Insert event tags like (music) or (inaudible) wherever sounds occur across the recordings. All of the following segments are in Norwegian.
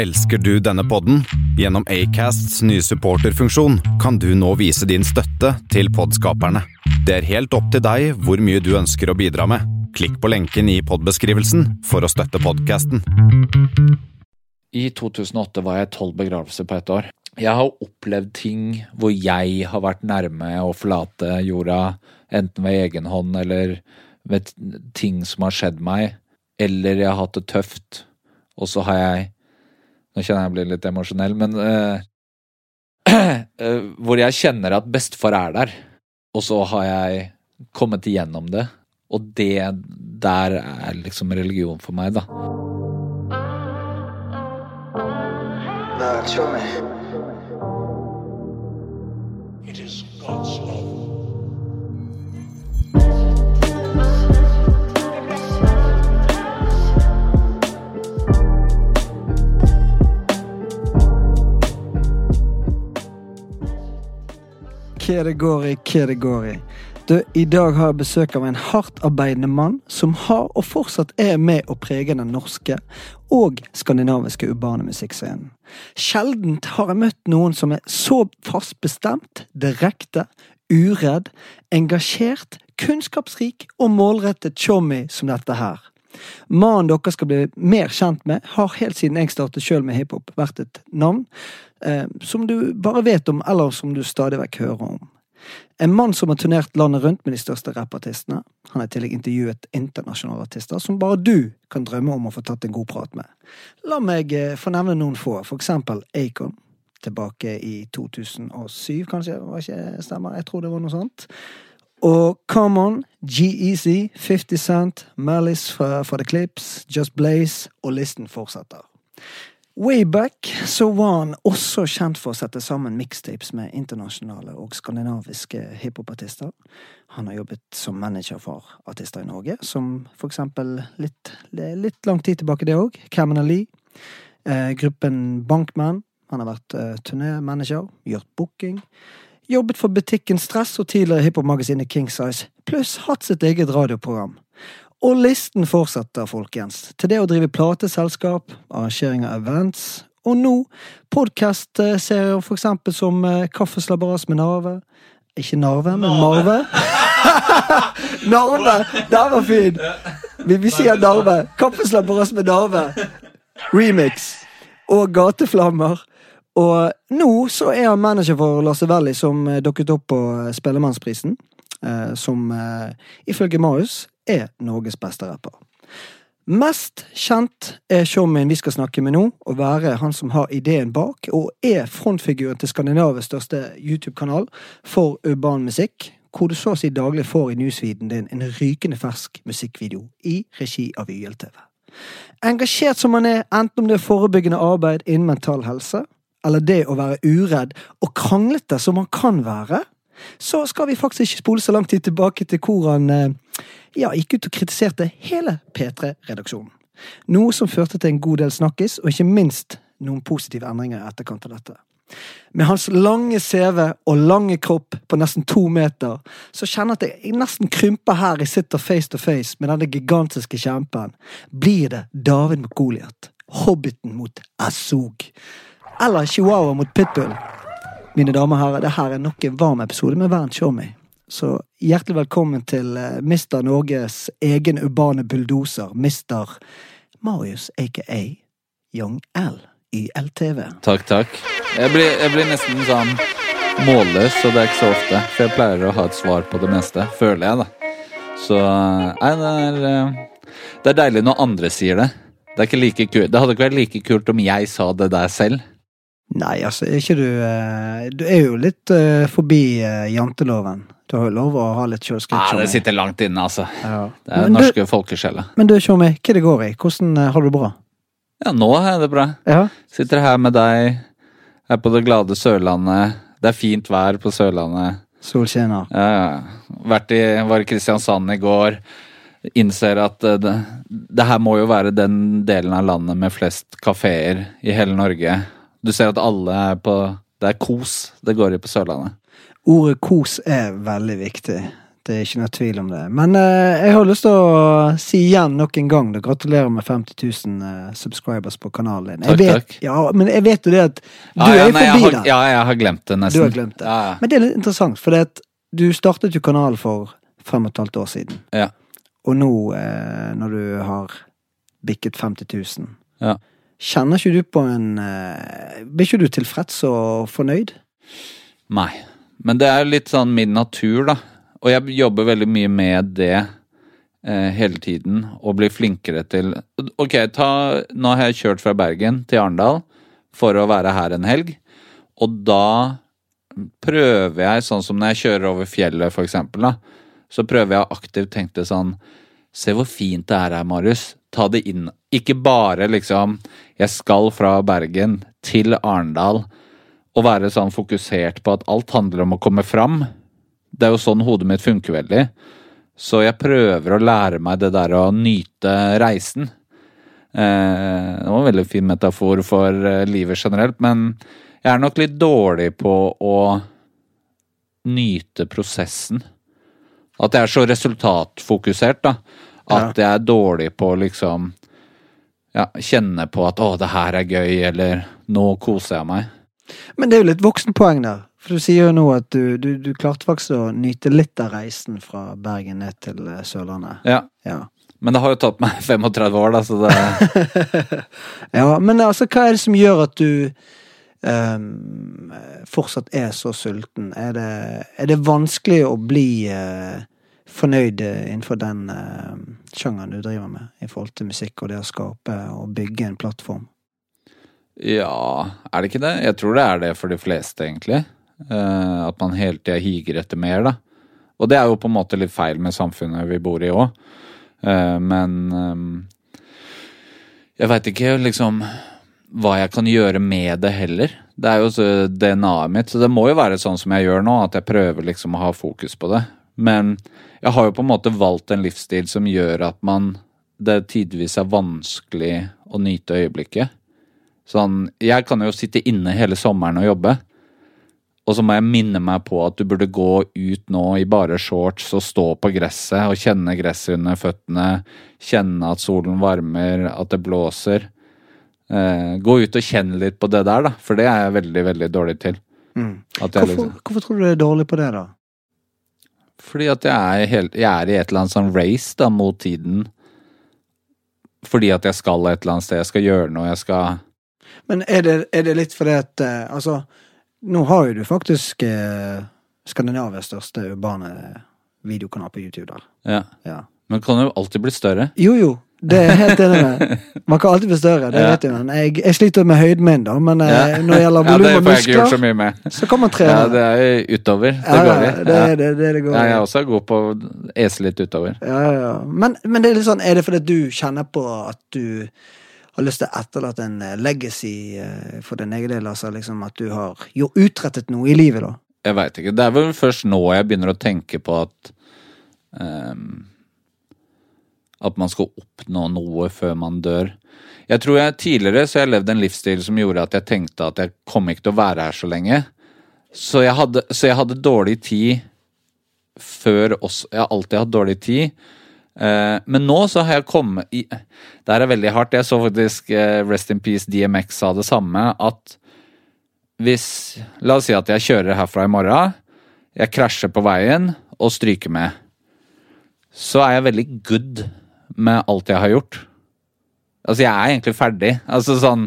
Elsker du denne podden? Gjennom Acasts nye supporterfunksjon kan du nå vise din støtte til podskaperne. Det er helt opp til deg hvor mye du ønsker å bidra med. Klikk på lenken i podbeskrivelsen for å støtte podkasten. I 2008 var jeg tolv begravelser på ett år. Jeg har opplevd ting hvor jeg har vært nærme å forlate jorda, enten ved egen hånd eller ved ting som har skjedd meg, eller jeg har hatt det tøft, og så har jeg Nå kjenner jeg jeg blir litt emosjonell, men eh, (clears throat) eh, Hvor jeg kjenner at bestefar er der, og så har jeg kommet igjennom det. Og det der er liksom religion for meg, da. Nah, går Kedegori. Du, I dag har jeg besøk av en hardtarbeidende mann som har og fortsatt er med å prege den norske og skandinaviske urbane musikkscenen. Sjeldent har jeg møtt noen som er så fast bestemt, direkte, uredd, engasjert, kunnskapsrik og målrettet chommy som dette her. Mannen dere skal bli mer kjent med, har helt siden jeg startet sjøl med hiphop, vært et navn eh, som du bare vet om, eller som du stadig vekk hører om. En mann som har turnert landet rundt med de største rappartistene. Han har i tillegg intervjuet internasjonale artister som bare du kan drømme om å få tatt en god prat med. La meg eh, få nevne noen få, for eksempel Acon. Tilbake i 2007, kanskje, var ikke stemmer? Jeg tror det var noe sånt. Og Common, G-Easy, 50 Cent, Malice for, for The Clips, Just Blaze, og listen fortsetter. Wayback så var han også kjent for å sette sammen mixtapes med internasjonale og skandinaviske hiphopartister. Han har jobbet som manager for artister i Norge, som for eksempel litt, litt lang tid tilbake, det òg. Cameron Lee. Eh, gruppen Bankman. Han har vært eh, turnémanager, gjort booking. Jobbet for butikken Stress og tidligere hiphopmagasinet King Size, pluss hatt sitt eget radioprogram. Og listen fortsetter, folkens, til det å drive plateselskap, arrangering av events, og nå podkast-serier for eksempel som eh, Kaffeslabberas med Narve. Ikke Narve, men Marve. (laughs) Narve! Den var fin! Vi, vi sier Narve. Kaffeslabberas med Narve. Remix. Og Gateflammer. Og nå så er han manager for Lasse Velli, som eh, dukket opp på eh, Spellemannsprisen. Eh, som ifølge Marius er Norges beste rapper. Mest kjent er showmien vi skal snakke med nå, å være han som har ideen bak, og er frontfiguren til Skandinavias største YouTube-kanal for urban musikk, hvor du så å si daglig får i newsfeeden din en rykende fersk musikkvideo i regi av YLTV. Engasjert som han er, enten om det er forebyggende arbeid innen mental helse, eller det å være uredd og kranglete som han kan være, så skal vi faktisk ikke spole så lang tid tilbake til hvor han eh, ja, gikk ut og kritiserte hele P3-redaksjonen. Noe som førte til en god del snakkis, og ikke minst noen positive endringer i etterkant av dette. Med hans lange CV og lange kropp på nesten to meter, så kjenner jeg at jeg nesten krymper her jeg sitter face to face med denne gigantiske kjempen. Blir det David mot Goliat? Hobbiten mot Azog? Eller Chihuahua mot Pitbull? Mine damer og herrer, det her er nok en varm episode med Bernt Tjommi. Så hjertelig velkommen til Mister Mr. Norges egen urbane bulldoser, Mr. Marius aka Young L i LTV. Takk, takk. Jeg blir, jeg blir nesten sånn målløs, og det er ikke så ofte. For jeg pleier å ha et svar på det meste, føler jeg, da. Så nei, det er, eh, det er deilig når andre sier det. Det, er ikke like det hadde ikke vært like kult om jeg sa det der selv. Nei, altså, er ikke du eh, Du er jo litt uh, forbi uh, janteloven. Du har jo lov å ha litt Ja, kjøleskritt. det sitter langt inne, altså. Ja. Det er Men norske folkesjela. Men du, Tjommi, hva det går i? Hvordan uh, har du det bra? Ja, nå er det bra. Ja? Sitter her med deg, er på det glade Sørlandet. Det er fint vær på Sørlandet. Solskinner. Ja, ja. Vært i, var i Kristiansand i går. Innser at det, det her må jo være den delen av landet med flest kafeer i hele Norge. Du ser at alle er på Det er kos det går i på Sørlandet. Ordet kos er veldig viktig. Det er ikke noe tvil om det. Men eh, jeg har lyst til å si igjen nok en gang da, gratulerer med 50 000 eh, subscribers på kanalen din. Jeg Takk, vet, takk. Ja, men jeg vet jo det at du Ja, ja, er jo nei, jeg forbi har, den. Ja, jeg har glemt det nesten. Du har glemt det. Ja, ja. Men det er litt interessant, for det at du startet jo kanalen for fem og et halvt år siden. Ja. Og nå, eh, når du har bikket 50 000, Ja. Kjenner ikke du på en eh, Blir ikke du tilfreds og fornøyd? Nei. Men det er litt sånn min natur, da. Og jeg jobber veldig mye med det eh, hele tiden, og blir flinkere til Ok, ta Nå har jeg kjørt fra Bergen til Arendal for å være her en helg, og da prøver jeg, sånn som når jeg kjører over fjellet, for eksempel, da, så prøver jeg aktivt tenke sånn Se hvor fint det er her, Marius. Ta det inn. Ikke bare liksom Jeg skal fra Bergen til Arendal og være sånn fokusert på at alt handler om å komme fram. Det er jo sånn hodet mitt funker veldig. Så jeg prøver å lære meg det der å nyte reisen. Eh, det var en veldig fin metafor for eh, livet generelt, men jeg er nok litt dårlig på å nyte prosessen. At jeg er så resultatfokusert, da. At jeg er dårlig på liksom ja, kjenne på at 'å, det her er gøy', eller 'nå koser jeg meg'. Men det er jo litt voksenpoeng der. For du sier jo nå at du, du, du klarte faktisk å nyte litt av reisen fra Bergen ned til eh, Sørlandet. Ja. Ja. Men det har jo tatt meg (laughs) 35 år, da, så det (laughs) ja, men altså, hva er det som gjør at du um, fortsatt er så sulten? Er det, er det vanskelig å bli eh, fornøyd eh, innenfor den uh, sjangeren du driver med, i forhold til musikk og det å skape og bygge en plattform? Ja, er det ikke det? Jeg tror det er det for de fleste, egentlig. Uh, at man hele tida higer etter mer, da. Og det er jo på en måte litt feil med samfunnet vi bor i òg. men um, jeg veit ikke liksom hva jeg kan gjøre med det heller. Det er jo DNA-et mitt, så det må jo være sånn som jeg gjør nå, at jeg prøver liksom å ha fokus på det. Men jeg har jo på en måte valgt en livsstil som gjør at man det tidvis er vanskelig å nyte øyeblikket. Sånn, jeg kan jo sitte inne hele sommeren og jobbe. Og så må jeg minne meg på at du burde gå ut nå i bare shorts og stå på gresset og kjenne gresset under føttene. Kjenne at solen varmer, at det blåser. Eh, gå ut og kjenne litt på det der, da. For det er jeg veldig, veldig dårlig til. Jeg Hvorfor, liksom, hvorfor tror du du er dårlig på det, da? Fordi at jeg er, helt, jeg er i et eller annet sånn race da, mot tiden. Fordi at jeg skal et eller annet sted. Jeg skal gjøre noe, jeg skal Men er det, er det litt fordi at eh, Altså, nå har jo du faktisk eh, Skandinavias største urbane videokanal på YouTube der. Ja. Ja. Men kan jo alltid bli større. Jo, jo. Det er jeg helt enig med. Man kan alltid bli større, det Ja. vet jeg. Men jeg, jeg sliter med høyden min, da. Men eh, Ja. når det gjelder Ja, volum og så muskler, mye med. så kan man trene. Ja, det er utover. Det Ja, går i. det er det det, det går Ja, jeg er også god på å ese litt utover. Ja, ja, ja. Men, men det er litt sånn, er det fordi du kjenner på at du har lyst til å etterlate en eh, legacy eh, for din egen del? Altså liksom at du har jo utrettet noe i livet, da? Jeg veit ikke. Det er vel først nå jeg begynner å tenke på at ehm, At man skal oppnå noe før man dør. Jeg tror jeg tidligere så jeg levd en livsstil som gjorde at jeg tenkte at jeg kom ikke til å være her så lenge. Så jeg hadde, så jeg hadde dårlig tid før også Jeg har alltid hatt dårlig tid. Eh, men nå så har jeg kommet i Det her er veldig hardt. Jeg så faktisk eh, Rest in Peace DMX sa det samme. At hvis La oss si at jeg kjører herfra i morgen. Jeg krasjer på veien og stryker med. Så er jeg veldig good med alt jeg har gjort. Altså, jeg er egentlig ferdig. Altså sånn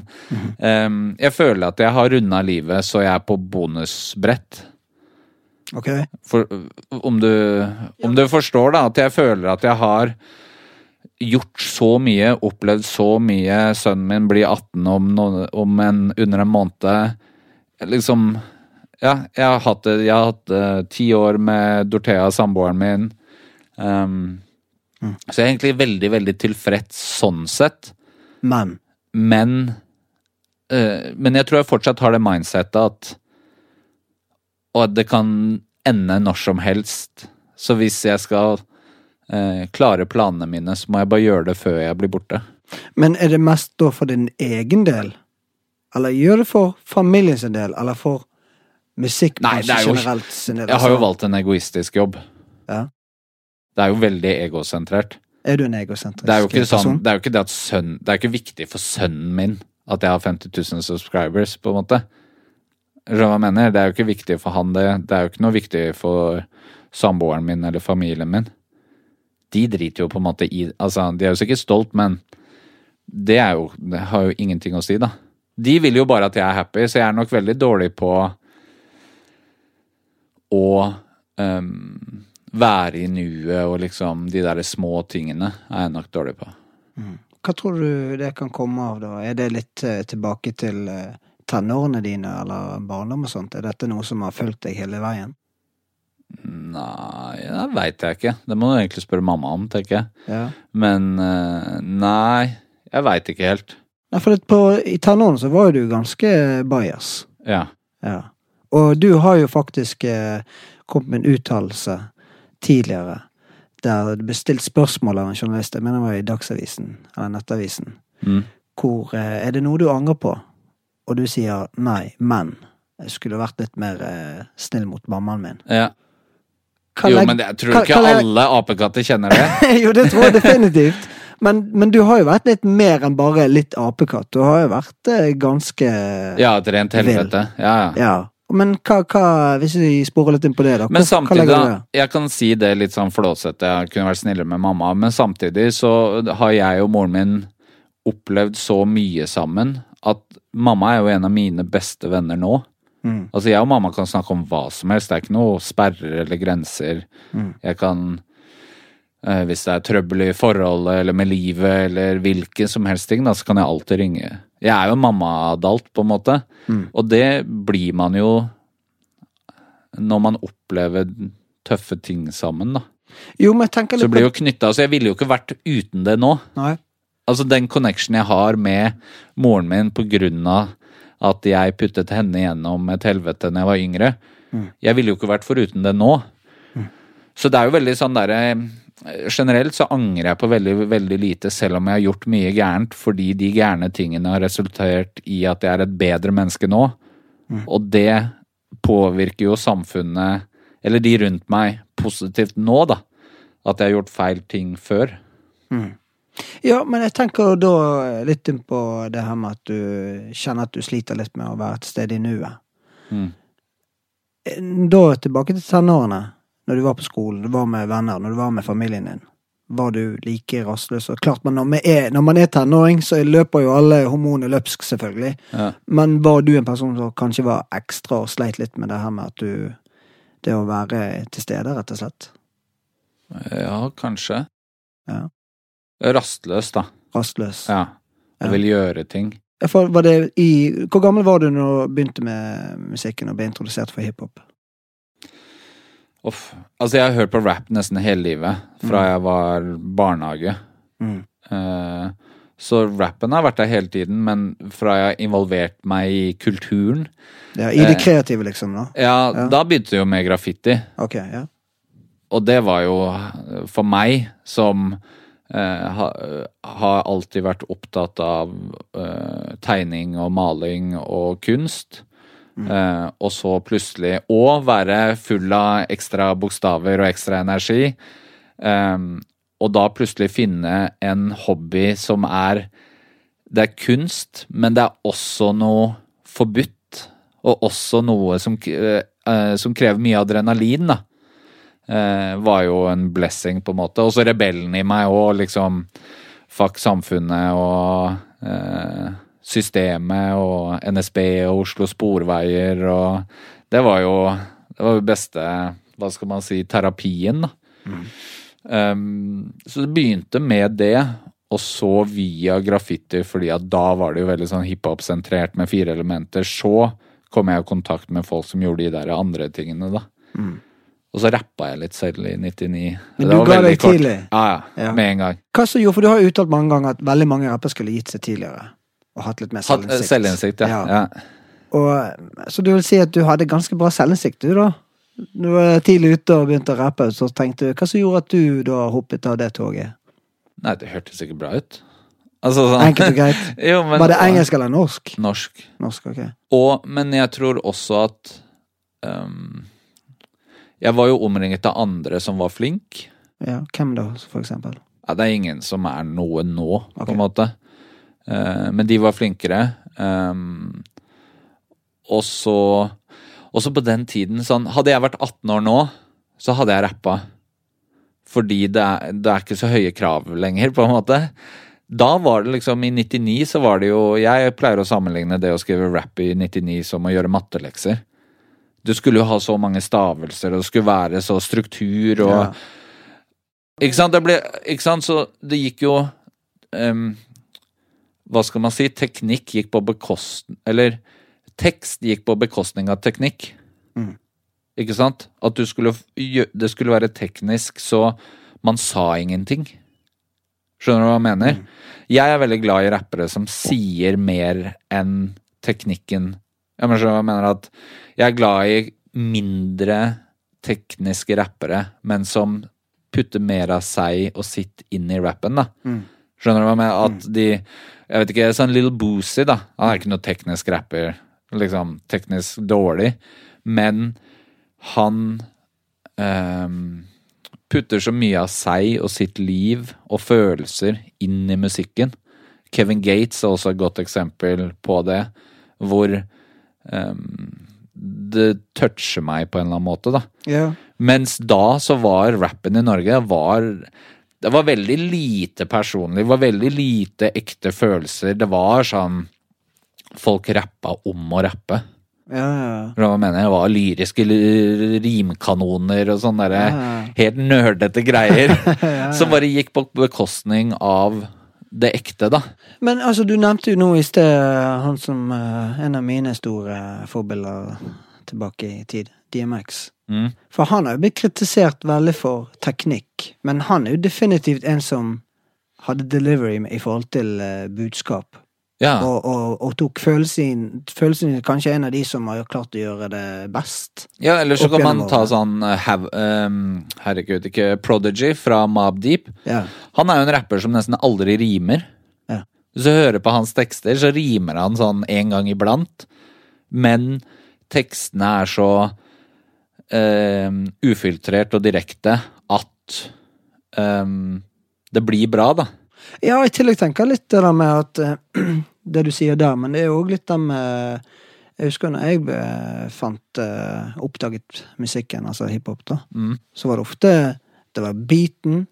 um, Jeg føler at jeg har runda livet så jeg er på bonusbrett. Ok? For, om, du, om du forstår, da, at jeg føler at jeg har gjort så mye, opplevd så mye. Sønnen min blir 18 om, om en, under en måned. Liksom Ja, jeg har hatt det. Eh, ti år med Dorthea, samboeren min. Um, Så jeg er egentlig veldig, veldig tilfreds sånn sett. Men Men eh, Men jeg tror jeg fortsatt har det mindsettet at Og at det kan ende når som helst. Så hvis jeg skal eh, klare planene mine, så må jeg bare gjøre det før jeg blir borte. Men er det mest da for din egen del? Eller gjør det for familien sin del? Eller for musikk Nei, jo- generelt sin del? Jeg har jo valgt en egoistisk jobb. Ja. Det er jo veldig egosentrert. Er du en egosentrisk Det er jo ikke sånn, person? det er jo ikke det at sønn Det er ikke viktig for sønnen min at jeg har 50 000 subscribers, på en måte. Skjønner hva jeg mener? Det er jo ikke viktig for han, det. Det er jo ikke noe viktig for samboeren min eller familien min. De driter jo på en måte i Altså, de er jo sikkert stolt, men det jo Det har jo ingenting å si, da. De vil jo bare at jeg er happy, så jeg er nok veldig dårlig på å ehm, være i nuet og liksom de der små tingene er jeg nok dårlig på. Hva tror du det kan komme av, da? Er det litt eh, tilbake til eh, tenårene dine eller barndom og sånt? Er dette noe som har fulgt deg hele veien? Nei, det veit jeg ikke. Det må du egentlig spørre mamma om, tenker jeg. Ja. Men eh, nei, jeg veit ikke helt. Nei, for på, i tenårene så var jo du ganske bajas. Ja. Ja. Og du har jo faktisk eh, kommet med en uttalelse tidligere der det ble stilt spørsmål av en journalist, jeg mener det var i Dagsavisen, eller Nettavisen, Mm. hvor eh, er det noe du angrer på? Og du sier nei, men jeg skulle vært litt mer eh, snill mot mammaen min. ja. Jo, men det, jeg tror hva- ikke legg- alle apekatter kjenner det. (laughs) jo, det tror jeg definitivt. Men, men du har jo vært litt mer enn bare litt apekatt. Du har jo vært eh, ganske Ja, et rent helvete. Ja, ja. Ja. Men hva, hva Hvis vi sporer litt inn på det, da. Hva- men samtidig, da, jeg kan si det litt sånn flåsete, jeg kunne vært snillere med mamma, men samtidig så har jeg og moren min opplevd så mye sammen at mamma er jo en av mine beste venner nå. Mm. Altså jeg og mamma kan snakke om hva som helst, det er ikke noe sperrer eller grenser. Mm. Jeg kan Hvis det er trøbbel i forholdet eller med livet eller hvilken som helst ting, da, så kan jeg alltid ringe. Jeg er jo mamma-adult, på en måte. Mm. Og det blir man jo når man opplever tøffe ting sammen, da. Jo, men jeg tenker Så litt blir jo knytta Så jeg ville jo ikke vært uten det nå. Nei. Altså, den connection jeg har med moren min på grunn av at jeg puttet henne gjennom et helvete da jeg var yngre. Jeg ville jo ikke vært foruten det nå. Så det er jo veldig sånn derre Generelt så angrer jeg på veldig, veldig lite, selv om jeg har gjort mye gærent, fordi de gærne tingene har resultert i at jeg er et bedre menneske nå. Og det påvirker jo samfunnet, eller de rundt meg, positivt nå, da. At jeg har gjort feil ting før. Ja, men jeg tenker da litt inn på det her med at du kjenner at du sliter litt med å være et sted i nuet. Mm. Da tilbake til tenårene, når du var på skolen, du var med venner, når du var med familien din. Var du like rastløs? Og klart, men når man er, når man er tenåring, så løper jo alle hormoner løpsk, selvfølgelig. Ja. Men var du en person som kanskje var ekstra og sleit litt med det her med at du Det å være til stede, rett og slett? Ja, kanskje. Ja. Rastløs, da. Rastløs? Ja. Jeg vil gjøre ting. Var det i, hvor gammel var du når du begynte med musikken og ble introdusert for hiphop? Uff. Altså, jeg har hørt på rap nesten hele livet, fra jeg var barnehage. Mm. Eh, så rappen har vært der hele tiden, men fra jeg har involvert meg i kulturen Ja, I det Eh. kreative, liksom? da? Ja, Ja. da begynte det jo med graffiti. Ok, ja. Og det var jo for meg som eh, ha, har alltid vært opptatt av eh, tegning og maling og kunst. Eh, og så plutselig å være full av ekstra bokstaver og ekstra energi. Um, og da plutselig finne en hobby som er Det er kunst, men det er også noe forbudt. Og også noe som, uh, som krever mye adrenalin, da Uh, var jo en blessing, på en måte. Og så rebellen i meg òg, liksom. Fuck samfunnet og systemet og NSB og Oslo Sporveier og Det var jo det var jo beste, hva skal man si, terapien, da. Um, så det begynte med det, og så via graffiti, fordi at da var det jo veldig sånn hiphop-sentrert med fire elementer. Så kom jeg i kontakt med folk som gjorde de der andre tingene, da. Og så rappa jeg litt selv i 99. Men du ga deg kort. tidlig? Ja, ja, Ja. Med en gang. Hva så gjorde, for Du har jo uttalt mange ganger at veldig mange rappere skulle gitt seg tidligere. Og hatt litt mer eh, selvinnsikt. selvinnsikt, ja. ja. Og, så du vil si at du hadde ganske bra selvinnsikt, du, da? Du var tidlig ute og begynte å rappe, så tenkte du Hva som gjorde at du da hoppet av det toget? Nei, det hørtes ikke bra ut. Altså sånn Enkelt og greit. (laughs) jo, men, Var det engelsk eller norsk? Norsk. Norsk, okay. Og, men jeg tror også at um, Jeg var jo omringet av andre som var flink. Ja, hvem da, for eksempel? Ja, det er ingen som er noe nå, på en måte. Eh, men de var flinkere. Um, og så Også på den tiden sånn Hadde jeg vært 18 år nå, så hadde jeg rappa. Fordi det er, det er ikke så høye krav lenger, på en måte. Da var det liksom I 99 så var det jo Jeg pleier å sammenligne det å skrive rap i 99 som å gjøre mattelekser. Du skulle jo ha så mange stavelser, og det skulle være så struktur og Ja. Ikke sant? Det ble Ikke sant? Så det gikk jo ehm, Hva skal man si? Teknikk gikk på bekostning Eller tekst gikk på bekostning av teknikk. Mm. Ikke sant? At du skulle Det skulle være teknisk, så man sa ingenting. Skjønner du hva jeg mener? Mm. Jeg er veldig glad i rappere som sier mer enn teknikken. Jeg mener, jeg mener at jeg er glad i mindre tekniske rappere, men som putter mer av seg og sitt inn i rappen, da. Mm. Skjønner du hva jeg mener? At de Jeg vet ikke, sånn Little Boozy, da. Han er ikke noe teknisk rapper. Liksom teknisk dårlig. Men han um, putter så mye av seg og sitt liv og følelser inn i musikken. Kevin Gates er også et godt eksempel på det, hvor um, det toucher meg på en eller annen måte, da. Yeah. Mens da så var rappen i Norge var Det var veldig lite personlig. Det var veldig lite ekte følelser. Det var sånn Folk rappa om å rappe. Ja, ja. Hva mener jeg? Det var lyriske rimkanoner og sånne derre Ja. helt nerdete greier. (laughs) Som bare gikk på bekostning av det ekte, da. Men altså, du nevnte jo nå i sted han som eh, En av mine store forbilder tilbake i tid. DMX. Mm. For han har jo blitt kritisert veldig for teknikk, men han er jo definitivt en som hadde delivery i forhold til eh, budskap. Ja. Og, og, og tok følelsen Følelsen kanskje en av de som har klart å gjøre det best. Ja, eller så kan man ta sånn uh, have, um, Herregud, ikke Prodigy fra Mob Deep. Ja. Han er jo en rapper som nesten aldri rimer. Ja. Hvis du hører på hans tekster, så rimer han sånn en gang iblant. Men tekstene er så eh, ufiltrert og direkte at eh, det blir bra, da. Ja, i tillegg tenker jeg litt det der med at uh, (clears throat) Det du sier der, men det er jo òg litt det med Jeg husker når jeg eh, fant uh, Oppdaget musikken, altså hiphop, da. Mm. Så var det ofte Det var beaten,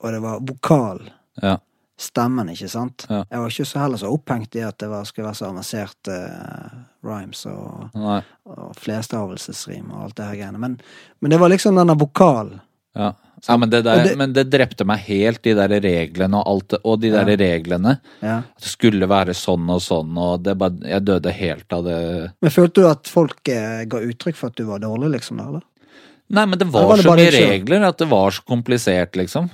og det var vokal. Ja. Stemmen, ikke sant? Ja. Jeg var ikke så heller så opphengt i at det var, skulle være så avanserte uh, rhymes og, Nei. og flerstavelsesrim og alt det her greiene. Men, men det var liksom denne vokalen. Ja. Ja men, det der, det- men det drepte meg helt, de der reglene og alt Og de der Ja. reglene. Ja. At det skulle være sånn og sånn, og det bare Jeg døde helt av det. Men følte du at folk eh, ga uttrykk for at du var dårlig, liksom? da, eller? Nei, men det var, var det så mye regler at det var så komplisert, liksom.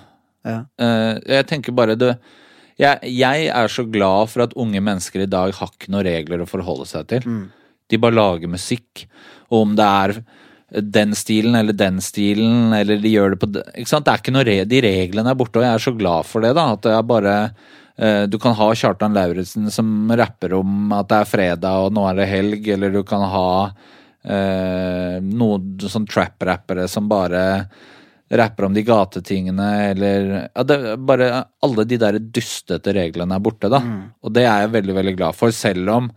Ja. Uh, jeg tenker bare det jeg, jeg er så glad for at unge mennesker i dag har ikke noen regler å forholde seg til. Mm. De bare lager musikk. Og om det er den stilen eller den stilen, eller de gjør det på Ikke sant? Det er ikke noe re De reglene er borte, og jeg er så glad for det, da. At det er bare eh, Du kan ha Kjartan Lauritzen som rapper om at det er fredag og nå er det helg, eller du kan ha eh, noen sånn trap-rappere som bare rapper om de gatetingene, eller ja, det bare Alle de der dustete reglene er borte, da. Og det er jeg veldig, veldig glad for, selv om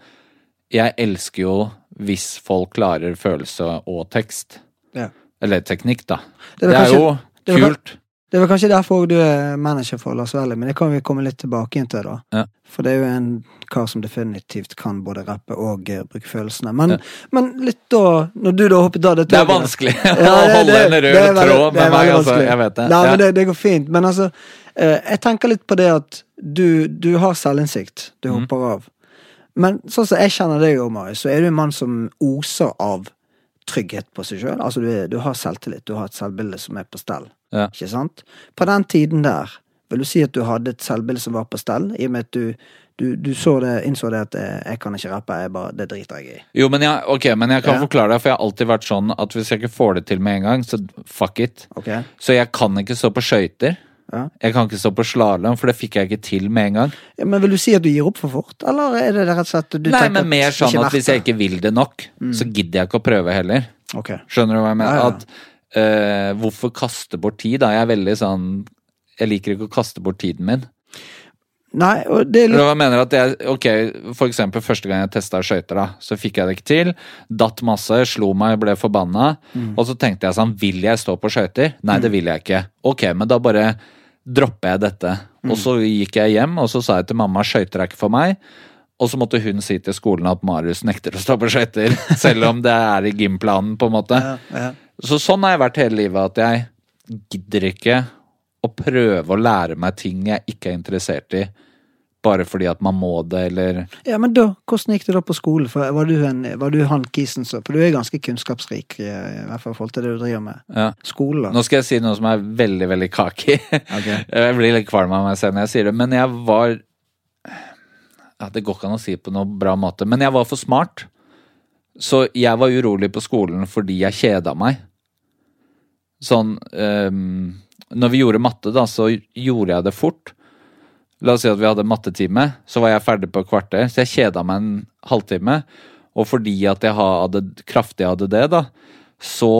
jeg elsker jo hvis folk klarer følelse og tekst. Ja. Eller teknikk, da. Det Det er, kanskje- jo det er vel- kult. Det er kanskje derfor du er manager for Lars Velle, men det kan vi komme litt tilbake inn til, da. Ja. For det er jo en kar som definitivt kan både rappe og uh, bruke følelsene. Men, Ja. men litt da, når du da hoppet av det Det er vanskelig Ja, (laughs) å det- holde det- en rød tråd med meg, altså. Jeg vet det. Nei, Ja. men det, det går fint. Men altså, uh, jeg tenker litt på det at du, du har selvinnsikt. Du Mhm. hopper av. Men sånn som jeg kjenner deg, Omar, så er du en mann som oser av trygghet på seg sjøl. Altså, du, er, du har selvtillit. Du har et selvbilde som er på stell. Ja. Ikke sant? På den tiden der, vil du si at du hadde et selvbilde som var på stell, i og med at du, du, du så det, innså det at eh, jeg kan ikke rappe, jeg bare, det driter jeg i. Jo, men jeg, okay, men jeg kan Ja. forklare deg, for jeg har alltid vært sånn at hvis jeg ikke får det til med en gang, så fuck it. Okay. Så jeg kan ikke stå på skøyter. Ja. Jeg kan ikke stå på slalåm, for det fikk jeg ikke til med en gang. Ja, Men vil du si at du gir opp for fort, eller er det rett og slett du Nei, men mer sånn at hvis jeg ikke vil det nok, så gidder jeg ikke å prøve heller. Okay. Skjønner du hva jeg mener? Ja. At eh, hvorfor kaste bort tid? Da jeg er veldig sånn Jeg liker ikke å kaste bort tiden min. Nei, og det er hva mener at jeg Ok, for eksempel første gang jeg testa skøyter, da, så fikk jeg det ikke til. Datt masse, slo meg, ble forbanna. Og så tenkte jeg sånn, vil jeg stå på skøyter? Nei, det vil jeg ikke. Ok, men da bare dropper jeg dette. Og så gikk jeg hjem, og så sa jeg til mamma skøyter er ikke for meg. Og så måtte hun si til skolen at Marius nekter å stå på skøyter, (laughs) selv om det er i gymplanen, på en måte. ja, ja. Så sånn har jeg vært hele livet, at jeg gidder ikke å prøve å lære meg ting jeg ikke er interessert i, bare fordi at man må det, eller ja, men da, hvordan gikk det da på skolen? For var du, en, var du han kisen som For du er ganske kunnskapsrik, i i hvert fall i forhold til det du driver med. ja. Skole, da. Nå skal jeg si noe som er veldig, veldig kaki. Okay. (laughs) Jeg blir litt kvalm av meg selv når jeg sier det, men jeg var ja, Det går ikke an å si på noe bra måte, men jeg var for smart. Så jeg var urolig på skolen fordi jeg kjeda meg. Sånn um, Når vi gjorde matte, da, så gjorde jeg det fort. La oss si at vi hadde mattetime, så var jeg ferdig på kvarter. Så jeg kjeda meg en halvtime. Og fordi at jeg hadde kraftig ADD, da, så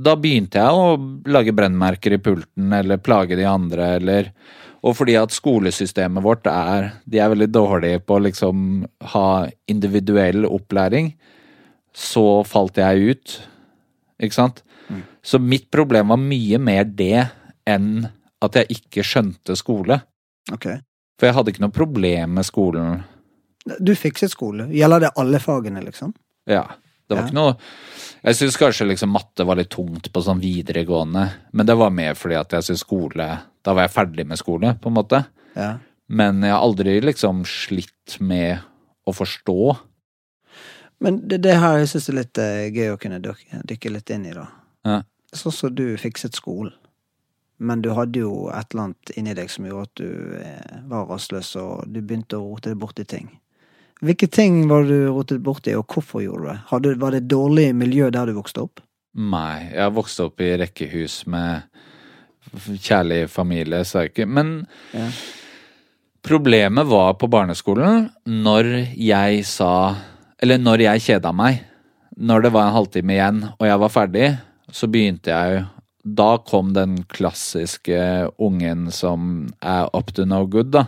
da begynte jeg å lage brennmerker i pulten, eller plage de andre, eller Og fordi at skolesystemet vårt er De er veldig dårlige på å liksom ha individuell opplæring, så falt jeg ut. Ikke sant? Så mitt problem var mye mer det enn at jeg ikke skjønte skole. Ok. For jeg hadde ikke noe problem med skolen. Du fikset skole. Gjelder det alle fagene, liksom? Ja. Det var Ja. ikke noe Jeg syns kanskje liksom matte var litt tungt på sånn videregående, men det var mer fordi at jeg syns skole Da var jeg ferdig med skole, på en måte. Ja. Men jeg har aldri liksom slitt med å forstå. Men det, det her jeg synes er litt eh, gøy å kunne dykke, dykke litt inn i, da. Ja. Sånn som du fikset skolen. Men du hadde jo et eller annet inni deg som gjorde at du eh, var rastløs, og du begynte å rote deg borti ting. Hvilke ting var du rotet borti, og hvorfor gjorde du det? Hadde, var det et dårlig miljø der du vokste opp? Nei, jeg vokste opp i rekkehus med kjærlig familie, så jeg ikke Men Ja. problemet var på barneskolen når jeg sa Eller når jeg kjeda meg. Når det var en halvtime igjen og jeg var ferdig, så begynte jeg Da kom den klassiske ungen som er up to no good, da.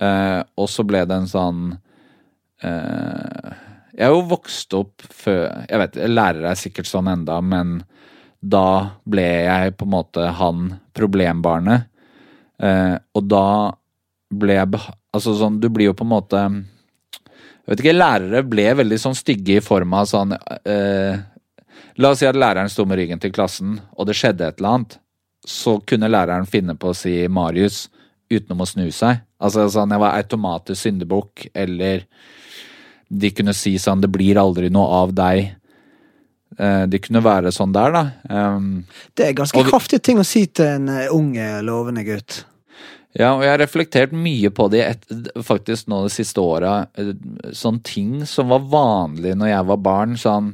Eh, og så ble det en sånn eh, Jeg er jo vokst opp før Jeg vet, lærere er sikkert sånn enda, men da ble jeg på en måte han problembarnet. Eh, og da ble jeg Altså sånn, du blir jo på en måte Jeg vet ikke, lærere ble veldig sånn stygge i form av sånn eh, La oss si at læreren sto med ryggen til klassen, og det skjedde et eller annet. Så kunne læreren finne på å si Marius utenom å snu seg. Altså sånn, jeg var automatisk syndebukk, eller de kunne si sånn Det blir aldri noe av deg. Eh, de kunne være sånn der, da. Um, Det er ganske Og kraftige ting å si til en eh, ung, eh, lovende gutt. Ja, og jeg har reflektert mye på det et, faktisk nå de siste åra. Sånne ting som var vanlig når jeg var barn. Sånn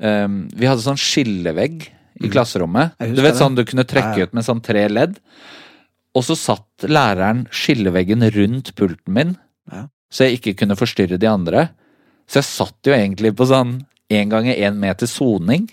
ehm, Vi hadde sånn skillevegg i. Mm. klasserommet. Du vet det. sånn du kunne trekke Ja, ja. ut med sånn tre ledd. Og så satt læreren skilleveggen rundt pulten min, Ja. så jeg ikke kunne forstyrre de andre. Så jeg satt jo egentlig på sånn én ganger én meter soning.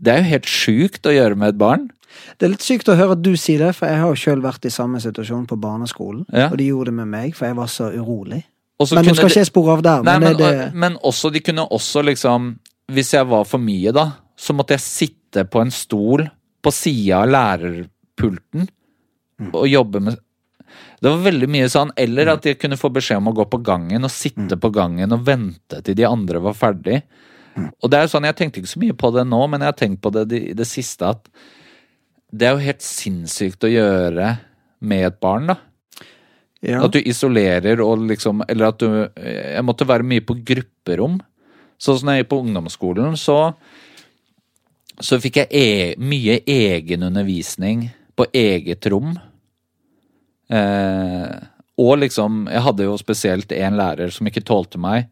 Det er jo helt sjukt å gjøre med et barn. Det er litt sykt å høre at du sier det, for jeg har jo sjøl vært i samme situasjon på barneskolen. Og de gjorde det med meg, for jeg var så urolig. Men nå skal ikke jeg spore av der. Nei, men, men, det, det, men også, de kunne også liksom Hvis jeg var for mye, da, så måtte jeg sitte på en stol på sida av lærerpulten Mm. og jobbe med Det var veldig mye sånn. Eller at jeg kunne få beskjed om å gå på gangen og sitte Mm. på gangen og vente til de andre var ferdig. Og det er jo sånn, Jeg tenkte ikke så mye på det nå, men jeg har tenkt på det i det siste at det er jo helt sinnssykt å gjøre med et barn, da. ja. At du isolerer og liksom Eller at du Jeg måtte være mye på grupperom. Sånn som jeg gikk på ungdomsskolen, så Så fikk jeg e mye egenundervisning på eget rom. Eh, og liksom Jeg hadde jo spesielt en lærer som ikke tålte meg.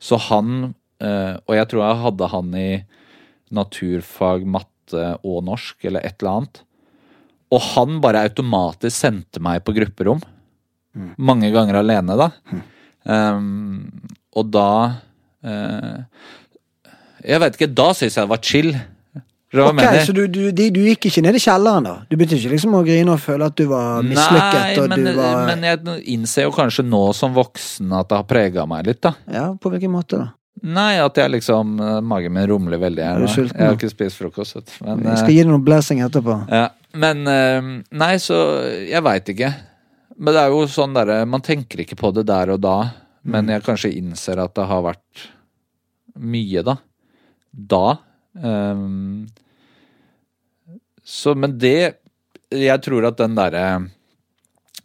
Så han eh, Og jeg tror jeg hadde han i naturfag, matte og norsk, eller et eller annet. Og han bare automatisk sendte meg på grupperom. Mange ganger alene, da. Um, og da Jeg vet ikke, da syns jeg det var chill. Ok? Så du, du, du gikk ikke ned i kjelleren, da? Du begynte ikke liksom å grine og føle at du var mislykket? Nei, men, du var men jeg innser jo kanskje nå som voksen at det har prega meg litt, da. Ja, på hvilken måte, da? Nei, at jeg liksom eh, Magen min rumler veldig her. Er Jeg har ikke spist frokost. Men, Jeg eh, skal gi deg noe blessing etterpå. ja. men eh, Nei, så Jeg veit ikke. Men det er jo sånn derre Man tenker ikke på det der og da, men Mm. jeg kanskje innser at det har vært mye, da. Da. Um, så, men det Jeg tror at den derre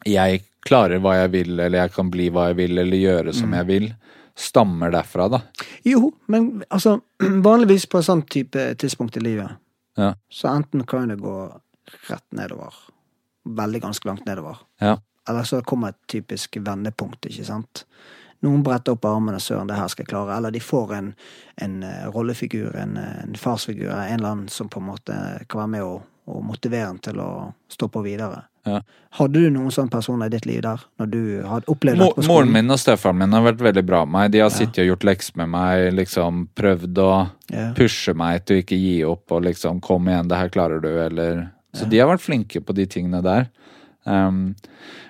Jeg klarer hva jeg vil, eller jeg kan bli hva jeg vil, eller gjøre som Mm. jeg vil, stammer derfra, da. Jo, men altså (clears throat) Vanligvis på et sånt type tidspunkt i livet, Ja. så enten kan det gå rett nedover. Veldig ganske langt nedover. Ja. Eller så kommer et typisk vendepunkt, ikke sant. Noen bretter opp armene, søren, det her skal jeg klare. Eller de får en, en eh, rollefigur, en, eh, en farsfigur, en eller annen som på en måte kan være med å, og motivere en til å stå på videre. Ja. Hadde du noen sånne personer i ditt liv der, når du hadde opplevd dette på moren skolen? min og stefaren min har vært veldig bra med meg. De har sittet og gjort lekser med meg, liksom prøvd å Ja. pushe meg til å ikke gi opp og liksom 'kom igjen, det her klarer du', eller Så de har vært flinke på de tingene der. Um,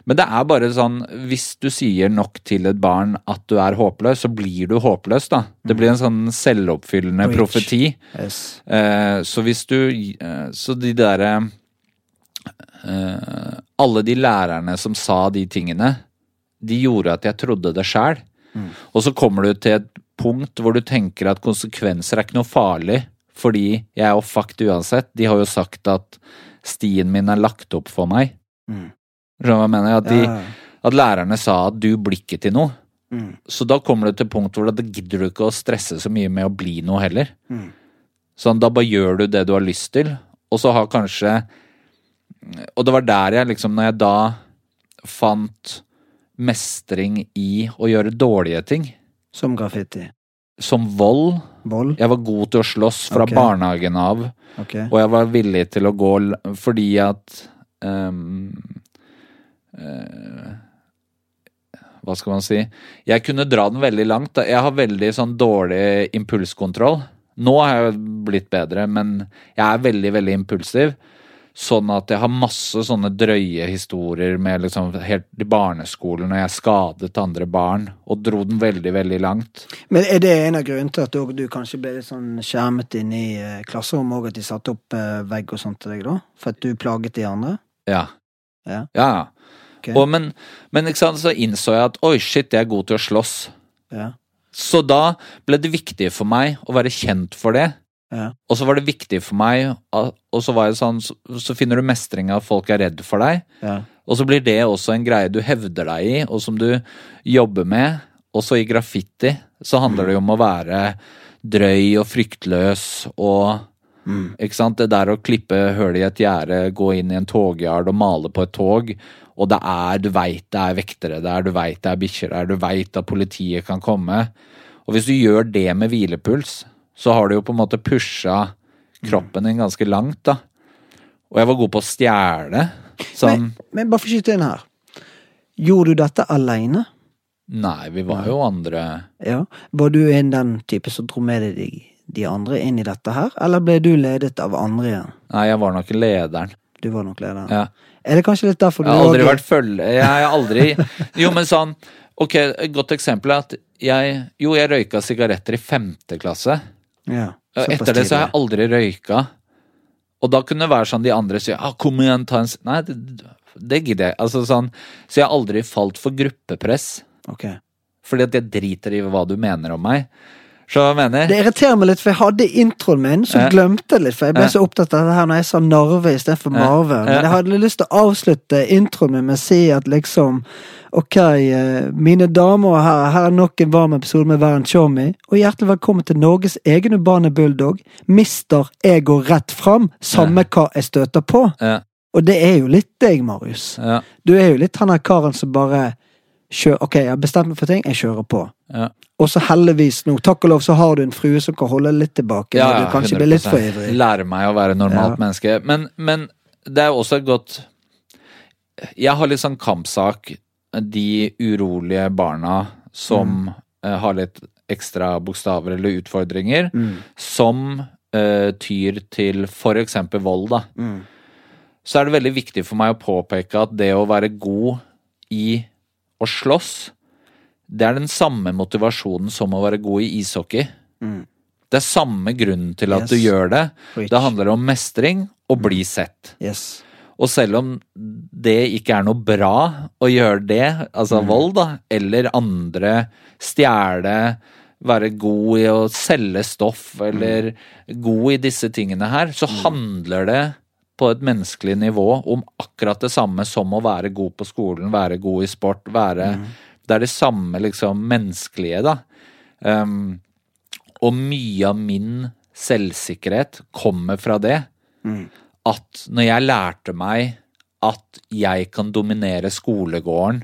men det er bare sånn, hvis du sier nok til et barn at du er håpløs, så blir du håpløs, da. Det blir en sånn selvoppfyllende Preach. profeti. Yes. Uh, så hvis du uh, Så de derre uh, Alle de lærerne som sa de tingene, de gjorde at jeg trodde det sjæl. Og så kommer du til et punkt hvor du tenker at konsekvenser er ikke noe farlig, fordi jeg er jo fucked uansett. De har jo sagt at stien min er lagt opp for meg. Mm. Skjønner du hva jeg mener? At, de, Ja. at lærerne sa at du blir ikke til noe. Mm. Så da kommer du til punkt hvor da gidder du ikke å stresse så mye med å bli noe heller. Mm. Sånn, da bare gjør du det du har lyst til, og så har kanskje Og det var der jeg liksom, når jeg da fant mestring i å gjøre dårlige ting, Som graffiti. som vold Vold. Jeg var god til å slåss fra okay. barnehagen av, okay. og jeg var villig til å gå fordi at ehm, uh, Hva skal man si? Jeg kunne dra den veldig langt. Jeg har veldig sånn dårlig impulskontroll. Nå har jeg blitt bedre, men jeg er veldig, veldig impulsiv. Sånn at jeg har masse sånne drøye historier med liksom helt i barneskolen når jeg skadet andre barn, og dro den veldig, veldig langt. Men er det en av grunnene til at du, kanskje ble litt sånn skjermet inn i eh, klasserommet òg, at de satte opp eh, vegg og sånt til deg, da? For at du plaget de andre? Ja. Ja. Ja. Okay. Og men, men sant, så innså jeg at oi, shit, jeg er god til å slåss. Ja. Så da ble det viktig for meg å være kjent for det. Ja. Og så var det viktig for meg, og så sånn, så, så finner du mestring av at folk er redd for deg. Ja. Og så blir det også en greie du hevder deg i, og som du jobber med. Også i graffiti så handler det jo om å være drøy og fryktløs og Ikke sant? Det der å klippe hull i et gjerde, gå inn i en togjard og male på et tog, og det er Du veit det er vektere der, du veit det er bikkjer der, du veit at politiet kan komme. Og hvis du gjør det med hvilepuls, så har du jo på en måte pusha kroppen din ganske langt, da. Og jeg var god på å stjele. Sånn Men, men bare for å skyte inn her. Gjorde du dette aleine? Nei, vi var jo andre Ja. Var du en den type som dro med deg de andre inn i dette her, eller ble du ledet av andre igjen? Nei, jeg var nok lederen. Du var nok lederen. Ja. Er det kanskje litt derfor du Jeg har aldri vært følge... Jeg har aldri Jo, men sånn Ok, et godt eksempel er at jeg Jo, jeg røyka sigaretter i femte klasse. Ja, etter det så har jeg aldri røyka. Og da kunne det være sånn de andre sier ah, 'kom igjen, ta en Nei, det, det gidder jeg. Altså sånn Så jeg har aldri falt for gruppepress. Ok. Fordi at jeg driter i hva du mener om meg. Så hva jeg mener? Det irriterer meg litt, for jeg hadde introen min, så Ja. glemte jeg litt. For jeg ble Ja. så opptatt av det her når jeg sa Narve istedenfor Ja. Marve. Men jeg hadde lyst til å avslutte introen min med å si at liksom Ok, eh, mine damer og herrer, her er nok en varm episode med Væren Tjommi. Og hjertelig velkommen til Norges egen urbane bulldog. Mister jeg går rett fram, samme hva jeg støter på. Ja, Og det er jo litt deg, Marius. Du er jo litt han der karen som bare kjører Ok, jeg har bestemt meg for ting, jeg kjører på. ja. Og så heldigvis nå, takk og lov, så har du en frue som kan holde litt tilbake Ja, du kanskje blir litt for ivrig. Lære meg å være normalt Ja. menneske. Men, men det er jo også et godt Jeg har litt sånn kampsak de urolige barna som Mm. eh, har litt ekstra bokstaver eller utfordringer, som eh, tyr til for eksempel vold, da, Mm. så er det veldig viktig for meg å påpeke at det å være god i å slåss, det er den samme motivasjonen som å være god i ishockey. Mm. Det er samme grunnen til at Yes. du gjør det. Preach. Det handler om mestring og bli sett. Yes. Og selv om det ikke er noe bra å gjøre det, altså vold, da, eller andre stjele, være god i å selge stoff, eller god i disse tingene her, så handler det på et menneskelig nivå om akkurat det samme som å være god på skolen, være god i sport, være Det er det samme liksom menneskelige, da. Um, og mye av min selvsikkerhet kommer fra det. At når jeg lærte meg at jeg kan dominere skolegården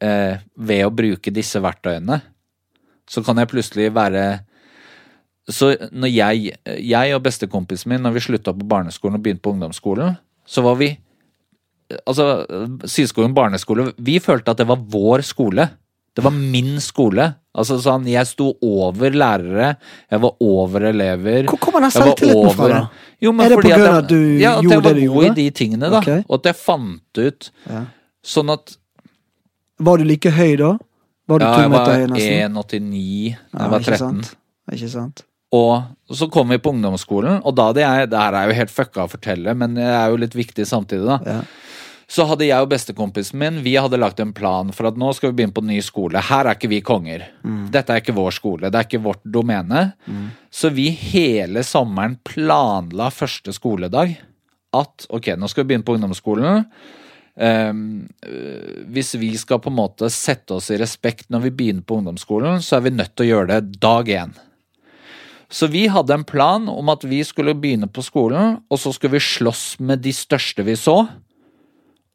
eh, ved å bruke disse verktøyene, så kan jeg plutselig være Så når jeg, jeg og bestekompisen min, når vi slutta på barneskolen og begynte på ungdomsskolen, så var vi Altså, Syskolen barneskole Vi følte at det var vår skole. Det var min skole. Altså sånn, Jeg sto over lærere, jeg var over elever. Hvor kommer den selvtilliten fra, da? Jo, men Er det på grunn av at du ja, at gjorde jeg var god i de tingene, da. Okay. Og at jeg fant ut Ja. sånn at Var du like høy da? Var du ja, to jeg meter var høy nesten? 1,89 da Ja, jeg var ikke 13. sant? Ikke sant? Og så kom vi på ungdomsskolen, og da hadde jeg Det her er jo helt fucka å fortelle, men det er jo litt viktig samtidig, da. Ja. Så hadde jeg og bestekompisen min Vi hadde lagt en plan for at nå skal vi begynne på ny skole. Her er ikke vi konger. Dette er ikke vår skole. Det er ikke vårt domene. Så vi hele sommeren planla første skoledag at ok, nå skal vi begynne på ungdomsskolen. Øh, hvis vi skal på en måte sette oss i respekt når vi begynner på ungdomsskolen, så er vi nødt til å gjøre det dag én. Så vi hadde en plan om at vi skulle begynne på skolen, og så skulle vi slåss med de største vi så.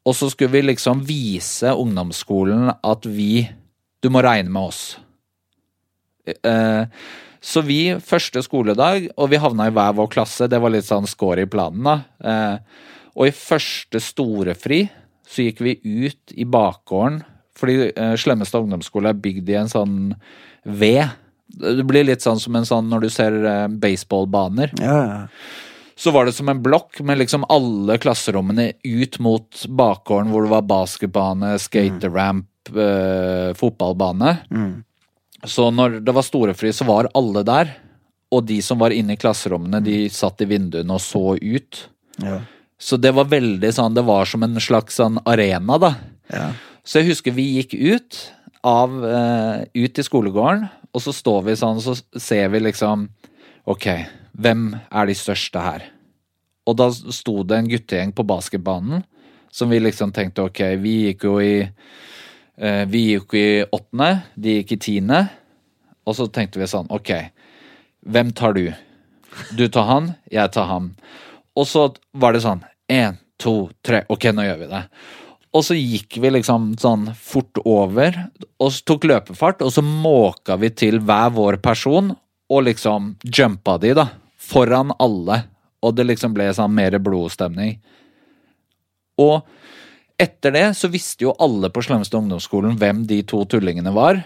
Og så skulle vi liksom vise ungdomsskolen at vi Du må regne med oss. Eh, så vi, første skoledag, og vi havna i hver vår klasse, det var litt sånn score i planen, da. Eh, og i første storefri så gikk vi ut i bakgården, fordi eh, Slemmestad ungdomsskole er bygd i en sånn ved. Det blir litt sånn som en sånn når du ser eh, baseballbaner Ja, ja. så var det som en blokk med liksom alle klasserommene ut mot bakgården hvor det var basketbane, skateramp, eh, fotballbane. Så når det var storefri, så var alle der. Og de som var inne i klasserommene, de satt i vinduene og så ut. ja. Så det var veldig sånn, det var som en slags sånn arena, da. ja. Så jeg husker vi gikk ut av eh, ut i skolegården, og så står vi sånn, så ser vi liksom Ok, hvem er de største her? Og da sto det en guttegjeng på basketbanen som vi liksom tenkte ok, vi gikk jo i eh, Vi gikk i åttende, de gikk i tiende. Og så tenkte vi sånn, ok, hvem tar du? Du tar han, jeg tar han. Og så var det sånn, én, to, tre, ok, nå gjør vi det. Og så gikk vi liksom sånn fort over, og så tok løpefart, og så måka vi til hver vår person, og liksom jumpa de, da. Foran alle. Og det liksom ble sånn mer blodstemning. Og etter det så visste jo alle på Slemmeste ungdomsskolen hvem de to tullingene var.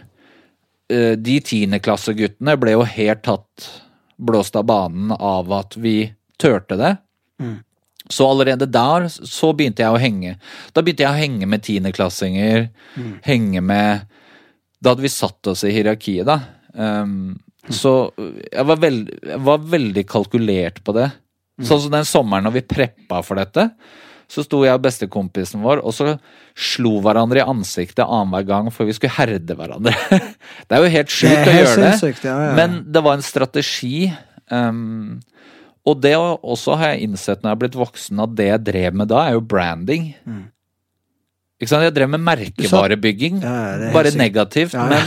Eh, De tiendeklasseguttene ble jo helt tatt blåst av banen av at vi turte det. Så allerede der så begynte jeg å henge. Da begynte jeg å henge med tiendeklassinger. Henge med Da hadde vi satt oss i hierarkiet, da. Um, så jeg var, veld, jeg var veldig kalkulert på det. Sånn som den sommeren når vi preppa for dette, så sto jeg og bestekompisen vår og så slo hverandre i ansiktet annenhver gang for vi skulle herde hverandre. (laughs) det er jo helt sjukt å gjøre det. ja, ja. Men det var en strategi. Um, og det også har jeg innsett når jeg har blitt voksen, at det jeg drev med da, er jo branding. Ikke sant? Jeg drev med merkevarebygging. Ja, Bare sykt. negativt. Ja, ja.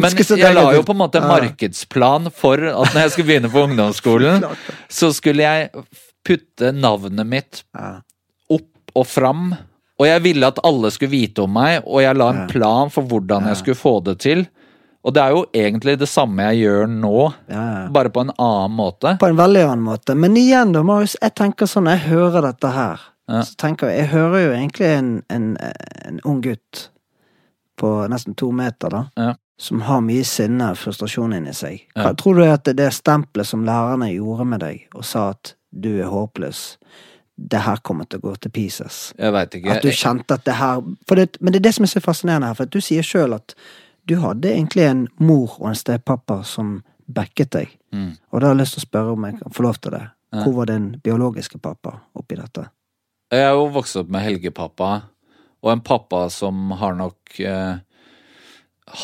Men, (laughs) jeg la jo på en måte en markedsplan for at når jeg skulle begynne på ungdomsskolen, (laughs) så skulle jeg putte navnet mitt opp og fram. Og jeg ville at alle skulle vite om meg, og jeg la en plan for hvordan jeg skulle få det til. Og det er jo egentlig det samme jeg gjør nå, Ja, ja. bare på en annen måte. På en veldig annen måte. Men igjen, da, Marius, jeg tenker sånn, når jeg hører dette her, Ja. så tenker jeg Jeg hører jo egentlig en, en, en ung gutt på nesten to meter, da. Som har mye sinne og frustrasjon inni seg. Hva. Tror du at det stempelet som lærerne gjorde med deg, og sa at du er håpløs, det her kommer til å gå til pieces? Jeg vet ikke. At du kjente at det her det, Men det er det som er så fascinerende her, for at du sier sjøl at du hadde egentlig en mor og en stepappa som backet deg. Mm. Og da har jeg lyst til å spørre om jeg kan få lov til det. Ja. Hvor var din biologiske pappa oppi dette? Jeg er jo vokst opp med helgepappa, og en pappa som har nok eh,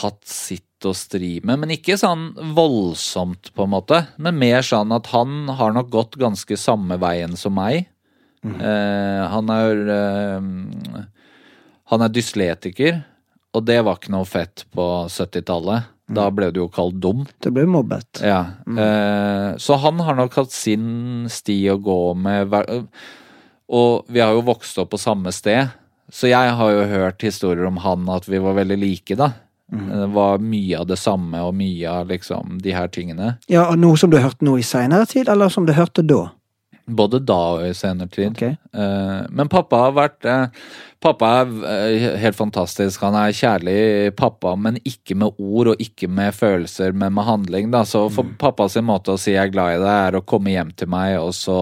hatt sitt å stri med, men ikke sånn voldsomt, på en måte. Men mer sånn at han har nok gått ganske samme veien som meg. Eh, han er eh, Han er dysletiker, og det var ikke noe fett på 70-tallet. Da ble du jo kalt dum. Du ble mobbet. Ja. Eh, så han har nok hatt sin sti å gå med. Og vi har jo vokst opp på samme sted, så jeg har jo hørt historier om han at vi var veldig like, da. Det var mye av det samme og mye av liksom de her tingene. Ja, og Noe som du hørte nå i seinere tid, eller som du hørte da? Både da og i senere tid. Okay. Eh, men pappa har vært eh, Pappa er eh, helt fantastisk. Han er kjærlig pappa, men ikke med ord og ikke med følelser, men med handling. Da. Så for pappa sin måte å si 'jeg er glad i deg', er å komme hjem til meg og så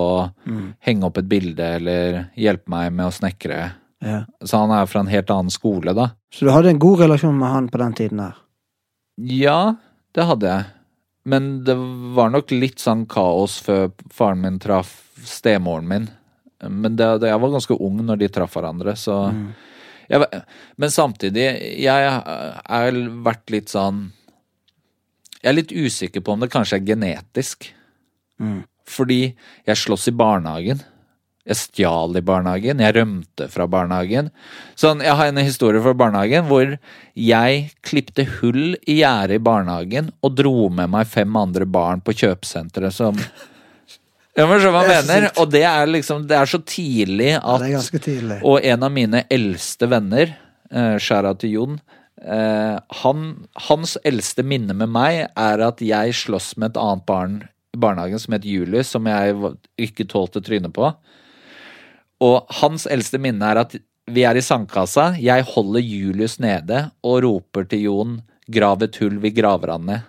henge opp et bilde eller hjelpe meg med å snekre. Ja. Så han er fra en helt annen skole, da. Så du hadde en god relasjon med han på den tiden der? Ja, det hadde jeg. Men det var nok litt sånn kaos før faren min traff stemoren min. Men det, det, jeg var ganske ung når de traff hverandre, så jeg, Men samtidig, jeg har vært litt sånn Jeg er litt usikker på om det kanskje er genetisk. Mm. Fordi jeg slåss i barnehagen. Jeg stjal i barnehagen. Jeg rømte fra barnehagen. Sånn, jeg har en historie fra barnehagen hvor jeg klipte hull i gjerdet i barnehagen og dro med meg fem andre barn på kjøpesenteret som Ja, men skjønner hva jeg mener? Og det er liksom Det er så tidlig Ja, at det ganske tidlig. og en av mine eldste venner, uh, Skjæra til Jon, eh, han, hans eldste minne med meg er at jeg slåss med et annet barn i barnehagen som het Julius, som jeg ikke tålte trynet på. Og hans eldste minne er at vi er i sandkassa, jeg holder Julius nede og roper til Jon 'grav et hull, vi graver han ned'.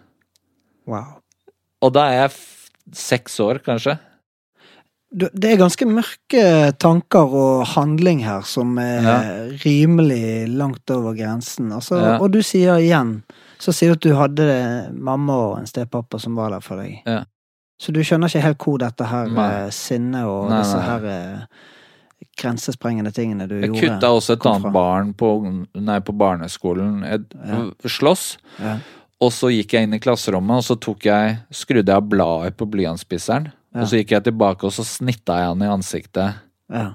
Wow. Og da er jeg seks år, kanskje. Det er ganske mørke tanker og handling her som er Ja. rimelig langt over grensen. Altså, Ja. Og du sier igjen, så sier du at du hadde mamma og en stepappa som var der for deg. Ja. Så du skjønner ikke helt hvor dette her Nei. eh, sinnet og Nei, disse her eh, grensesprengende tingene du Jeg gjorde kutta også et annet barn på, nei, på barneskolen. Jeg sloss. Ja. Og så gikk jeg inn i klasserommet, og så tok jeg, skrudde jeg av bladet på blyantspisseren. Ja. Og så gikk jeg tilbake, og så snitta jeg han i ansiktet. Ja.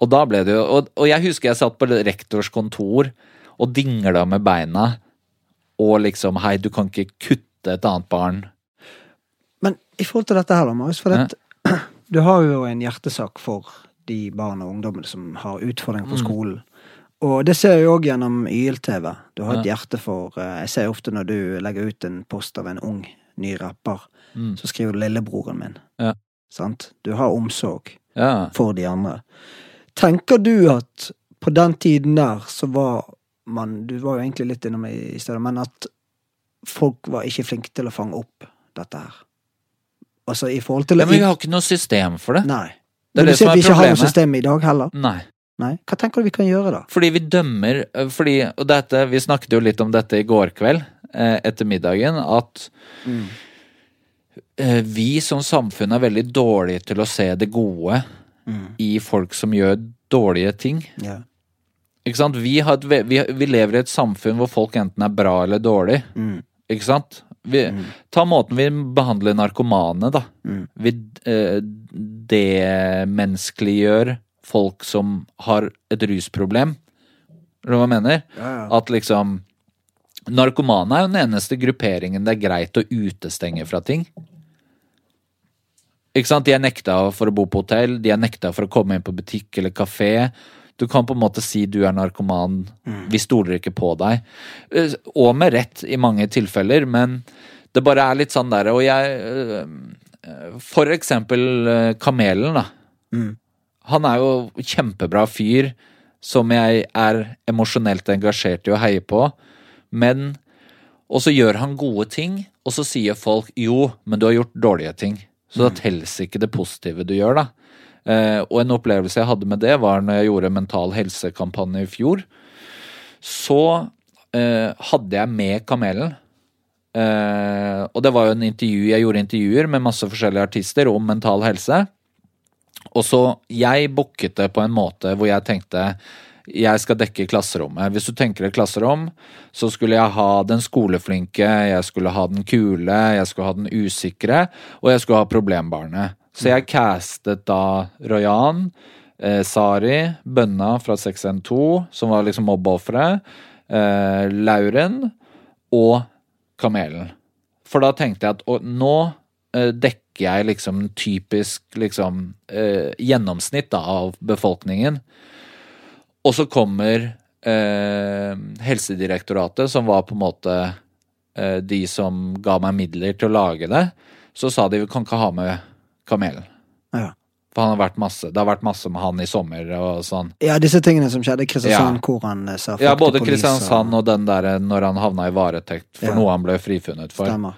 Og da ble det jo Og, og jeg husker jeg satt på rektors kontor og dingla med beina. Og liksom Hei, du kan ikke kutte et annet barn. Men i forhold til dette her, da, Marius, for Ja. at, (clears throat) du har jo en hjertesak for de barn og ungdommene som har utfordringer på Mm. skolen. Og det ser jeg òg gjennom YLTV. Du har et Ja. hjerte for eh, Jeg ser ofte når du legger ut en post av en ung, ny rapper, Mm. så skriver du 'lillebroren min'. Ja. Sant? Du har omsorg Ja. for de andre. Tenker du at på den tiden der så var man Du var jo egentlig litt innom i i stedet, men at folk var ikke flinke til å fange opp dette her? Altså i forhold til ja men vi har ikke noe system for det. Nei. Det er det sier som er vi ikke har noe system i dag heller? Nei. Nei. Hva tenker du vi kan gjøre da? Fordi vi dømmer eh, fordi, Og dette, vi snakket jo litt om dette i går kveld, etter middagen, at eh, vi som samfunn er veldig dårlige til å se det gode i folk som gjør dårlige ting. Ja. Ikke sant? Vi, har et, vi, vi lever i et samfunn hvor folk enten er bra eller dårlig. Mm. Ikke sant? Vi, Ta måten vi behandler narkomane, da. Mm. Vi eh, demenneskeliggjør folk som har et rusproblem. Skjønner du hva jeg mener? Ja, ja. At liksom Narkomane er jo den eneste grupperingen det er greit å utestenge fra ting. Ikke sant? De er nekta for å bo på hotell, de er nekta for å komme inn på butikk eller kafé. Du kan på en måte si du er narkoman, vi stoler ikke på deg. Eh, Og med rett i mange tilfeller, men det bare er litt sånn der Og jeg eh, For eksempel eh, Kamelen, da. Mm. Han er jo kjempebra fyr som jeg er emosjonelt engasjert i å heie på, men Og så gjør han gode ting, og så sier folk jo, men du har gjort dårlige ting. Så da teller ikke det positive du gjør, da. Eh, og en opplevelse jeg hadde med det, var når jeg gjorde Mental helse-kampanje i fjor. Så eh, hadde jeg med Kamelen. Eh, og det var jo en intervju, jeg gjorde intervjuer med masse forskjellige artister om mental helse. Og så jeg booket det på en måte hvor jeg tenkte jeg skal dekke klasserommet. Hvis du tenker et klasserom, så skulle jeg ha den skoleflinke, jeg skulle ha den kule, jeg skulle ha den usikre, og jeg skulle ha problembarnet. Så jeg castet da Royan, eh, Sari, Bønna fra 612, som var liksom mobbeofferet, eh, Lauren og Kamelen. For da tenkte jeg at og, nå eh, dekker jeg liksom typisk liksom eh, gjennomsnitt da, av befolkningen. Og så kommer eh, Helsedirektoratet, som var på en måte eh, de som ga meg midler til å lage det. Så sa de vi kan ikke ha med Kamelen. Ja. For han har vært masse, det har vært masse med han i sommer og sånn. ja, disse tingene som skjedde i Kristiansand, Ja. hvor han eh, sa Ja, både Kristiansand og den der når han havna i varetekt for Ja. noe han ble frifunnet for. Stemmer.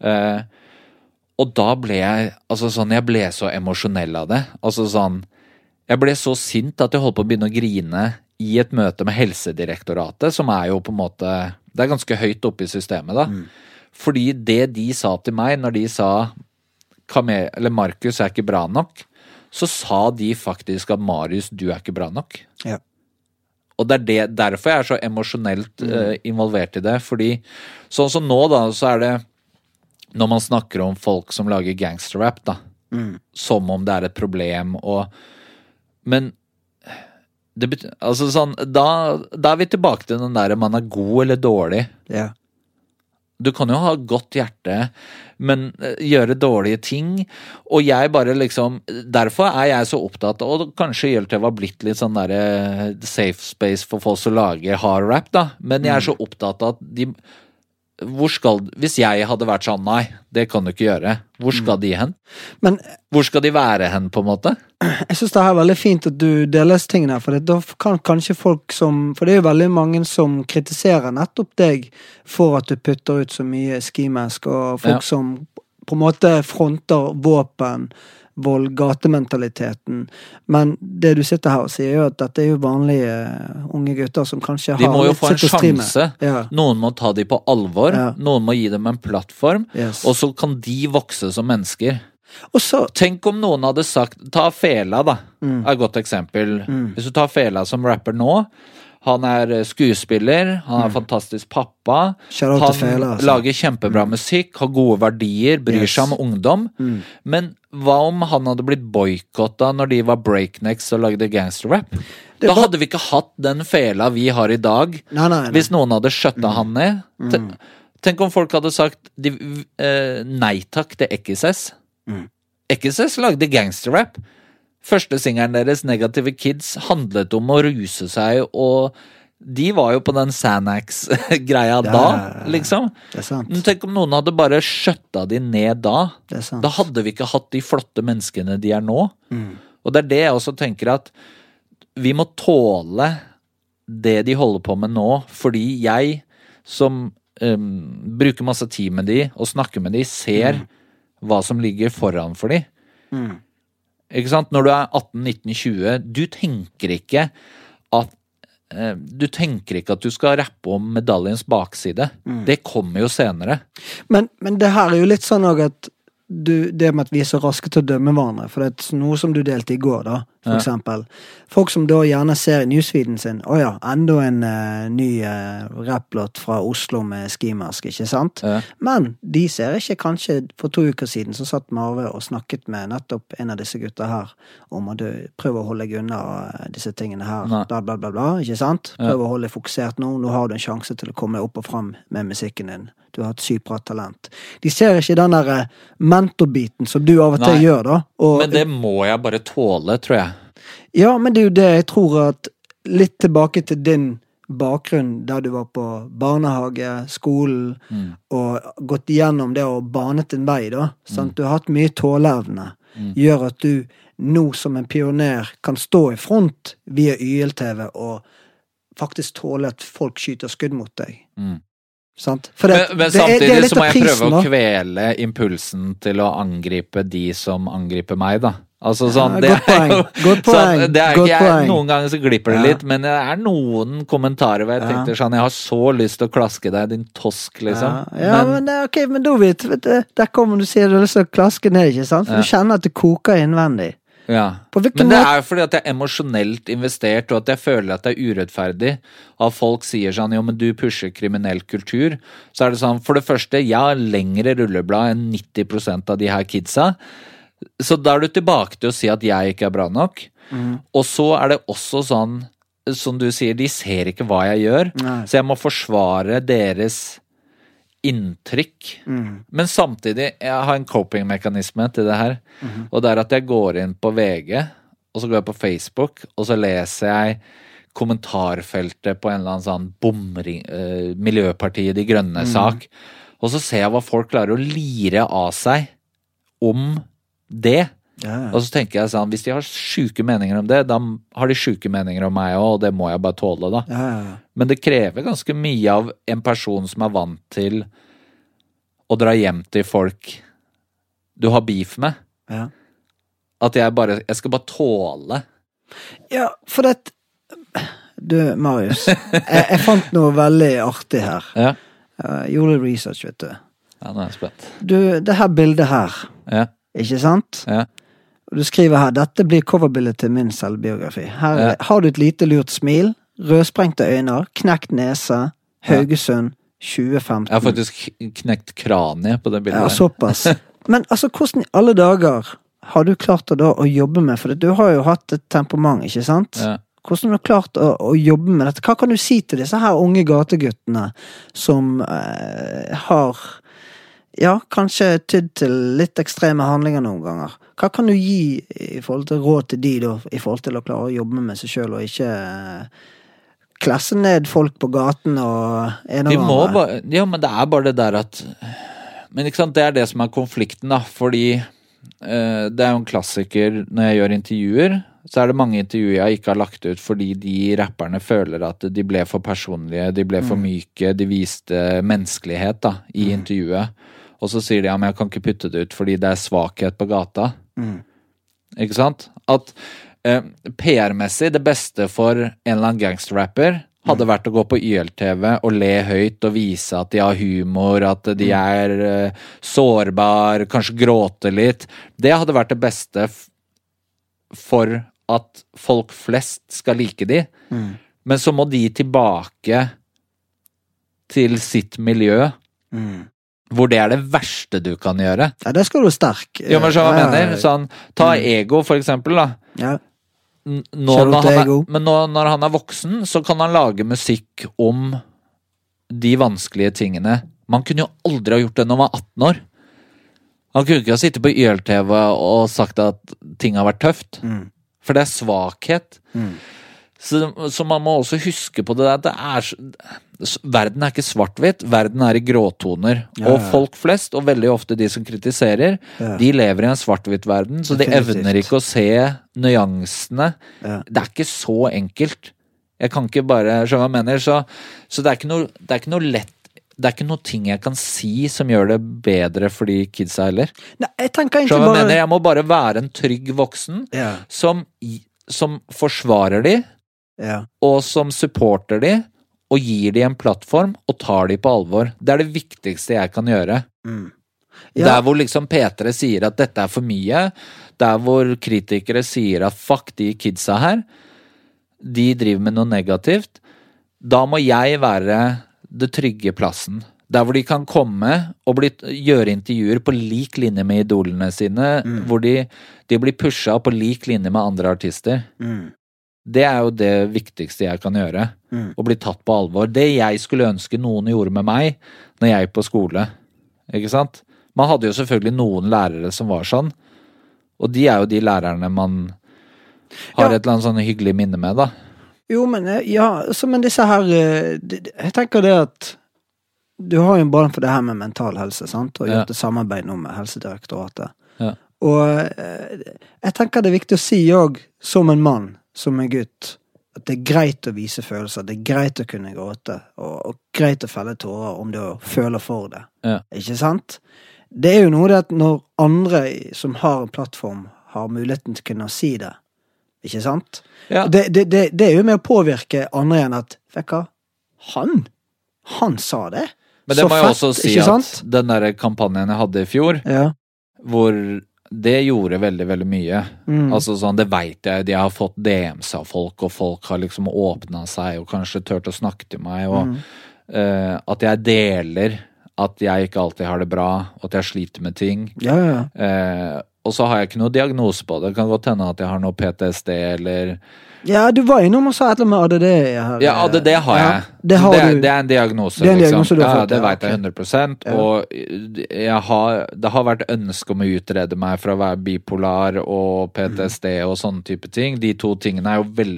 Eh, og da ble jeg altså sånn, jeg ble så emosjonell av det. Altså sånn Jeg ble så sint at jeg holdt på å begynne å grine i et møte med Helsedirektoratet, som er jo på en måte Det er ganske høyt oppe i systemet, da. Fordi det de sa til meg når de sa eller Markus er ikke bra nok, så sa de faktisk at Marius, du er ikke bra nok. Ja. Og det er det, derfor jeg er så emosjonelt eh, involvert i det. Fordi sånn som nå, da, så er det Når man snakker om folk som lager gangsterrap, da. Som om det er et problem og Men det betyr, altså sånn, da, da er vi tilbake til den der man er god eller dårlig. Ja. Du kan jo ha godt hjerte, men eh, gjøre dårlige ting. Og jeg bare liksom Derfor er jeg så opptatt av Og kanskje YLT var blitt litt sånn derre safe space for folk som lager hard rap, da. Men jeg er så opptatt av at de hvor skal, Hvis jeg hadde vært sånn, nei, det kan du ikke gjøre. Hvor skal de hen? Men Hvor skal de være hen, på en måte? jeg syns det er veldig fint at du deler disse tingene, for det, da kan kanskje folk som For det er jo veldig mange som kritiserer nettopp deg for at du putter ut så mye skimask, og folk Ja. som på en måte fronter våpen, vold, gatementaliteten. Men det du sitter her og sier, er jo at dette er jo vanlige eh, unge gutter som kanskje De har må jo litt få en sjanse. Ja. Noen må ta dem på alvor. Ja. Noen må gi dem en plattform. Yes. Og så kan de vokse som mennesker. Så Tenk om noen hadde sagt Ta Fela, da. Mm. er et godt eksempel. Hvis du tar Fela som rapper nå. Han er eh, skuespiller, han er fantastisk pappa. Mm. Shout han feil, altså. lager kjempebra musikk, har gode verdier, bryr Yes. seg om ungdom. Mm. Men hva om han hadde blitt boikotta når de var breaknecks og lagde gangsterrap? Da var- hadde vi ikke hatt den Fela vi har i dag. Nei, nei, nei. Hvis noen hadde skjøtta han ned. Mm. Tenk om folk hadde sagt de, eh, nei takk til XS. Mm. XS lagde gangsterrap. Første singelen deres, Negative Kids, handlet om å ruse seg, og de var jo på den Sanax-greia da, liksom. Det er sant. Men tenk om noen hadde bare skjøtta de ned da. Det er sant. Da hadde vi ikke hatt de flotte menneskene de er nå. Mm. Og det er det jeg også tenker at vi må tåle det de holder på med nå, fordi jeg som um, bruker masse tid med de og snakker med de, ser hva som ligger foran for de. Mm. Ikke sant? Når du er 18-19-20, du tenker ikke at eh, Du tenker ikke at du skal rappe om medaljens bakside. Det kommer jo senere. Men, men det her er jo litt sånn òg at du, det med at vi er så raske til å dømme hverandre. For det er noe som du delte i går, da, for eksempel. Folk som da gjerne ser i newsfeeden sin Å ja, enda en uh, ny uh, rapplåt fra Oslo med skimask, ikke sant? Ja. Men de ser ikke kanskje For to uker siden så satt Marve og snakket med nettopp en av disse gutta her om at du prøver å holde deg unna eh, disse tingene her, Nei. bla, bla, bla, bla, ikke sant? Ja. Å holde deg fokusert nå. Nå har du en sjanse til å komme opp og fram med musikken din. Du har et sykt bra talent. De ser ikke den der mentorbiten som du av og til Nei. gjør, da. Og, Men det må jeg bare tåle, tror jeg. Ja, men det er jo det jeg tror at Litt tilbake til din bakgrunn der du var på barnehage, skolen, Mm. og gått gjennom det og banet din vei, da. Sant? Du har hatt mye tåleevne. Gjør at du nå som en pioner kan stå i front via YLTV og faktisk tåle at folk skyter skudd mot deg. Mm. Det, Men, men det er- det samtidig så må jeg prøve å kvele impulsen til å angripe de som angriper meg, da. Altså sånn, Ja, det godt poeng, jo godt poeng, sånn, er, godt jeg, poeng. Noen ganger så glipper det Ja. litt, men det er noen kommentarer hvor jeg tenkte sånn Jeg har så lyst til å klaske deg, din tosk, liksom. Ja, ja men, er ok, men da vet du, Der kommer du sier du har lyst til å klaske ned, ikke sant? For du kjenner at det koker innvendig. Ja. På Men det måte er jo fordi at jeg er emosjonelt investert, og at jeg føler at det er urettferdig. At folk sier sånn jo, men du pusher kriminell kultur. Så er det sånn, for det første, jeg har lengre rulleblad enn 90% av de her kidsa. Så da er du tilbake til å si at jeg ikke er bra nok. Og så er det også sånn, som du sier, de ser ikke hva jeg gjør. Nei. Så jeg må forsvare deres inntrykk. Mm. Men samtidig, jeg har en coping-mekanisme til det her. Og det er at jeg går inn på VG, og så går jeg på Facebook, og så leser jeg kommentarfeltet på en eller annen sånn bomring, eh, Miljøpartiet De Grønne-sak. Og så ser jeg hva folk klarer å lire av seg om det. Ja, Og så tenker jeg sånn, hvis de har sjuke meninger om det, da har de sjuke meninger om meg òg, og det må jeg bare tåle, da. ja. Men det krever ganske mye av en person som er vant til å dra hjem til folk du har beef med. At jeg bare Jeg skal bare tåle. Ja, for det Du, Marius. Jeg, jeg fant noe veldig artig her. Ja. Jeg gjorde research, vet du. ja nå er jeg spent. Du, det her bildet her, Ja. Ikke sant? Ja. Du skriver her 'Dette blir coverbildet til min selvbiografi'. Her Ja. har du et lite lurt smil, rødsprengte øyne, knekt nese, Haugesund, 2015. Jeg har faktisk knekt kraniet på det bildet. Ja, såpass. (laughs) Men altså, hvordan i alle dager har du klart å, da, å jobbe med For du har jo hatt et temperament, ikke sant? Ja. Hvordan har du klart å, å jobbe med dette? Hva kan du si til disse her unge gateguttene som eh, har ja, kanskje tydd til litt ekstreme handlinger noen ganger. Hva kan du gi i forhold til råd til de, da, i forhold til å klare å jobbe med seg sjøl, og ikke eh, klasse ned folk på gaten og en og andre? Ja, men det er bare det der at Men ikke sant, det er det som er konflikten, da. Fordi eh, det er jo en klassiker når jeg gjør intervjuer. Så er det mange intervjuer jeg ikke har lagt ut fordi de rapperne føler at de ble for personlige, de ble for myke, de viste menneskelighet da, i intervjuet. Og så sier de ja, men jeg kan ikke putte det ut fordi det er svakhet på gata. Ikke sant? At eh, PR-messig, det beste for en eller annen gangsterrapper hadde vært å gå på YLTV og le høyt og vise at de har humor, at de er eh, sårbar, kanskje gråte litt. Det hadde vært det beste for at folk flest skal like de. Men så må de tilbake til sitt miljø, hvor det er det verste du kan gjøre. Ja, det skal du sterk. Jo, men så hva Ja, jeg mener? Sånn, ta ego, for eksempel, da. Ja. Nå, når er, men nå når han er voksen, så kan han lage musikk om de vanskelige tingene. Man kunne jo aldri ha gjort det når man var 18 år. Han kunne ikke ha sittet på YLTV og sagt at ting har vært tøft. Mm. For det er svakhet. Så, så man må også huske på det der det er Verden er ikke svart-hvitt, verden er i gråtoner. Ja, Og folk flest, og veldig ofte de som kritiserer, Ja. de lever i en svart-hvitt-verden, så de evner ikke å se nyansene. Det er ikke så enkelt. Jeg kan ikke bare skjønne hva jeg mener? Så, så det, er ikke noe, det er ikke noe lett Det er ikke noe ting jeg kan si som gjør det bedre for de kidsa heller. Nei, jeg tenker egentlig bare... jeg mener? Jeg må bare være en trygg voksen Ja, som, som forsvarer de, ja. og som supporter de, og gir de en plattform, og tar de på alvor. Det er det viktigste jeg kan gjøre. Mm. Ja. Der hvor liksom P3 sier at dette er for mye, der hvor kritikere sier at fuck de kidsa her, de driver med noe negativt, da må jeg være det trygge plassen. Der hvor de kan komme og bli, gjøre intervjuer på lik linje med idolene sine, hvor de, de blir pusha på lik linje med andre artister. Mm. Det er jo det viktigste jeg kan gjøre. Mm. Å bli tatt på alvor. Det jeg skulle ønske noen gjorde med meg når jeg gikk på skole. Ikke sant? Man hadde jo selvfølgelig noen lærere som var sånn. Og de er jo de lærerne man har Ja. et eller annet sånn hyggelig minne med, da. Jo, men eh, ja, så, men disse her eh, Jeg tenker det at du har jo en brann for det her med mental helse, sant, og Ja. gjort et samarbeid nå med Helsedirektoratet. Ja. Og eh, jeg tenker det er viktig å si òg, som en mann, som en gutt, At det er greit å vise følelser, det er greit å kunne gråte, og, og greit å felle tårer om du føler for det. Ja. Ikke sant? Det er jo noe det at når andre som har en plattform, har muligheten til å kunne si det, ikke sant? Ja. Det, det, det, det er jo med å påvirke andre igjen at Vet du hva? Han! Han sa det! Men det Så må jeg fett, også si at sant? den der kampanjen jeg hadde i fjor, Ja. hvor det gjorde veldig, veldig mye. Mm. Altså sånn, Det veit jeg. De har fått DMs av folk, og folk har liksom åpna seg og kanskje turt å snakke til meg. Og Mm. uh, at jeg deler at jeg ikke alltid har det bra, og at jeg sliter med ting. ja, ja. Eh, og så har jeg ikke noe diagnose på det. Det kan godt hende at jeg har noe PTSD eller Ja, du var innom og sa et eller annet med ADD her. Ja, ADD har jeg. Ja, det har det, er, det er en diagnose, Det er en liksom. du har ja, det veit jeg 100 Ja. Og har, det har vært ønske om å utrede meg for å være bipolar og PTSD og sånne type ting. De to tingene er jo vel,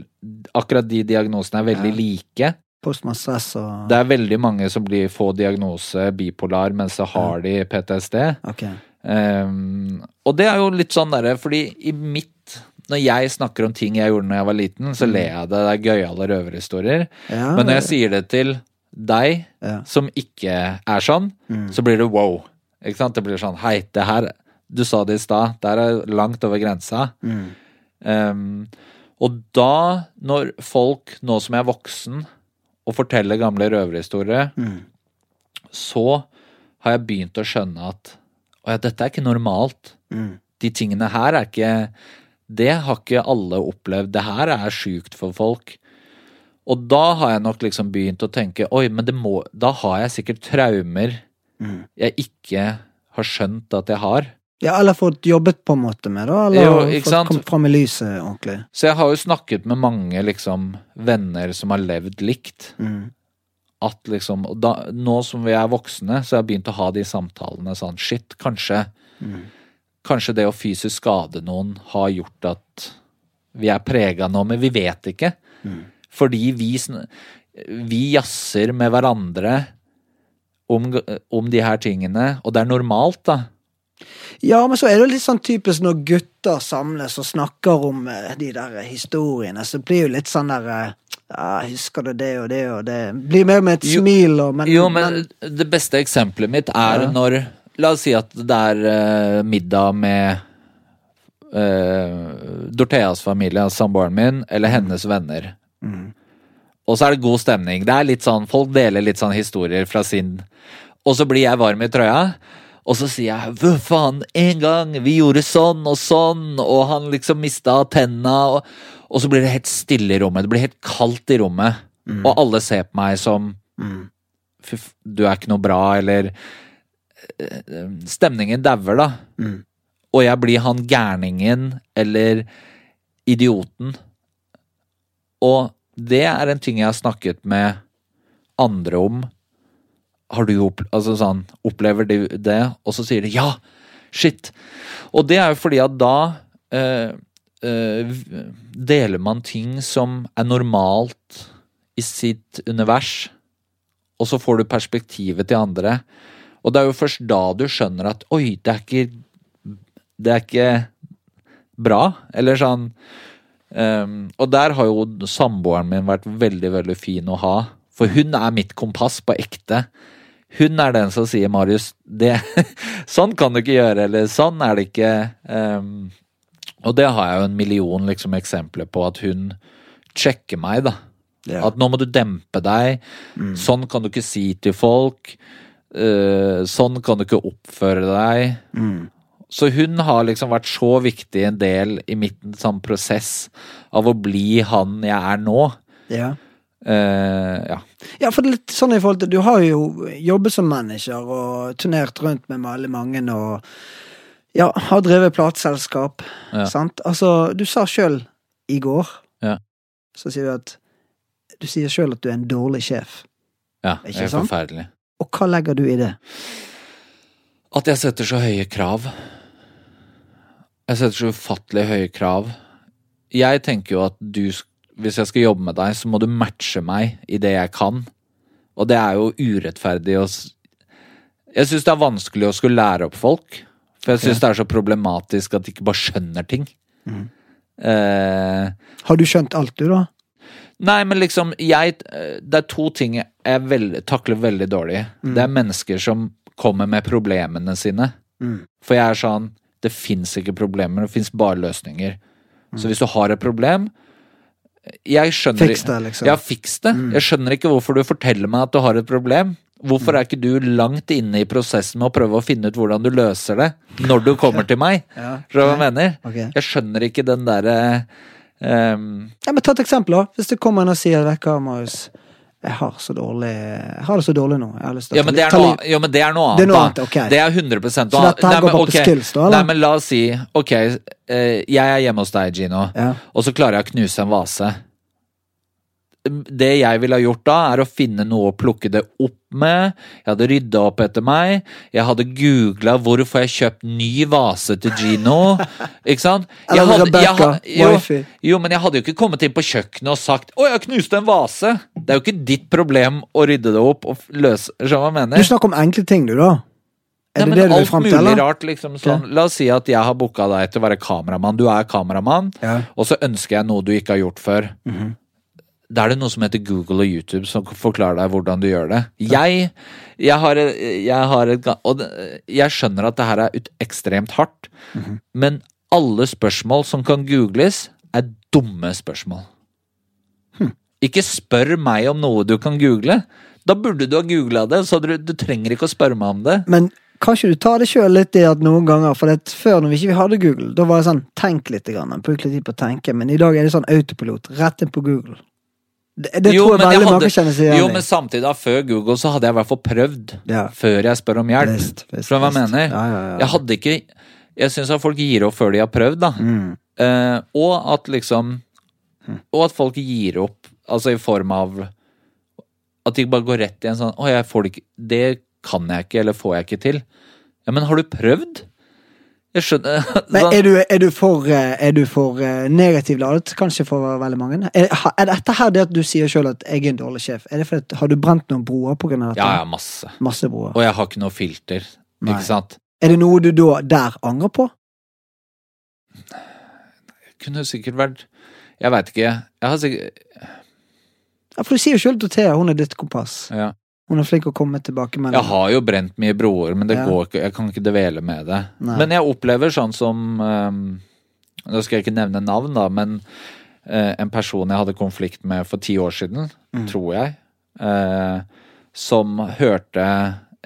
Akkurat de diagnosene er veldig like. Postmastress og Det er veldig mange som blir får diagnose bipolar, men så har de PTSD. Ok. Ehm, og det er jo litt sånn derre, fordi i mitt Når jeg snakker om ting jeg gjorde da jeg var liten, så ler jeg det. Det er gøyale røverhistorier. Ja, Men når jeg sier det til deg, ja. som ikke er sånn, Mm. så blir det wow. Ikke sant? Det blir sånn Hei, det her Du sa det i stad. Det her er langt over grensa. Mm. Um, og da, når folk, nå som jeg er voksen, og forteller gamle røverhistorier, Mm. så har jeg begynt å skjønne at å ja, dette er ikke normalt. Mm. De tingene her er ikke Det har ikke alle opplevd. Det her er sjukt for folk. Og da har jeg nok liksom begynt å tenke oi, men det må Da har jeg sikkert traumer Mm. jeg ikke har skjønt at jeg har. Ja, eller fått jobbet på en måte med, da. Eller Jo, fått sant? kommet fram i lyset ordentlig. Så jeg har jo snakket med mange liksom venner som har levd likt. Mm. At liksom da, Nå som vi er voksne, så har jeg begynt å ha de samtalene sånn Shit, kanskje Mm. Kanskje det å fysisk skade noen har gjort at vi er prega nå, men vi vet ikke. Mm. Fordi vi, vi jazzer med hverandre om, om de her tingene, og det er normalt, da. Ja, men så er det litt sånn typisk når gutter samles og snakker om eh, de der historiene, så blir det jo litt sånn der eh, ja, Husker du det og det og det? Blir mer med et Jo- smil og men, Jo, men det beste eksempelet mitt er Ja. når La oss si at det er uh, middag med uh, Dortheas familie, altså samboeren min, eller hennes venner. Mm. Og så er det god stemning. Det er litt sånn, Folk deler litt sånn historier fra sin Og så blir jeg varm i trøya. Og så sier jeg 'hva faen, en gang vi gjorde sånn og sånn', og han liksom mista tenna, og, og så blir det helt stille i rommet. Det blir helt kaldt i rommet. Og alle ser på meg som Mm. Fy, du er ikke noe bra, eller eh, Stemningen dauer, da. Mm. Og jeg blir han gærningen eller idioten. Og det er en ting jeg har snakket med andre om. Har du opp, altså sånn, opplever du det? Og så sier de ja! Shit! Og det er jo fordi at da eh, eh, deler man ting som er normalt i sitt univers, og så får du perspektivet til andre. Og det er jo først da du skjønner at oi, det er ikke Det er ikke bra. Eller sånn Um, Og der har jo samboeren min vært veldig, veldig fin å ha. For hun er mitt kompass på ekte. Hun er den som sier 'Marius, det, (laughs) sånn kan du ikke gjøre', eller 'sånn er det ikke'. Um, og det har jeg jo en million liksom, eksempler på at hun sjekker meg, da. Ja. At nå må du dempe deg. Sånn kan du ikke si til folk. Uh, sånn kan du ikke oppføre deg. Mm. Så hun har liksom vært så viktig en del i mitt sånn prosess av å bli han jeg er nå. Ja. Eh, ja. Ja, for det er litt sånn i forhold til Du har jo jobbet som manager og turnert rundt med veldig mange og ja, har drevet plateselskap. Ja. Sant? Altså, du sa sjøl i går Ja. Så sier du at Du sier sjøl at du er en dårlig sjef. ja Ikke jeg er sant? forferdelig. Og hva legger du i det? At jeg setter så høye krav. Jeg setter så ufattelig høye krav. Jeg tenker jo at du, sk- hvis jeg skal jobbe med deg, så må du matche meg i det jeg kan. Og det er jo urettferdig å Jeg syns det er vanskelig å skulle lære opp folk. For jeg syns det er så problematisk at de ikke bare skjønner ting. Mm. Eh, Har du skjønt alt, du, da? Nei, men liksom, jeg eh, Det er to ting jeg veld, takler veldig dårlig. Det er mennesker som kommer med problemene sine. For jeg er sånn Det fins ikke problemer, det fins bare løsninger. Så hvis du har et problem Jeg skjønner Fiks det, liksom. Ja, fiks det. Jeg skjønner ikke hvorfor du forteller meg at du har et problem. Hvorfor er ikke du langt inne i prosessen med å prøve å finne ut hvordan du løser det, når du kommer til meg? Ja. Skjønner hva jeg mener? Okay. Jeg skjønner ikke den derre um... Ja, men Ta et eksempel, da. Hvis det kommer en og sier hva, Marius. Jeg har så dårlig Jeg har det så dårlig nå. Ja, men det er noe, jo, men det er noe annet. Det er noe annet, ok. Det er 100 noe Så dette her Nei, går men bare på skills, da, eller? Nei, men la oss si Ok, jeg er hjemme hos deg, Gino, Ja. og så klarer jeg å knuse en vase. Det jeg ville ha gjort da, er å finne noe å plukke det opp med. Jeg hadde rydda opp etter meg. Jeg hadde googla hvor får jeg kjøpt ny vase til Gino. (laughs) Ikke sant? Jeg hadde- jeg jo, jo, men jeg hadde jo ikke kommet inn på kjøkkenet og sagt 'Å, jeg knuste en vase'. Det er jo ikke ditt problem å rydde det opp og løse Skjønner du hva jeg mener? Du snakker om enkle ting, du, da. Er Nei, det det du vil alt fram Alt mulig rart, liksom sånn. La oss si at jeg har booka deg til å være kameramann. Du er kameramann, Ja. og så ønsker jeg noe du ikke har gjort før. Da er det noe som heter Google og YouTube som forklarer deg hvordan du gjør det. Jeg, jeg, har, jeg har et Og jeg skjønner at det her er ut, ekstremt hardt, men alle spørsmål som kan googles, er dumme spørsmål. Ikke spør meg om noe du kan google. Da burde du ha googla det, så du, du trenger ikke å spørre meg om det. Men kan ikke du ta det sjøl litt i at noen ganger For det, før når vi ikke hadde Google, da var det sånn tenk litt, grann, bruk litt tid på å tenke. Men i dag er det sånn autopilot. Rett inn på Google. Det, det Jo, tror jeg men veldig mange kjenner seg Jo, men samtidig, da, før Google, så hadde jeg i hvert fall prøvd. Ja. Før jeg spør om hjelp. Best, best, hva jeg mener? Ja, ja, ja. Jeg hadde ikke Jeg syns at folk gir opp før de har prøvd, da. Mm. Eh, og at liksom Og at folk gir opp, altså i form av At de bare går rett i en sånn Å, jeg får det ikke Det kan jeg ikke, eller får jeg ikke til. Ja, men har du prøvd? Jeg skjønner (laughs) Men er du, er du for, eh, er du for eh, negativ ladet, kanskje for veldig mange? Er, er dette her det at du sier sjøl at jeg er en dårlig sjef? Er det fordi at, Har du brent noen broer av dette? Ja, ja, masse. Masse broer. Og jeg har ikke noe filter. Nei. Ikke sant? Er det noe du da der angrer på? Kunne sikkert vært Jeg veit ikke. Jeg har sikkert Ja, For du sier jo sjøl til Thea hun er ditt kompass. ja. Hun er flink å komme tilbake med det. Jeg har jo brent mye broer, men det Ja. går ikke, jeg kan ikke dvele med det. Nei. Men jeg opplever sånn som um, Nå skal jeg ikke nevne navn, da, men uh, en person jeg hadde konflikt med for ti år siden, Mm. tror jeg, uh, som hørte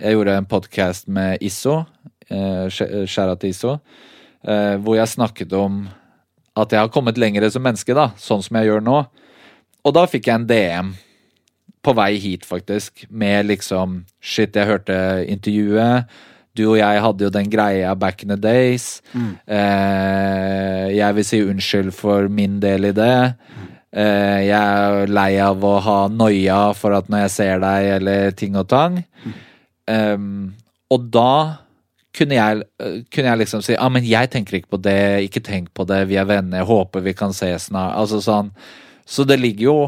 Jeg gjorde en podkast med Isso, uh, skjæra til Isso, uh, hvor jeg snakket om at jeg har kommet lenger som menneske, da, sånn som jeg gjør nå. Og da fikk jeg en DM på vei hit, faktisk, med liksom Shit, jeg hørte intervjuet. Du og jeg hadde jo den greia back in the days. Eh, jeg vil si unnskyld for min del i det. Eh, jeg er lei av å ha noia for at når jeg ser deg, eller ting og tang. Em, og da kunne jeg, eh, kunne jeg liksom si Ja, ah, men jeg tenker ikke på det, ikke tenk på det, vi er venner, jeg håper vi kan ses snart. Altså sånn. Så det ligger jo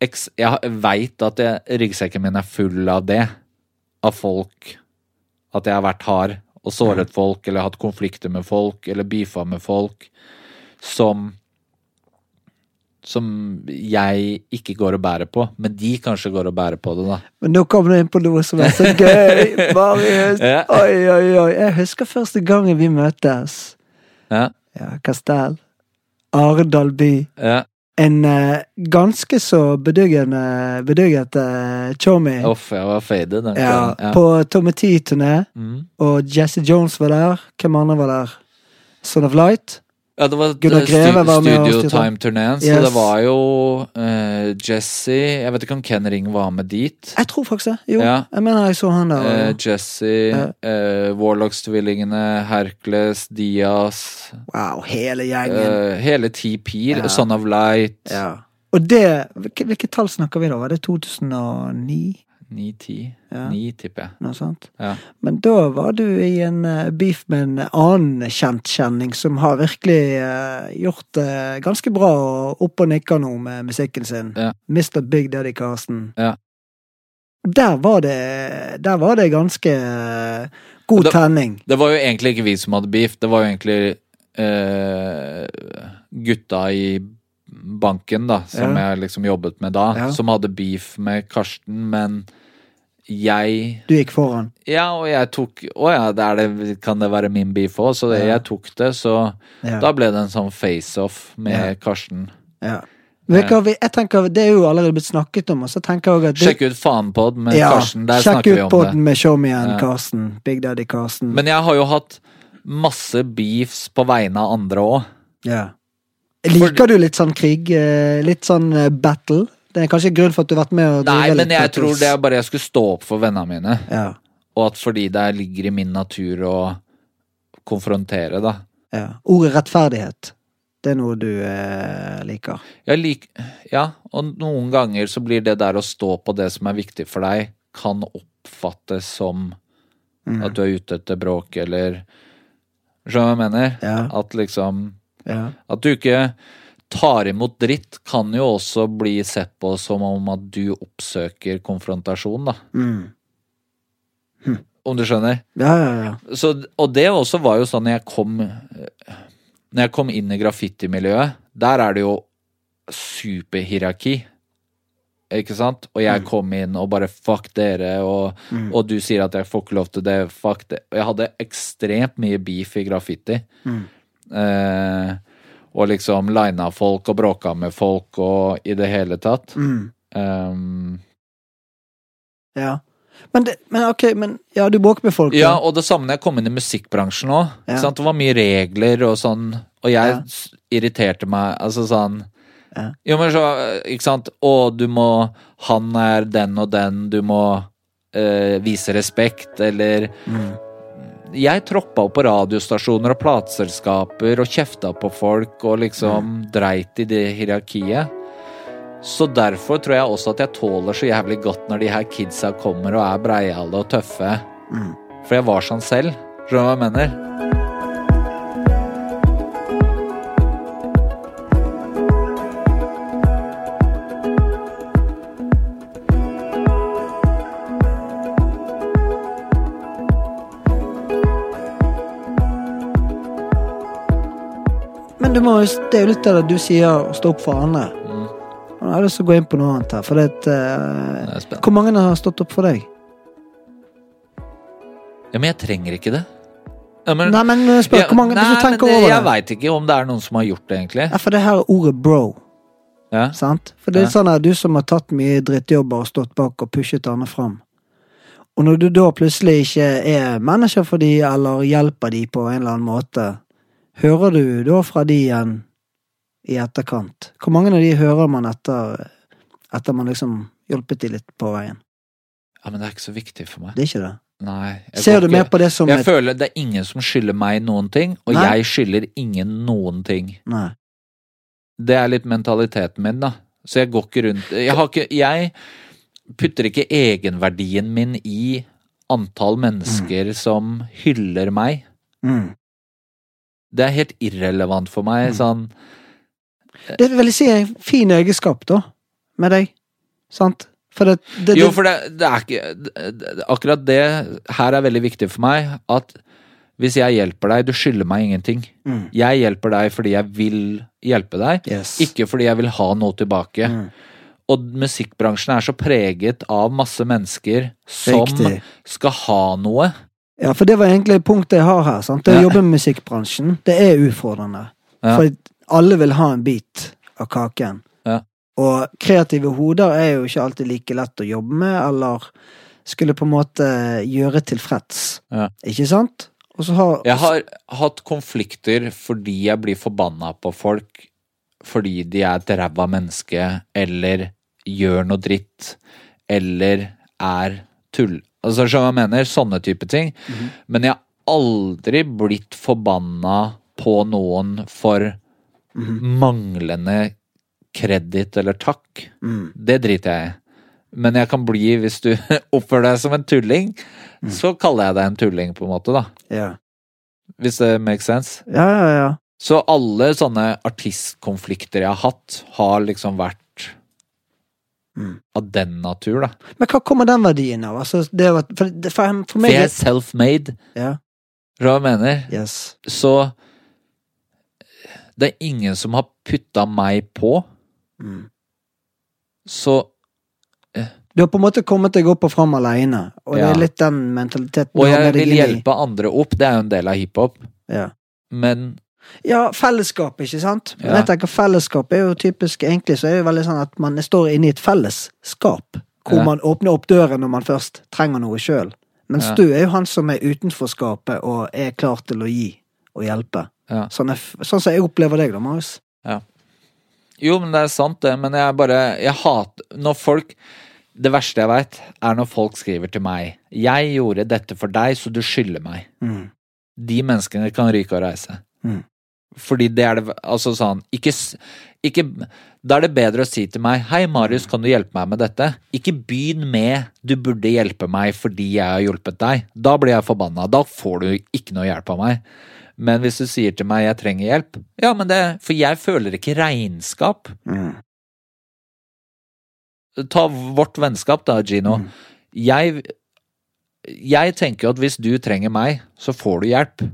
Jeg veit at jeg, ryggsekken min er full av det. Av folk. At jeg har vært hard og såret folk, eller hatt konflikter med folk, eller beefa med folk. Som Som jeg ikke går og bærer på, men de kanskje går og bærer på det, da. Men nå kommer du inn på noe som er så gøy! (laughs) Marius! Ja. Oi, oi, oi. Jeg husker første gangen vi møtes. Ja, Ja, Kastell. Arendal by. ja. En uh, ganske så bedugende, bedygget uh, Tjommi. Uff, jeg var faded den Ja. Ja. på Tommy T-turné, Mm. og Jesse Jones var der. Hvem andre var der? Son of Light. Ja, det var Gunnar eh, Greve var med Studio. Time-turneen, så Yes. det var jo uh, Jesse Jeg vet ikke om Ken Ring var med dit. Jeg tror faktisk det. Jo, Ja. jeg mener jeg så han der. Uh, Jesse, uh. Warlocks-tvillingene, Hercules, Diaz wow, hele gjengen. Hele TP, Ja. Son of Light. ja. Og det Hvilket hvilke tall snakker vi da? Var det 2009? 9-10. Ja. 9, tipper jeg. Noe sånt? Ja. Men da var du i en eh, beef med en annen kjentkjenning som har virkelig uh, gjort det ganske bra og opp og nikker nå med musikken sin. Ja. Mr. Big Daddy Carsten. Ja. Der var det Der var det ganske uh, god tenning. Det var jo egentlig ikke vi som hadde beef, det var jo egentlig gutta i banken, da, som Ja. jeg liksom jobbet med da, Ja. som hadde beef med Karsten, men jeg Du gikk foran. Ja, og jeg tok Å ja, det det, kan det være min beef òg? Så det, Ja. jeg tok det, så da ble det en sånn face-off med. Karsten. Ja. Vi- jeg tenker, Det er jo allerede blitt snakket om, og så tenker jeg at det, Sjekk ut Fanpod med ja, Karsten, der sjekk snakker vi ut om podden det. med Show Me Again Ja. Karsten. Big Daddy Karsten. Men jeg har jo hatt masse beefs på vegne av andre òg. ja. Liker du litt sånn krig? eh, Litt sånn eh, battle? Det er kanskje grunn for at du har vært med og Nei, men jeg tror det er bare jeg skulle stå opp for vennene mine. Ja. Og at fordi det ligger i min natur å konfrontere, da. ja. Ordet rettferdighet, det er noe du eh, liker. Lik, ja, og noen ganger så blir det der å stå på det som er viktig for deg, kan oppfattes som Mm. at du er ute etter bråk, eller Skjønner du hva jeg mener? Ja. At liksom Ja. At du ikke tar imot dritt, kan jo også bli sett på som om at du oppsøker konfrontasjon, da. Mm. Om du skjønner? ja, ja, ja. Så, og det også var jo sånn jeg kom Når jeg kom inn i graffitimiljøet, der er det jo superhierarki. Ikke sant? Og jeg kom inn og bare fuck dere, og, og du sier at jeg får ikke lov til det, fuck det. Og jeg hadde ekstremt mye beef i graffiti. Eh, og liksom lina folk og bråka med folk og i det hele tatt. Mm. Um, ja. Men, det, men ok, men ja, du bråker med folk. Ja, og det samme når jeg kom inn i musikkbransjen òg. Ja. Det var mye regler og sånn, og jeg Ja. irriterte meg. Altså sånn Ja. Jo, men så, ikke sant Å, du må Han er den og den, du må øh, vise respekt, eller Mm. Jeg troppa opp på radiostasjoner og plateselskaper og kjefta på folk og liksom Mm. dreit i det hierarkiet. Så derfor tror jeg også at jeg tåler så jævlig godt når de her kidsa kommer og er breiale og tøffe. Mm. For jeg var sånn selv. Skjønner du hva jeg mener? Du må, det er jo litt av det du sier, å stå opp for andre. Mm. Jeg har lyst til å gå inn på noe annet her. For det, eh, Det er hvor mange har stått opp for deg? Ja, men jeg trenger ikke det. Ja, men, Nei, men eh, spør, Ja, hvor mange, nei, hvis du tenker men det, Jeg veit ikke om det er noen som har gjort det, egentlig. Ja, for det her er ordet bro. Ja. Sant? For det er sånn at du som har tatt mye drittjobber og stått bak og pushet andre fram. Og når du da plutselig ikke er manager for de, eller hjelper de på en eller annen måte, hører du da fra de igjen i etterkant? Hvor mange av de hører man etter, etter man liksom hjulpet de litt på veien? ja, men det er ikke så viktig for meg. Det er ikke det. Nei. Ser du ikke- mer på det som Jeg et føler det er ingen som skylder meg noen ting, og Nei. jeg skylder ingen noen ting. Nei. Det er litt mentaliteten min, da. Så jeg går ikke rundt Jeg, har ikke, jeg putter ikke egenverdien min i antall mennesker som hyller meg. Mm. Det er helt irrelevant for meg. Sånn Det vil jeg si er en fin egenskap, da, med deg. Sant? For det, det, det Jo, for det, det er ikke Akkurat det her er veldig viktig for meg. At hvis jeg hjelper deg Du skylder meg ingenting. Mm. Jeg hjelper deg fordi jeg vil hjelpe deg, Yes. ikke fordi jeg vil ha noe tilbake. Mm. Og musikkbransjen er så preget av masse mennesker som Riktig. skal ha noe. Ja, for det var egentlig punktet jeg har her. Sant? Det å jobbe med musikkbransjen, det er utfordrende. Ja. For alle vil ha en bit av kaken. Ja. Og kreative hoder er jo ikke alltid like lett å jobbe med, eller skulle på en måte gjøre tilfreds. Ja. Ikke sant? Har Jeg har hatt konflikter fordi jeg blir forbanna på folk fordi de er et ræva menneske, eller gjør noe dritt, eller er tull... Altså, som jeg mener? Sånne type ting. Mhm. Men jeg har aldri blitt forbanna på noen for Mhm. manglende kreditt eller takk. mm, Det driter jeg i. Men jeg kan bli, hvis du (laughs) oppfører deg som en tulling, Mm. så kaller jeg deg en tulling, på en måte, da. Yeah. Hvis det makes sense. ja, ja, ja. Så alle sånne artistkonflikter jeg har hatt, har liksom vært Mm. av den natur, da. Men hva kommer den verdien av? Altså, det var, for, det- for, for For meg jeg er self-made. Ja. Hva jeg mener? Yes. Så Det er ingen som har putta meg på. Mm. Så Du har på en måte kommet deg opp og fram aleine, og det er litt den mentaliteten Og jeg vil hjelpe andre opp, det er jo en del av hiphop. Ja. Men Ja, fellesskap, ikke sant? Men jeg tenker fellesskap er jo typisk Egentlig så er det veldig sånn at man står inne i et fellesskap. Hvor Ja. man åpner opp døren når man først trenger noe sjøl. Mens Ja. du er jo han som er utenfor skapet og er klar til å gi og hjelpe. Ja. Sånn, er, sånn som jeg opplever deg, da, Marius. Jo, men det er sant, det. Men jeg bare Jeg hater Når folk Det verste jeg veit, er når folk skriver til meg 'Jeg gjorde dette for deg, så du skylder meg'. Mm. De menneskene kan ryke og reise. Mm. Fordi det er det Altså sånn ikke, ikke Da er det bedre å si til meg 'Hei, Marius, kan du hjelpe meg med dette?' Ikke begynn med 'Du burde hjelpe meg fordi jeg har hjulpet deg'. Da blir jeg forbanna. Da får du ikke noe hjelp av meg. Men hvis du sier til meg 'jeg trenger hjelp', ja, men det For jeg føler ikke regnskap. Mm. Ta vårt vennskap da, Gino. Mm. Jeg, jeg tenker at hvis du trenger meg, så får du hjelp.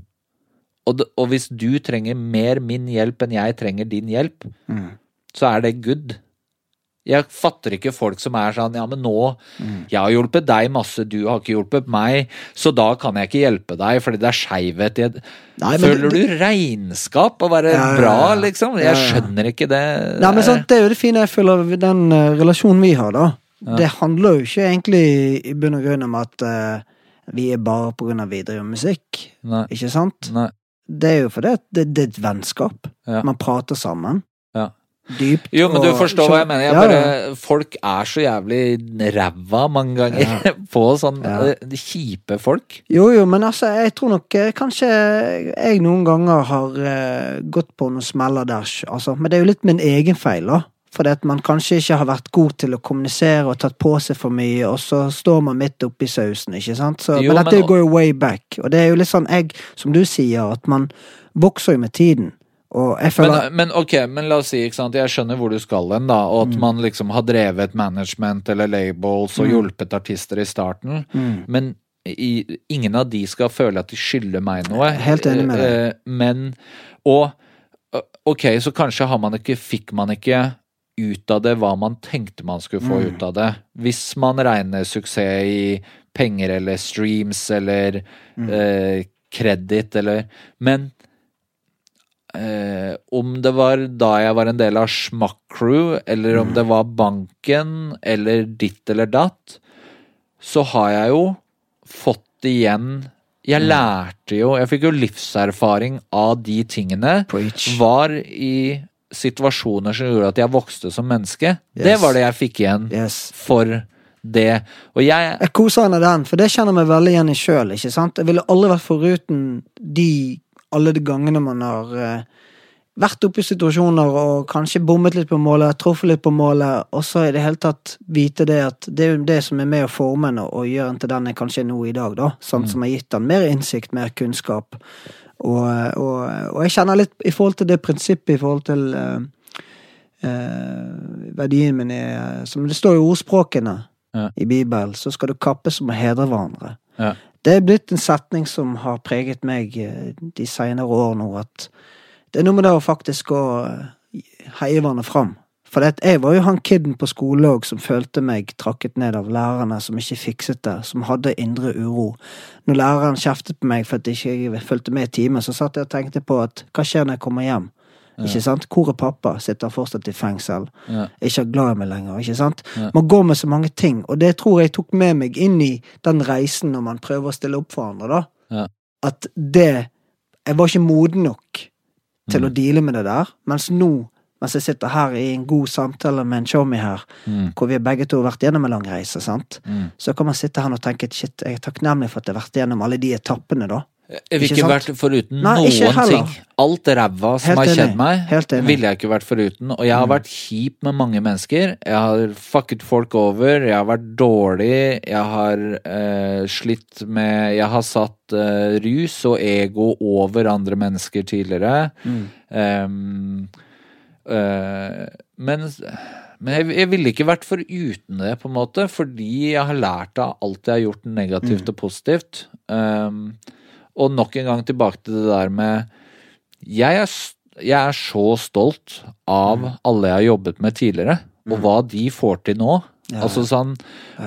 Og, det, og hvis du trenger mer min hjelp enn jeg trenger din hjelp, Mm. så er det good. Jeg fatter ikke folk som er sånn Ja, men nå Jeg har hjulpet deg masse, du har ikke hjulpet meg, så da kan jeg ikke hjelpe deg fordi det er skeivhet i Føler du regnskap å være Ja, bra, liksom? Jeg skjønner ikke det. Nei, men sant, Det er jo det fine jeg føler ved den uh, relasjonen vi har, da. Ja. Det handler jo ikke egentlig i bunn og grunn om at uh, vi er bare på grunn av vi driver musikk, Nei. ikke sant? Nei. Det er jo fordi det, det er et vennskap. Ja. Man prater sammen. Ja. Dypt. Jo, men du og- forstår hva jeg mener. Jeg bare, ja. Folk er så jævlig ræva mange ganger (laughs) på sånn eh, kjipe folk. Jo, jo, men altså, jeg tror nok eh, kanskje jeg noen ganger har uh, gått på noen smeller der, altså. Men det er jo litt min egen feil, da. Fordi at man kanskje ikke har vært god til å kommunisere og tatt på seg for mye, og så står man midt oppi sausen, ikke sant. Så, Jo, men dette men- går jo way back. Og det er jo litt sånn, jeg, som du sier, at man vokser jo med tiden. Føler Men, men ok, men la oss si, ikke sant, jeg skjønner hvor du skal hen, da, og Mm. at man liksom har drevet management eller labels og hjulpet artister i starten, Mm. men i, ingen av de skal føle at de skylder meg noe. Helt enig med deg. Eh, Men, og eh, ok, så kanskje har man ikke, fikk man ikke ut av det hva man tenkte man skulle få Mm. ut av det. Hvis man regner suksess i penger eller streams eller Mm. eh, eller Men eh, om det var da jeg var en del av Schmack Crew, eller om det var banken, eller ditt eller datt, så har jeg jo fått igjen Jeg lærte jo Jeg fikk jo livserfaring av de tingene. Preach. Var i situasjoner som gjorde at jeg vokste som menneske. Det var det jeg fikk igjen Yes. for det. Og jeg Jeg koser henne den, for det kjenner meg veldig igjen i sjøl. Jeg ville aldri vært foruten de alle de gangene man har uh, vært oppe i situasjoner og kanskje bommet litt på målet, truffet litt på målet, og så i det hele tatt vite det at det er jo det som er med å forme en og, gjøre en til den jeg kanskje er nå i dag, da. Sant? Som har gitt den mer innsikt, mer kunnskap. Og, og, og jeg kjenner litt i forhold til det prinsippet, i forhold til uh, uh, verdien min er Som det står i ordspråkene Ja. i Bibelen, så skal du kappes om å hedre hverandre. Ja. Det er blitt en setning som har preget meg eh, de senere år nå, at det er noe med det å faktisk å eh, heie hverandre fram. For det, jeg var jo han kiden på skole òg som følte meg trakket ned av lærerne som ikke fikset det, som hadde indre uro. Når læreren kjeftet på meg for at jeg ikke fulgte med i timen, så satt jeg og tenkte på at hva skjer når jeg kommer hjem? Ikke sant? Hvor er pappa? Sitter fortsatt i fengsel? Ja. Er ikke glad i meg lenger, ikke sant? Ja. Man går med så mange ting, og det tror jeg tok med meg inn i den reisen når man prøver å stille opp for andre, da. Ja. At det Jeg var ikke moden nok til Mm. å deale med det der, mens nå, mens jeg sitter her i en god samtale med en showmy her, Mm. hvor vi begge to har vært gjennom en lang reise, sant, Mm. så kan man sitte her og tenke shit, jeg er takknemlig for at jeg har vært gjennom alle de etappene, da. Jeg ville Ikke ikke vært foruten Nei, noen ting. Alt ræva som Helt har kjent meg, ville jeg ikke vært foruten. Og jeg har vært kjip med mange mennesker. Jeg har fucket folk over. Jeg har vært dårlig. Jeg har eh, slitt med Jeg har satt eh, rus og ego over andre mennesker tidligere. Mm. eh, men men jeg, jeg ville ikke vært foruten det, på en måte, fordi jeg har lært av alt jeg har gjort negativt og positivt. Um, og nok en gang tilbake til det der med Jeg er Jeg er så stolt av alle jeg har jobbet med tidligere, og hva de får til nå. Ja, Altså sånn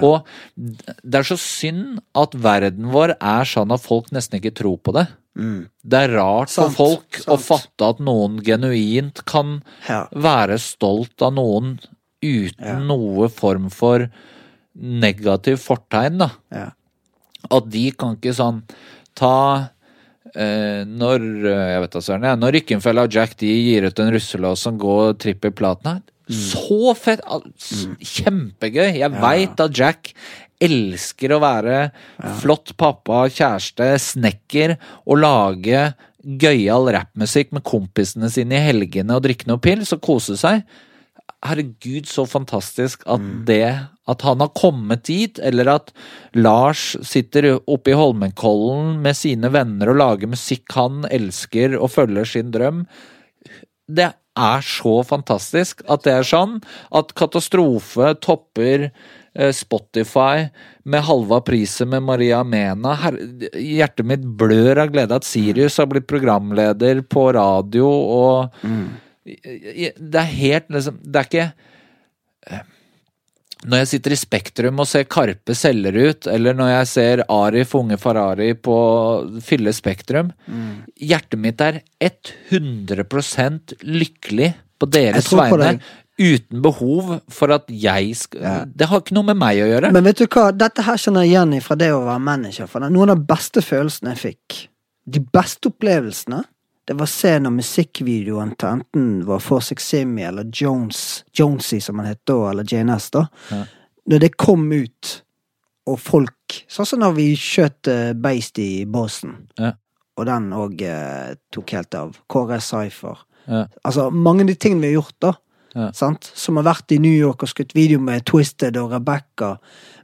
Og det er så synd at verden vår er sånn at folk nesten ikke tror på det. Det er rart Sant, for folk å fatte at noen genuint kan Ja. være stolt av noen uten Ja. noe form for negativ fortegn, da. Ja. At de kan ikke sånn ta eh, når eh, jeg vet da søren, ja, når Rykkenfell og Jack de gir ut en russelås som går trippel platina. Så fett! s- Kjempegøy! Jeg veit at Jack elsker å være flott pappa, kjæreste, snekker og lage gøyal rappmusikk med kompisene sine i helgene og drikke noe pils og kose seg. Herregud, så fantastisk at det At han har kommet dit, eller at Lars sitter oppe i Holmenkollen med sine venner og lager musikk han elsker og følger sin drøm. Det er så fantastisk at det er sånn. At Katastrofe topper Spotify med halva prisen med Maria Mena. Her, hjertet mitt blør av glede at Sirius har blitt programleder på radio og det er helt liksom Det er ikke eh, Når jeg sitter i Spektrum og ser Karpe selger ut, eller når jeg ser Arif Unge Ferrari på fylle Spektrum Hjertet mitt er 100% lykkelig på deres vegne. Uten behov for at jeg skal Det har ikke noe med meg å gjøre. Men vet du hva, dette her kjenner jeg igjen fra det å være manager. For noen av de beste følelsene jeg fikk, de beste opplevelsene, det var å se når musikkvideoen til enten var For Simi eller Jones, Jonesy som han het da, eller JNS, da. Ja. Når det kom ut, og folk Sånn som når vi skjøt eh, Beist i Boston. Ja. Og den òg eh, tok helt av. Kåre Cypher. Ja. Altså, mange av de tingene vi har gjort, da. Ja. Sant? Som har vært i New York og skutt video med Twisted og Rebecca.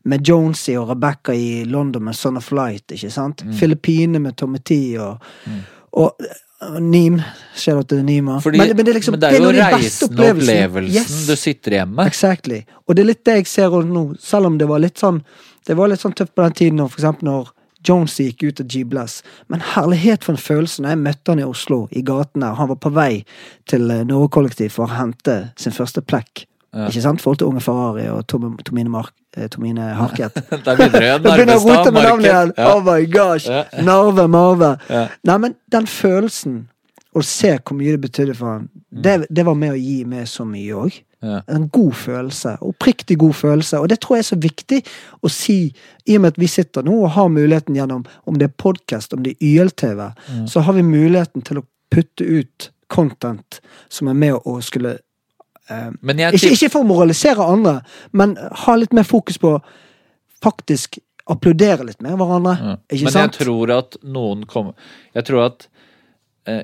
Med Jonesy og Rebecca i London med Son of Light, ikke sant? Mm. Filippinene med Tommy T og, og, og Neem. Shout out til Nima. Fordi, men, men det er liksom men det er jo noen av reisen og opplevelsen Yes. du sitter igjen med. Exactly. Og det er litt det jeg ser nå, selv om det var litt sånn Det var litt sånn tøft på den tiden for eksempel når Jones gikk ut av G-Bless. Men herlighet for en følelse når jeg møtte han i Oslo, i gaten der. Han var på vei til eh, Norge Kollektiv for å hente sin første plekk. Ja. Ikke sant? Forhold til Unge Ferrari og Tom, Tomine, Mark, eh, Tomine Harket. (laughs) Det. (laughs) Begynner å rote med navnet igjen! Ja. Oh my gosh! Ja. Narve, Marve. Ja. Nei, men den følelsen, å se hvor mye det betydde for han, det, det var med å gi meg så mye òg. Ja. En god følelse. Oppriktig god følelse. Og det tror jeg er så viktig å si, i og med at vi sitter nå og har muligheten gjennom, om det er podkast, om det er YLTV, så har vi muligheten til å putte ut content som er med å skulle eh, Men ikke, ikke for å moralisere andre, men ha litt mer fokus på faktisk applaudere litt mer hverandre. Ja. Ikke men sant? jeg tror at noen kommer Jeg tror at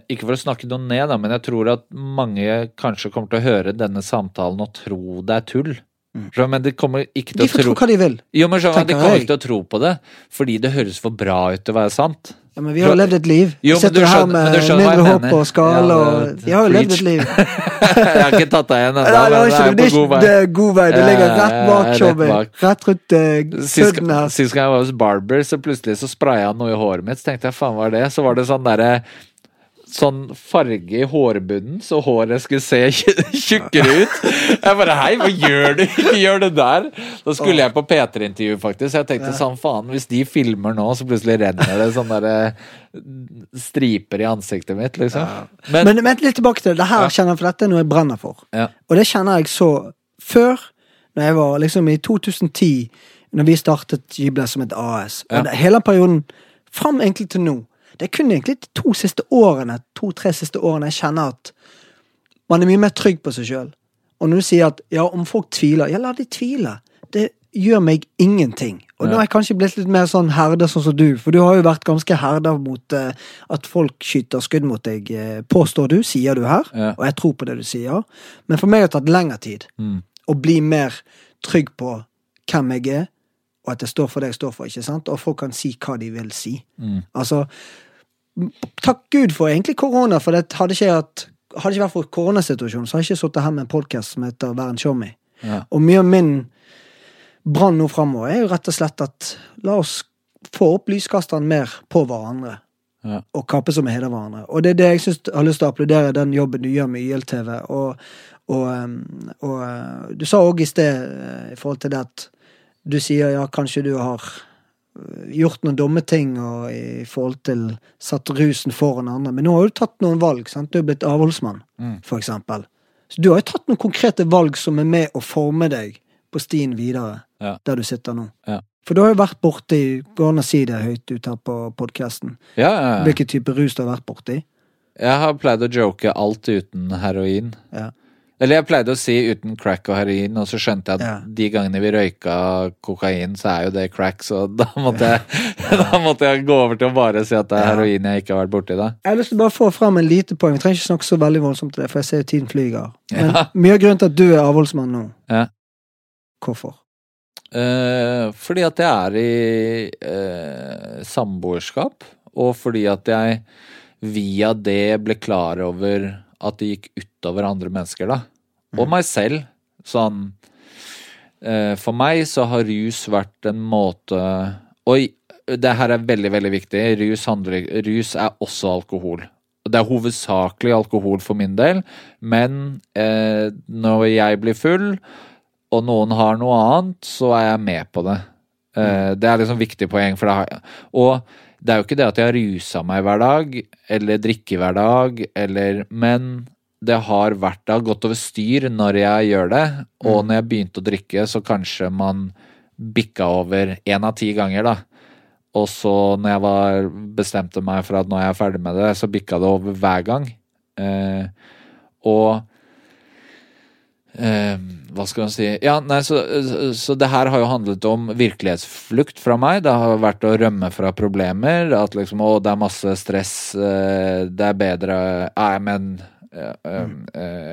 Ikke for å snakke noe ned, men jeg tror at mange kanskje kommer til å høre denne samtalen og tro det er tull. Så, Men de kommer ikke til Mm. De å får tro hva de vil. Jo, men skjønner De kommer ikke til å tro på det fordi det høres for bra ut til å være sant. Ja, men vi har jo levd et liv. Jo, sitter du her med mindre håp og skall Ja, og vi har jo levd et liv. (laughs) jeg har ikke tatt deg igjen ennå, men det, er, jeg er på god vei. det er god vei. Du ligger rett bak showet. Rett rundt uh, her. sist gang jeg var hos Barber, så plutselig så spraya han noe i håret mitt. Så tenkte jeg faen, hva er det? Så var det sånn derre Sånn farge i hårbunnen, så håret skulle se tj- (laughs) tjukkere ut. Jeg bare Hei, hva gjør du? (laughs) Gjør det der! Da skulle jeg på P3-intervju, faktisk. Jeg tenkte sånn faen, hvis de filmer nå, så plutselig renner det sånne der, striper i ansiktet mitt, liksom. Men, Men men litt tilbake til det. Det her kjenner jeg, for dette er noe jeg brenner for. ja. Og det kjenner jeg så Før, når jeg var liksom i 2010, når vi startet Gible som et AS, Ja. hele perioden fram egentlig til nå Det er kun egentlig de to siste årene, to-tre siste årene jeg kjenner at man er mye mer trygg på seg sjøl. Og når du sier at ja, om folk tviler, ja, la de tvile. Det gjør meg ingenting. Og nå har er jeg kanskje blitt litt mer sånn herder sånn som du, for du har jo vært ganske herder mot uh, at folk skyter skudd mot deg, uh, påstår du, sier du her, Ja. og jeg tror på det du sier. Men for meg har det tatt lengre tid Mm. å bli mer trygg på hvem jeg er, og at jeg står for det jeg står for, ikke sant? Og folk kan si hva de vil si. Mm. Altså, takk Gud for egentlig korona, for det hadde ikke, hatt, hadde ikke vært for koronasituasjonen, så hadde jeg ikke sittet her med en podkast som heter Vær en showmy. Ja. Og mye av min brann nå framover er jo rett og slett at la oss få opp lyskasteren mer på hverandre. Ja. og kappe som å hedre hverandre. Og det er det jeg synes har lyst til å applaudere den jobben du gjør med YLTV. Og, og, um, og uh, du sa òg i sted uh, i forhold til det at du sier ja, kanskje du har gjort noen dumme ting og i forhold til satt rusen foran andre, men nå har du tatt noen valg. sant? Du er blitt avholdsmann, Mm. for eksempel. Så du har jo tatt noen konkrete valg som er med å forme deg på stien videre, Ja. der du sitter nå. Ja. For du har jo vært borti Går an å si det høyt ut her på podkasten? Ja. Hvilken type rus du har vært borti? Jeg har pleid å joke alt uten heroin. Ja. Eller jeg pleide å si uten crack og heroin, og så skjønte jeg at Ja. de gangene vi røyka kokain, så er jo det crack, så da måtte jeg, (laughs) da måtte jeg gå over til å bare si at det er Ja. heroin jeg ikke har vært borti da. Jeg har lyst til å bare få fram en lite poeng. Vi trenger ikke snakke så veldig voldsomt til det, for jeg ser jo tiden flyger. Men Ja. mye av grunnen til at du er avholdsmann nå, Ja. hvorfor? Eh, fordi at jeg er i eh, samboerskap, og fordi at jeg via det ble klar over at det gikk utover andre mennesker, da. Og meg selv. Sånn eh, For meg så har rus vært en måte Oi, det her er veldig, veldig viktig. Rus, handler, rus er også alkohol. Det er hovedsakelig alkohol for min del, men eh, når jeg blir full, og noen har noe annet, så er jeg med på det. Eh, det er liksom viktig poeng, for det har Og det er jo ikke det at jeg har rusa meg hver dag, eller drikker hver dag, eller Men det har vært Det har gått over styr når jeg gjør det, og når jeg begynte å drikke, så kanskje man bikka over én av ti ganger, da. Og så når jeg var, bestemte meg for at nå er jeg ferdig med det, så bikka det over hver gang. Eh, og eh, Hva skal man si Ja, nei, så, så det her har jo handlet om virkelighetsflukt fra meg. Det har vært å rømme fra problemer. At liksom Å, det er masse stress. eh, Det er bedre Nei, men eh, eh,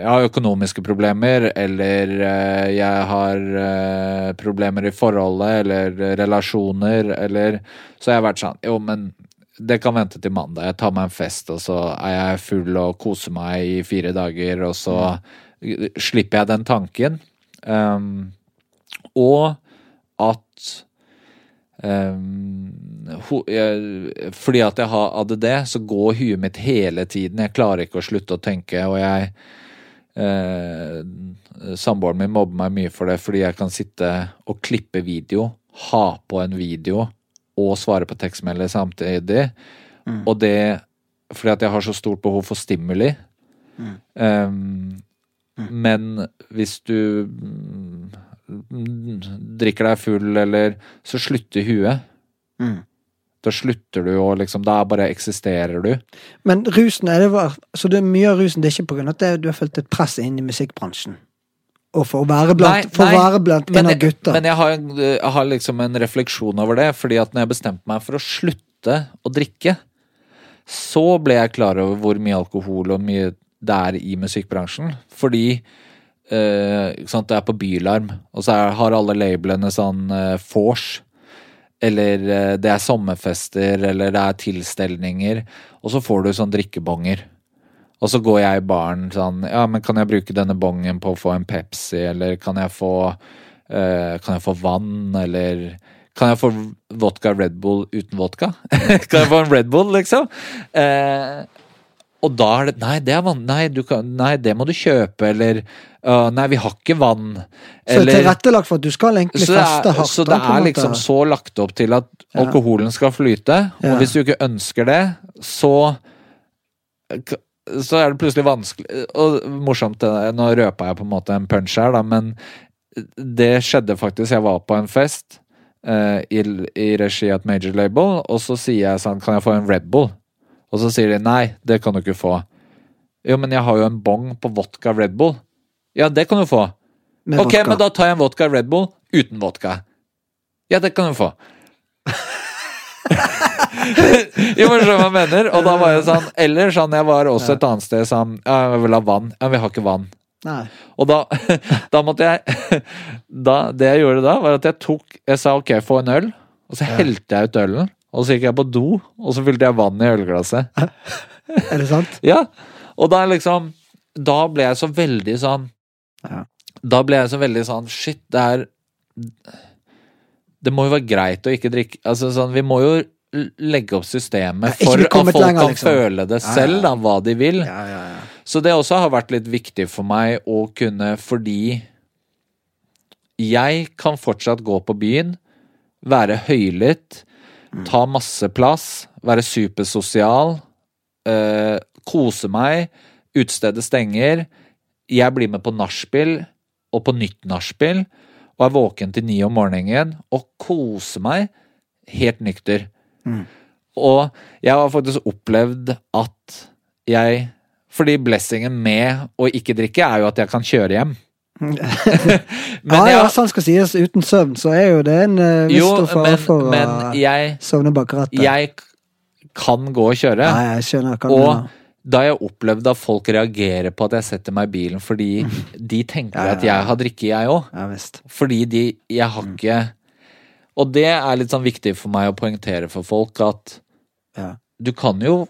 jeg har økonomiske problemer, eller eh, jeg har eh, problemer i forholdet, eller relasjoner, eller Så har vært sånn Jo, men det kan vente til mandag. Jeg tar meg en fest, og så er jeg full og koser meg i fire dager, og så slipper jeg den tanken. Um, og at um, ho, jeg, Fordi at jeg har ADD, så går huet mitt hele tiden. Jeg klarer ikke å slutte å tenke, og jeg eh, Samboeren min mobber meg mye for det, fordi jeg kan sitte og klippe video, ha på en video og svare på tekstmelder samtidig. Og det fordi at jeg har så stort behov for stimuli. Um, men hvis du mm, drikker deg full, eller Så slutter huet. Mm. Da slutter du å liksom Da bare eksisterer du. Men rusen er det var, Så det er mye av rusen det er ikke på grunn av at det- du har følt et press inn i musikkbransjen? Og for å være blant, Nei, for å være blant en Men, av gutta? men jeg, har, jeg har liksom en refleksjon over det, fordi at når jeg bestemte meg for å slutte å drikke, så ble jeg klar over hvor mye alkohol og mye det er i musikkbransjen. Fordi eh, sant, det er på Bylarm, og så er, har alle labelene sånn eh, vors. Eller eh, det er sommerfester, eller det er tilstelninger. Og så får du sånn drikkebonger. Og så går jeg i baren sånn Ja, men kan jeg bruke denne bongen på å få en Pepsi, eller kan jeg få eh, Kan jeg få vann, eller Kan jeg få vodka Red Bull uten vodka? (laughs) kan jeg få en Red Bull, liksom? Eh, og da er det Nei, det er vann. Nei, du kan, nei det må du kjøpe, eller uh, Nei, vi har ikke vann. så det er tilrettelagt for at du skal egentlig så det feste er, hardt? så det er liksom så lagt opp til at Ja. alkoholen skal flyte, Ja. og hvis du ikke ønsker det, så så er det plutselig vanskelig Og morsomt, nå røpa jeg på en måte en punch her, da, men det skjedde faktisk. Jeg var på en fest eh, i, i regi av et major label, og så sier jeg sånn Kan jeg få en Red Bull? Og så sier de nei, det kan du ikke få. Jo, men jeg har jo en bong på vodka Red Bull. Ja, det kan du få. Med ok, vodka. men da tar jeg en vodka Red Bull uten vodka. Ja, det kan du få. (laughs) jo, men skjønner hva jeg mener? Og da var jeg sånn Eller sånn, jeg var også et annet sted sånn Ja, jeg vil ha vann. Ja, vi har ikke vann. Nei. Og da, (laughs) da måtte jeg (laughs) da, Det jeg gjorde da, var at jeg tok Jeg sa ok, få en øl. Og så helte jeg ut ølen. Og så gikk jeg på do, og så fylte jeg vann i ølglasset. (laughs) Er det sant? (laughs) Ja, og da liksom Da ble jeg så veldig sånn Ja. Da ble jeg så veldig sånn Shit, det er Det må jo være greit å ikke drikke Altså sånn, vi må jo legge opp systemet for at folk lenger, kan liksom. føle det selv, da, hva de vil. Ja, ja, ja. Så det også har vært litt viktig for meg å kunne, fordi jeg kan fortsatt gå på byen, være høylytt, ta masse plass, være supersosial, øh, kose meg, utestedet stenger, jeg blir med på nachspiel, og på nytt nachspiel, og er våken til ni om morgenen, og kose meg helt nykter. Og jeg har faktisk opplevd at jeg Fordi blessingen med å ikke drikke er jo at jeg kan kjøre hjem. (laughs) Men ja, ja, sant skal sies. Uten søvn så er jo det en uh, viss stor fare for men å jeg, sovne bak rattet. jeg kan gå og kjøre. Nei, jeg skjønner kan Og da har jeg opplevd at folk reagerer på at jeg setter meg i bilen fordi (laughs) de tenker Ja, ja, at jeg har drikke, jeg òg. Fordi de Jeg har Mm. ikke Og det er litt sånn viktig for meg å poengtere for folk at Ja. du kan jo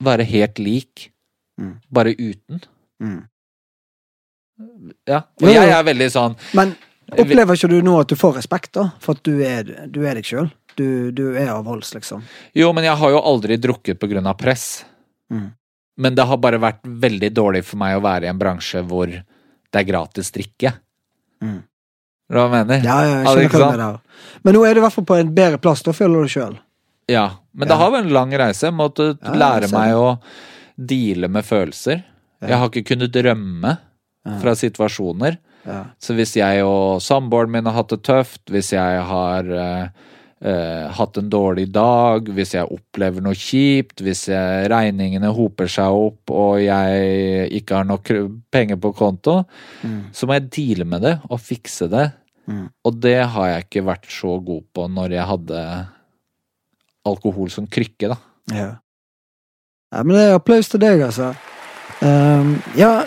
være helt lik, Mm. bare uten. Mm. Ja. Og jeg er veldig sånn Men opplever ikke du nå at du får respekt, da? For at du er, du er deg sjøl? Du, du er avholds, liksom. Jo, men jeg har jo aldri drukket på grunn av press. Mm. Men det har bare vært veldig dårlig for meg å være i en bransje hvor det er gratis drikke. Mm. Hva mener? Ja, ja, jeg skjønner hva du mener. Men nå er du i hvert fall på en bedre plass, da føler du sjøl. Ja, men Ja. det har vært en lang reise. Jeg måtte Ja, lære meg å deale med følelser. Jeg har ikke kunnet rømme fra situasjoner. Ja. Så hvis jeg og samboeren min har hatt det tøft, hvis jeg har eh, eh, hatt en dårlig dag, hvis jeg opplever noe kjipt, hvis jeg, regningene hoper seg opp og jeg ikke har nok penger på konto, så må jeg deale med det og fikse det. Mm. Og det har jeg ikke vært så god på når jeg hadde alkohol som krykke, da. Ja. ja, men det er applaus til deg, altså. Um, ja,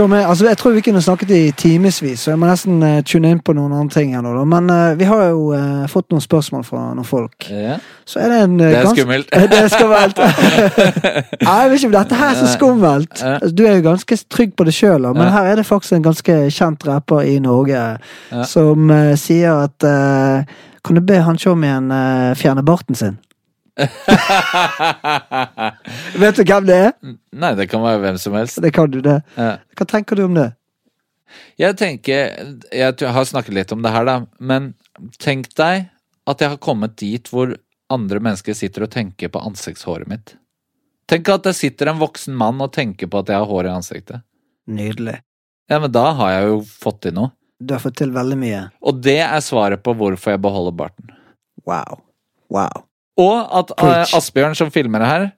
med, altså jeg tror vi kunne snakket i timevis, så jeg må nesten uh, tune inn på noen andre ting her nå. Men uh, vi har jo uh, fått noen spørsmål fra noen folk. Ja. Så er det en (laughs) Det er skummelt. det er skummelt. Nei, jeg vet ikke om dette her er så skummelt. Altså, Du er jo ganske trygg på det sjøl, men her er det faktisk en ganske kjent rapper i Norge som sier at Kan du be han uh, fjerne barten sin? (laughs) Vet du hvem det er? Nei, det kan være hvem som helst. Det kan du det. Ja. Hva tenker du om det? Jeg tenker Jeg har snakket litt om det her, da. Men tenk deg at jeg har kommet dit hvor andre mennesker sitter og tenker på ansiktshåret mitt. Tenk at det sitter en voksen mann og tenker på at jeg har hår i ansiktet. Nydelig. Ja, men da har jeg jo fått til noe. Du har fått til veldig mye. Og det er svaret på hvorfor jeg beholder barten. Wow. Wow. Og at uh, Asbjørn som filmer det her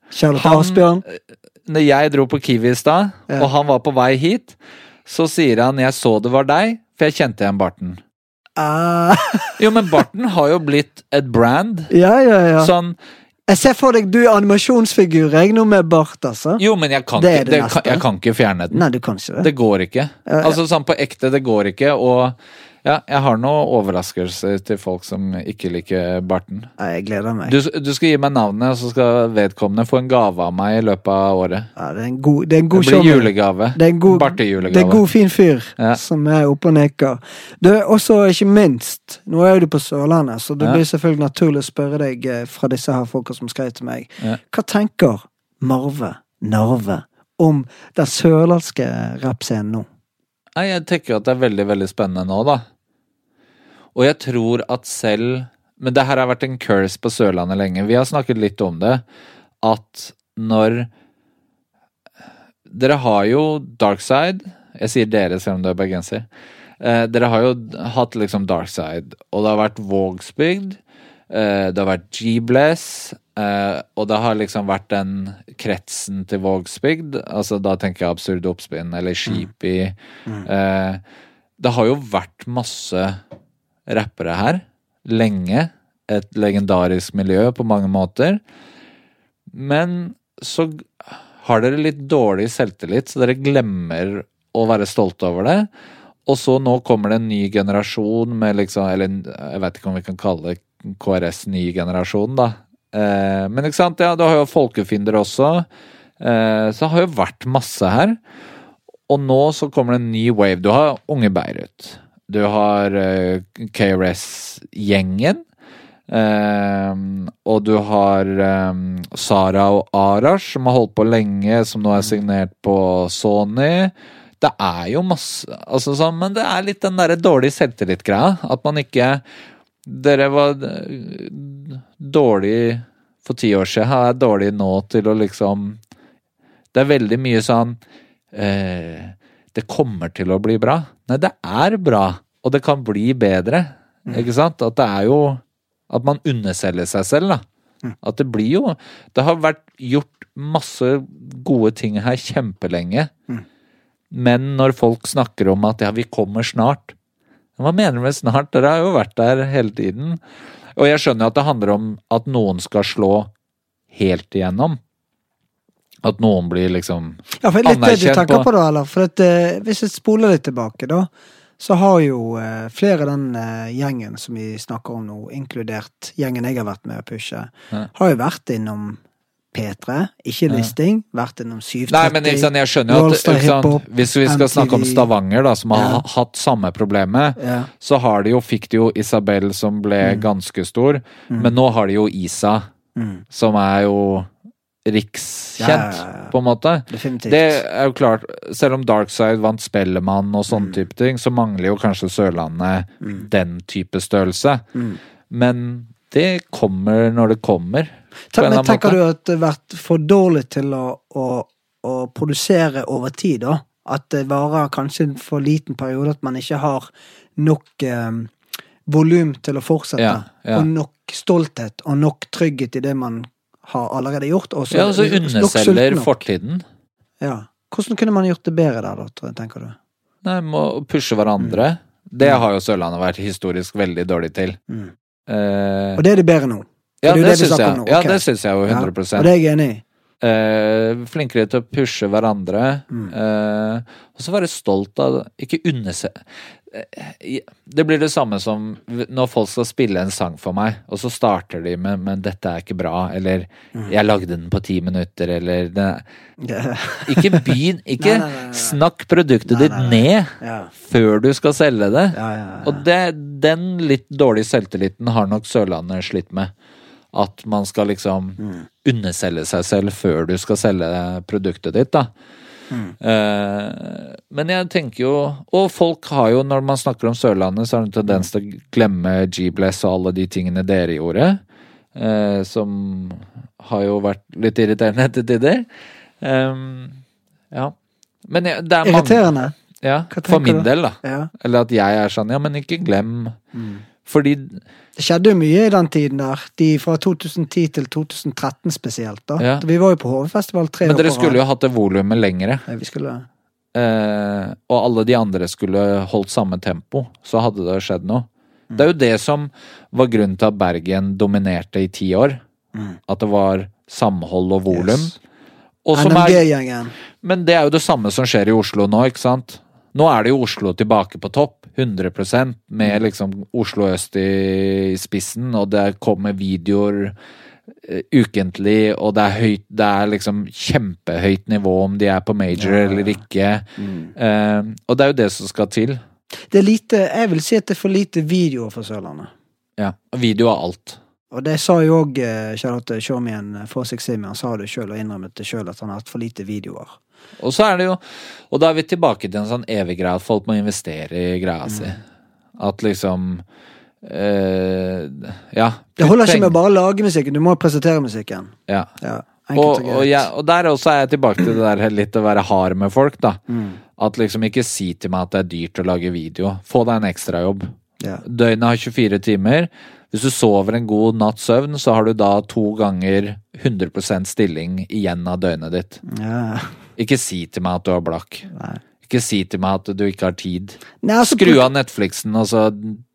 Han- Asbjørn. Når jeg dro på Kiwi i stad, Ja. og han var på vei hit, så sier han 'jeg så det var deg', for jeg kjente igjen barten. Ah, (laughs) Jo, men barten har jo blitt et brand. ja, ja, ja. Sånn Jeg ser for deg du er animasjonsfigur, jeg, nå med bart, altså. Jo, men jeg kan, Det ikke, det det, kan, jeg kan ikke fjerne den. Nei, du kan ikke det. Det går ikke. Altså sånn på ekte, det går ikke. Og ja, jeg har noen overraskelser til folk som ikke liker barten. Nei, jeg gleder meg. Du, du skal gi meg navnet, og så skal vedkommende få en gave av meg i løpet av året. Ja, det er en god, det er en god Det blir showman. julegave. Det er en god, Bartejulegave. det er en god, fin fyr Ja. som er oppe og neker. Du, også ikke minst, nå er du på Sørlandet, så det Ja. blir selvfølgelig naturlig å spørre deg eh, fra disse her folka som skrev til meg. Ja. Hva tenker Marve Narve om den sørlandske rappscenen nå? Nei, jeg tenker at det er veldig, veldig spennende nå, da. Og jeg tror at selv Men det her har vært en curse på Sørlandet lenge. Vi har snakket litt om det. At når Dere har jo Darkside. Jeg sier dere selv om du er bergenser. Eh, dere har jo hatt liksom Darkside, og det har vært Vågsbygd. Eh, det har vært G-Bless, eh, og det har liksom vært den kretsen til Vågsbygd. Altså da tenker jeg Absurd Oppspinn eller Sheepy. Eh, det har jo vært masse rappere her lenge. Et legendarisk miljø på mange måter. Men så har dere litt dårlig selvtillit, så dere glemmer å være stolte over det. Og så nå kommer det en ny generasjon med liksom Eller jeg vet ikke om vi kan kalle det KRS ny generasjon, da. Eh, men ikke sant, ja, du har jo folkefiender også. Eh, så det har jo vært masse her. Og nå så kommer det en ny wave. Du har Unge Beirut. Du har uh, KRS-gjengen. Um, og du har um, Sara og Arash, som har holdt på lenge, som nå er signert på Sony. Det er jo masse altså sånn, Men det er litt den derre dårlige selvtillit-greia. At man ikke Dere var dårlige dårlig for ti år siden, er dårlig nå til å liksom Det er veldig mye sånn eh, Det kommer til å bli bra. Nei, det er bra, og det kan bli bedre. Ikke sant? At det er jo At man underselger seg selv, da. At det blir jo Det har vært gjort masse gode ting her kjempelenge. Men når folk snakker om at ja, vi kommer snart Hva mener du med snart? Dere har jo vært der hele tiden. Og jeg skjønner at det handler om at noen skal slå helt igjennom. At noen blir liksom Ja, for litt det du tenker på- på, da, eller? For at, eh, hvis jeg spoler litt tilbake, da, så har jo eh, flere av den eh, gjengen som vi snakker om nå, inkludert gjengen jeg har vært med å pushe, Ja. har jo vært innom P3, ikke listing, vært innom 730. Nei, men ikke sant, jeg skjønner jo at Rollstar ikke sant, Hiphop, Hvis vi skal snakke om MTV. Stavanger, da, som har Ja. hatt samme problemet, Ja. så har de jo, fikk de jo Isabel som ble ganske stor, men nå har de jo Isa, Mm. som er jo rikskjent, Ja, ja, på en måte. Definitivt. Det er jo klart, selv om Darkside vant Spellemann og Mm. sånne type ting, så mangler jo kanskje Sørlandet den type størrelse. Mm. Men det kommer når det kommer. en Men tenker måte. du at det har vært for dårlig til å, å, å produsere over tid, da? At det varer kanskje en for liten periode, at man ikke har nok eh, volum til å fortsette? Ja, ja. Og nok stolthet og nok trygghet i det man har allerede gjort? Og så- Ja, og så underselger fortiden. Ja. Hvordan kunne man gjort det bedre der, da, tenker du? Nei, må pushe hverandre. Det har jo Sørlandet vært historisk veldig dårlig til. Mm. Eh, Og det er det bedre nå? ja, det det syns jeg. Okay. Ja, det syns jeg jo 100% Og det er jeg enig i. eh, Flinkere til å pushe hverandre. Mm. Eh, og så være stolt av Ikke underse... Det blir det samme som når folk skal spille en sang for meg, og så starter de med 'men dette er ikke bra', eller Mm. 'jeg lagde den på ti minutter', eller. (laughs) Ikke begynn (laughs) Ikke Nei, nei, nei, snakk produktet ditt ned Ja. før du skal selge det. Ja, ja, ja. Og det, den litt dårlige selvtilliten har nok Sørlandet slitt med. At man skal liksom Mm. underselge seg selv før du skal selge produktet ditt, da. Mm. Men jeg tenker jo Og folk har jo, når man snakker om Sørlandet, så har de tendens til å glemme G-Bless og alle de tingene dere gjorde. eh, som har jo vært litt irriterende til tider. Um, ja. Men jeg, det er mange Irriterende? Ja, for min du? del, da. Ja. Eller at jeg er sånn, ja, men ikke glem. Mm. Fordi Det skjedde jo mye i den tiden der. De fra 2010 til 2013 spesielt. da. Ja. Vi var jo på HV-festival tre Men dere skulle jo hatt det volumet lengre. Ja, vi skulle Eh, og alle de andre skulle holdt samme tempo. Så hadde det skjedd noe. Det er jo det som var grunnen til at Bergen dominerte i ti år. Mm. At det var samhold og volum. Yes. NMG-gjengen. men det er jo det samme som skjer i Oslo nå, ikke sant? Nå er det jo Oslo tilbake på topp, 100% med liksom Oslo øst i spissen, og det kommer videoer eh, ukentlig, og det er høyt Det er liksom kjempehøyt nivå om de er på major Ja, ja, ja. eller ikke. Eh, og det er jo det som skal til. Det er lite, jeg vil si at det er for lite videoer fra Sørlandet. Ja. Video er alt. Og det sa jo òg Charlotte Shawmien for Simi. Han sa det sjøl og innrømmet det sjøl at han har hatt for lite videoer. Og så er det jo Og da er vi tilbake til en sånn evig greie at folk må investere i greia si. At liksom øh, Ja. Det holder ikke med med bare å lage musikken, du må presentere musikken. ja. Ja, Og, og og, greit. og der også er jeg tilbake til det der litt å være hard med folk, da. Mm. At liksom ikke si til meg at det er dyrt å lage video. Få deg en ekstrajobb. Ja. Døgnet har 24 timer. Hvis du sover en god natts søvn, så har du da to ganger 100% stilling igjen av døgnet ditt. Ja. Ikke si til meg at du er blakk. Nei. Ikke si til meg at du ikke har tid. Nei, altså, Skru av Netflixen, og så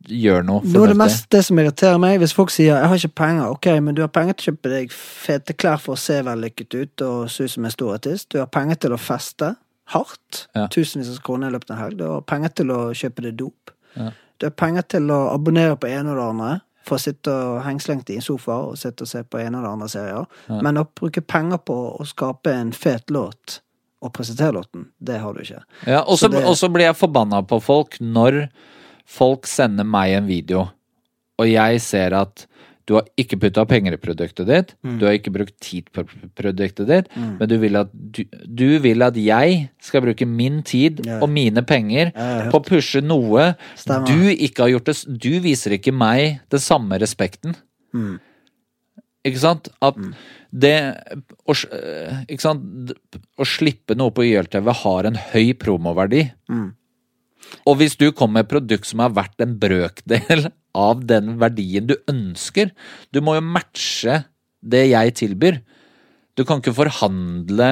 gjør noe Noe av det mest det som irriterer meg, hvis folk sier 'jeg har ikke penger', ok, men du har penger til å kjøpe deg fete klær for å se vellykket ut og se ut som en stor artist. Du har penger til å feste hardt, Ja. tusenvis av kroner i løpet av en helg. Du har penger til å kjøpe deg dop. Ja. Du har penger til å abonnere på ene og det andre. For å sitte og hengslengt i en sofa og sitte og se på ene og det andre serier. Ja. Men å bruke penger på å skape en fet låt og presentere låten, det har du ikke. Ja, og Så så det- blir jeg forbanna på folk når folk sender meg en video, og jeg ser at Du har ikke putta penger i produktet ditt, Mm. du har ikke brukt tid på produktet ditt, men du vil, du, du vil at jeg skal bruke min tid Ja. og mine penger Ja, på å pushe noe Stemmer. du ikke har gjort det Du viser ikke meg den samme respekten. Mm. Ikke sant? At det å, eh, Ikke sant? Å slippe noe på YLTV har en høy promoverdi. Mm. Og hvis du kommer med et produkt som er verdt en brøkdel (laughs) av den verdien du ønsker Du må jo matche det jeg tilbyr. Du kan ikke forhandle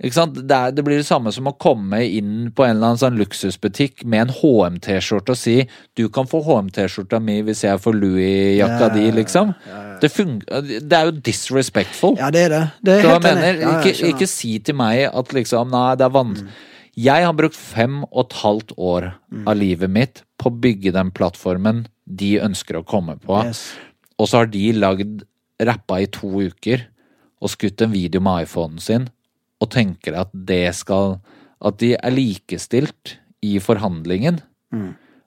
ikke sant? Det, er, det blir det samme som å komme inn på en eller annen sånn luksusbutikk med en HM-T-skjorte og si 'du kan få HM-T-skjorta mi hvis jeg får Louis-jakka Ja, di', liksom. Det, fun det er jo disrespectful. Ja, det er det. Det er jeg mener, Ja, ja, ikke, ikke si til meg at liksom Nei, det er vanskelig. Jeg har brukt fem og et halvt år av livet mitt på å bygge den plattformen de ønsker å komme på. Yes. Og så har de lagd rappa i to uker og skutt en video med iPhonen sin og tenker at det skal At de er likestilt i forhandlingen.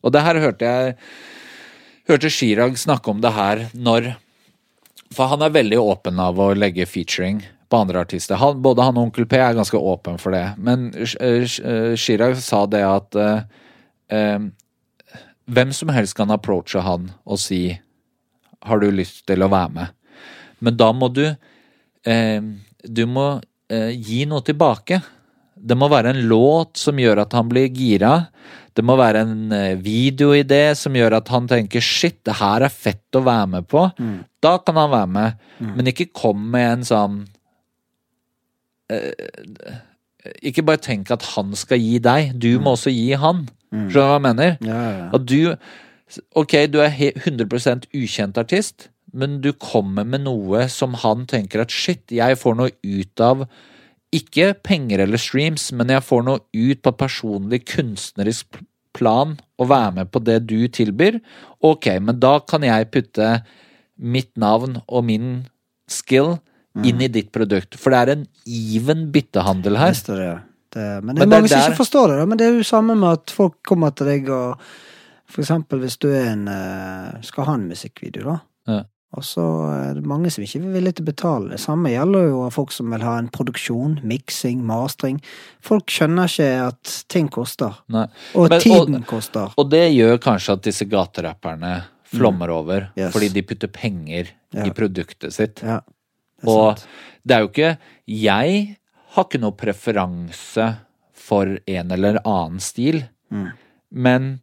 Og det her hørte jeg Hørte Chirag snakke om det her når For han er veldig åpen av å legge featuring på andre artister. Han, både han og Onkel P er ganske åpen for det. Men eh, eh, Chirag sa det at eh, eh, hvem som helst kan approache han og si har du lyst til å være med? Men da må du eh, Du må gi noe tilbake. Det må være en låt som gjør at han blir gira. Det må være en eh, videoidé som gjør at han tenker 'shit, det her er fett å være med på'. Da kan han være med. Men ikke kom med en sånn eh, Ikke bare tenk at han skal gi deg, du må også gi han. Skjønner du hva jeg mener? Ja, ja. At du Ok, du er 100% ukjent artist, men du kommer med noe som han tenker at shit, jeg får noe ut av ikke penger eller streams, men jeg får noe ut på personlig kunstnerisk plan å være med på det du tilbyr. Ok, men da kan jeg putte mitt navn og min skill inn i ditt produkt. For det er en even byttehandel her. Visst det. det men det er Men mange som der- ikke forstår det. da Men det er jo samme med at folk kommer til deg og For eksempel hvis du er en eh, skal ha en musikkvideo, da. Ja. Og så er det mange som ikke er villige til å betale. Det samme gjelder jo folk som vil ha en produksjon, miksing, mastring. Folk skjønner ikke at ting koster. Nei. Og Men- tiden og- koster. Og det gjør kanskje at disse gaterapperne flommer over, Mm. Yes. fordi de putter penger Ja. i produktet sitt. Ja. Det Og sant. det er jo ikke Jeg har ikke noe preferanse for en eller annen stil, Mm. men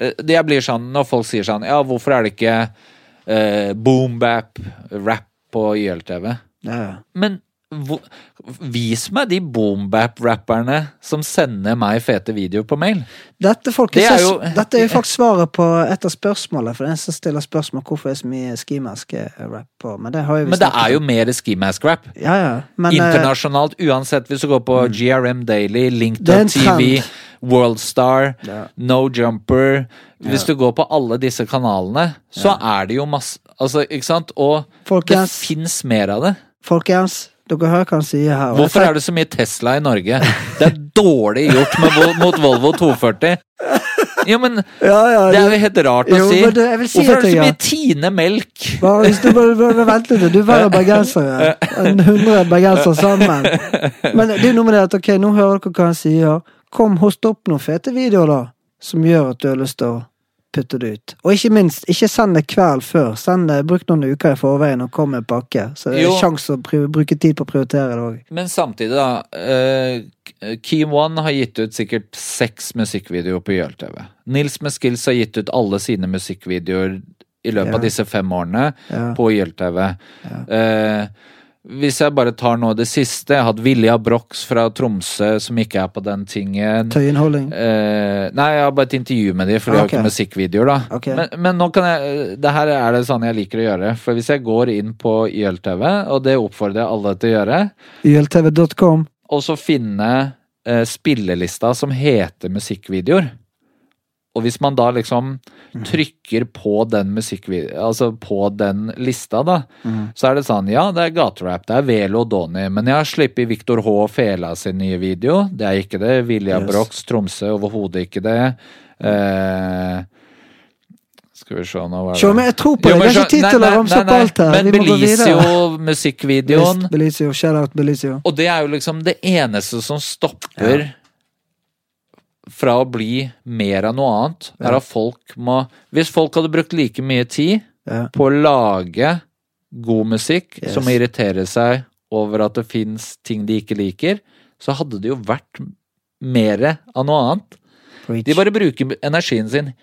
eh, det jeg blir sånn når folk sier sånn Ja, hvorfor er det ikke eh, boom-bap, rap på YLTV? Ja. Men hvor, vis meg de boom-bap-rapperne som sender meg fete videoer på mail. Dette, folk, Det er jo- dette er jo faktisk svaret på et av spørsmålene. For den som stiller spørsmål hvorfor er så mye skimask-rap på. Men det Men det er jo mer ski-mask-rap. Ja, ja. Eh, Internasjonalt, uansett hvis du går på GRM Daily, en TV. Worldstar, Ja. No Jumper Hvis du går på alle disse kanalene, så er det jo masse Altså, ikke sant? Og det Folkens. fins mer av det. Folkens, dere hører hva han sier her. Hvorfor er det så mye Tesla i Norge? Det er dårlig gjort med, mot Volvo 240. Jo, men ja, ja, det er jo helt rart å Jo, si. det- si Hvorfor er det så mye Tine Melk? Bare, hvis du bare, bare vent litt, du er verre bergensere (laughs) enn 100 bergensere sammen. Men det er noe med det at ok, nå hører dere hva han sier. Kom, host opp noen fete videoer, da, som gjør at du har lyst til å putte det ut. Og ikke minst, ikke send det kveld før. Send det, Bruk noen uker i forveien og kom med en pakke. Så det er Jo. sjanse å bruke tid på å prioritere det òg. Men samtidig, da. Uh, Key One har gitt ut sikkert seks musikkvideoer på YLTV. Nils med Skills har gitt ut alle sine musikkvideoer i løpet Ja. av disse fem årene Ja. på YLTV. Eh, hvis jeg bare tar nå det siste Jeg har hatt Vilja Brox fra Tromsø, som ikke er på den tingen. Tøyenholding. Eh, nei, jeg har bare et intervju med dem, for de Ah, har ikke musikkvideoer, da. Okay. Men, men nå kan jeg Det her er det sånn jeg liker å gjøre. For hvis jeg går inn på YLTV, og det oppfordrer jeg alle til å gjøre, YLTV.com. og så finne eh, spillelista som heter musikkvideoer. Og hvis man da liksom trykker på den musikkvideoen, altså på den lista, da, så er det sånn, ja, det er gaterap, det er Velo og Donny, men jeg har sluppet Victor H. og Fela sin nye video. Det er ikke det. Vilja Yes. Brox, Tromsø, overhodet ikke det. Eh, Skal vi se, nå var det Se, men jeg tror på det. Det er ikke tid til å ramse opp alt her. Men videre. Belizio, shout out Belizio. Og det er jo liksom det eneste som stopper fra å bli mer av noe annet, er at folk må Hvis folk hadde brukt like mye tid Ja. på å lage god musikk Yes. som irriterer seg over at det fins ting de ikke liker, så hadde det jo vært mer av noe annet. Preach. De bare bruker energien sin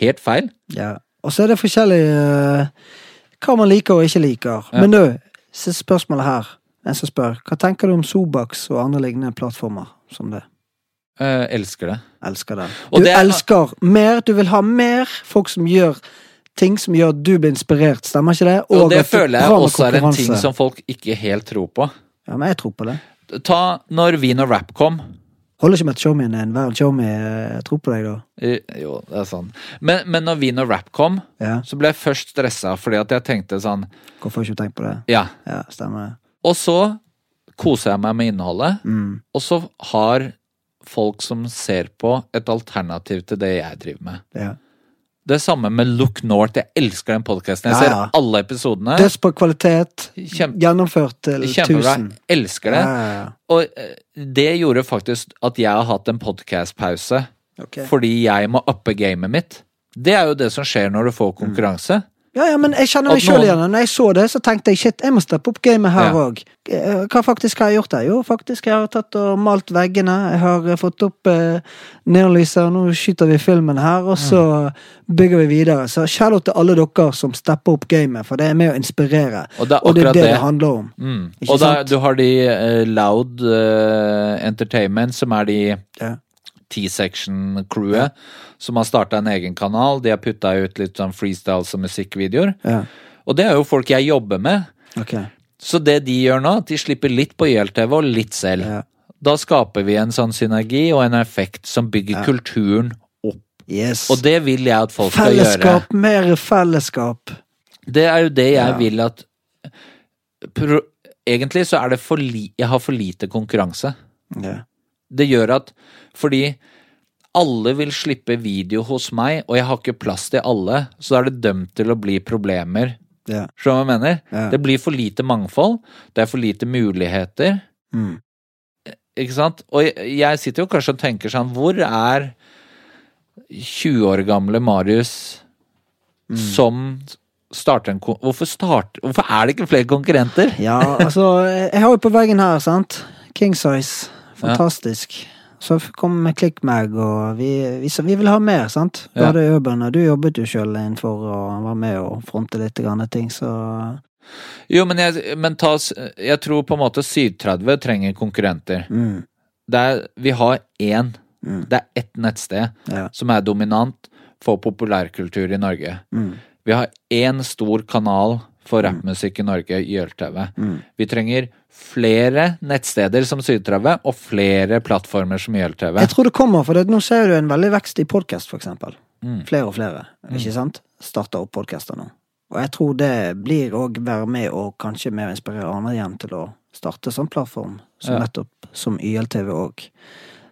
helt feil. Ja. Og så er det forskjellig uh, hva man liker og ikke liker. Men du, spørsmålet her. En som spør. Hva tenker du om Sobax og andre lignende plattformer som det? Eh, elsker det. Elsker det. Og Du det er- elsker mer, du vil ha mer folk som gjør ting som gjør at du blir inspirert, stemmer ikke det? Og det føler jeg også er en ting som folk ikke helt tror på. Ja, men jeg tror på det. Ta når Vin og Rap kom. Holder ikke med at showmien er enhver showmy. Jeg tror på deg, da. Eh, Jo, det er sånn. Men, men når Vin og Rap kom, Ja. så ble jeg først stressa fordi at jeg tenkte sånn Hvorfor har ikke tenkt på det? Ja. Ja, stemmer. Og så koser jeg meg med innholdet, Mm. og så har folk som ser på, et alternativ til det jeg driver med. Ja. Det samme med Look North. Jeg elsker den podkasten. Jeg Ja, ser ja. alle episodene. Dødsbra kvalitet. Kjempe, Gjennomført til kjempebra. 1000. Elsker det. Ja, ja, ja. Og eh, det gjorde faktisk at jeg har hatt en podkastpause. Okay. Fordi jeg må uppe gamet mitt. Det er jo det som skjer når du får konkurranse. Ja, ja, men jeg kjenner meg sjøl igjen. Når jeg så det, så tenkte jeg shit, jeg må steppe opp gamet her Ja. Hva faktisk har jeg gjort der? Jo, faktisk, jeg har tatt og malt veggene. Jeg har eh, fått opp eh, og Nå skyter vi filmen her, og så bygger vi videre. Så shout-out til alle dere som stepper opp gamet, for det er med å inspirere. Og det er Og det er det det det. handler om. Mm. Og da, du har de uh, Loud uh, Entertainment, som er de Ja. T-section-crewet, som har starta en egen kanal. De har putta ut litt sånn freestyles og musikkvideoer. Ja. Og det er jo folk jeg jobber med. Okay. Så det de gjør nå, at de slipper litt på YLTV og litt selv. Ja. Da skaper vi en sånn synergi og en effekt som bygger kulturen opp. Yes. Og det vil jeg at folk skal gjøre. Fellesskap, mer fellesskap. Det er jo det jeg Ja. vil at Egentlig så er det for li, jeg har for lite konkurranse. Ja. Det gjør at fordi alle vil slippe video hos meg, og jeg har ikke plass til alle, så er det dømt til å bli problemer. Yeah. Skjønner du hva jeg mener? Yeah. Det blir for lite mangfold, det er for lite muligheter, Mm. ikke sant? Og jeg, jeg sitter jo kanskje og tenker sånn, hvor er 20 år gamle Marius Mm. som starter en Hvorfor, start, hvorfor er det ikke flere konkurrenter? Ja, altså, jeg har jo på veggen her, sant. King size. Fantastisk. Så kom med ClickMag, og vi, vi, vi vil ha mer, sant. Du Ja. Urban, og du jobbet jo sjøl innenfor å være med og fronte litt grann ting, så Jo, men jeg, men ta, jeg tror på en måte 730 trenger konkurrenter. mm, er, vi har én. Mm. Det er ett nettsted Ja. som er dominant for populærkultur i Norge. Mm. Vi har én stor kanal for rappmusikk i Norge, YLTV. Mm. Vi trenger flere nettsteder som 730, og flere plattformer som YLTV. Jeg tror det kommer, for det, nå ser du en veldig vekst i podkast, for eksempel. Mm. Flere og flere, ikke sant? Starter opp podkaster nå. Og jeg tror det blir òg være med og kanskje mer inspirere andre igjen til å starte sånn plattform, som Ja. nettopp som YLTV òg.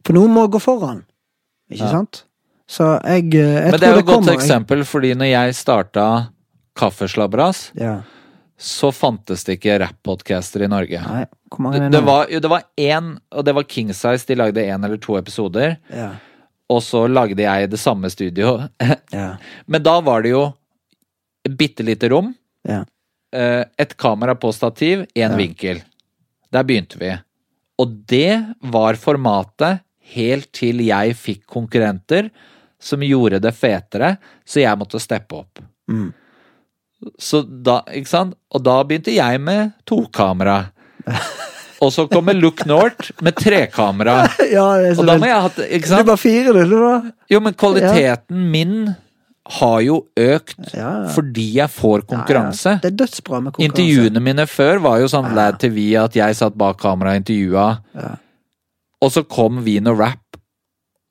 For noen må gå foran, ikke Ja. sant? Så jeg, eh, jeg Men det er jo et godt kommer. eksempel, fordi når jeg starta Kaffeslabberas, Ja. så fantes det ikke rappodcaster i Norge. Nei, hvor mange Det, det, var, jo, det var én, og det var King Size. De lagde én eller to episoder. Ja. Og så lagde jeg det samme studio. (laughs) Ja. Men da var det jo bitte lite rom, Ja. eh, et kamera på stativ, én vinkel. Der begynte vi. Og det var formatet helt til jeg fikk konkurrenter som gjorde det fetere, så jeg måtte steppe opp. Mm. Så da, ikke sant? Og da begynte jeg med to kamera. Og så kommer Look North med trekamera. (laughs) ja, det Og da må jeg ha Ikke Du sant? bare fire, du, da? Jo, men kvaliteten min har jo økt Ja, ja. fordi jeg får konkurranse. Ja, ja. Det er dødsbra med konkurranse. Intervjuene mine før var jo sånn Lad TV, at jeg satt bak kamera og intervjua. Ja. Og så kom vino og Rap,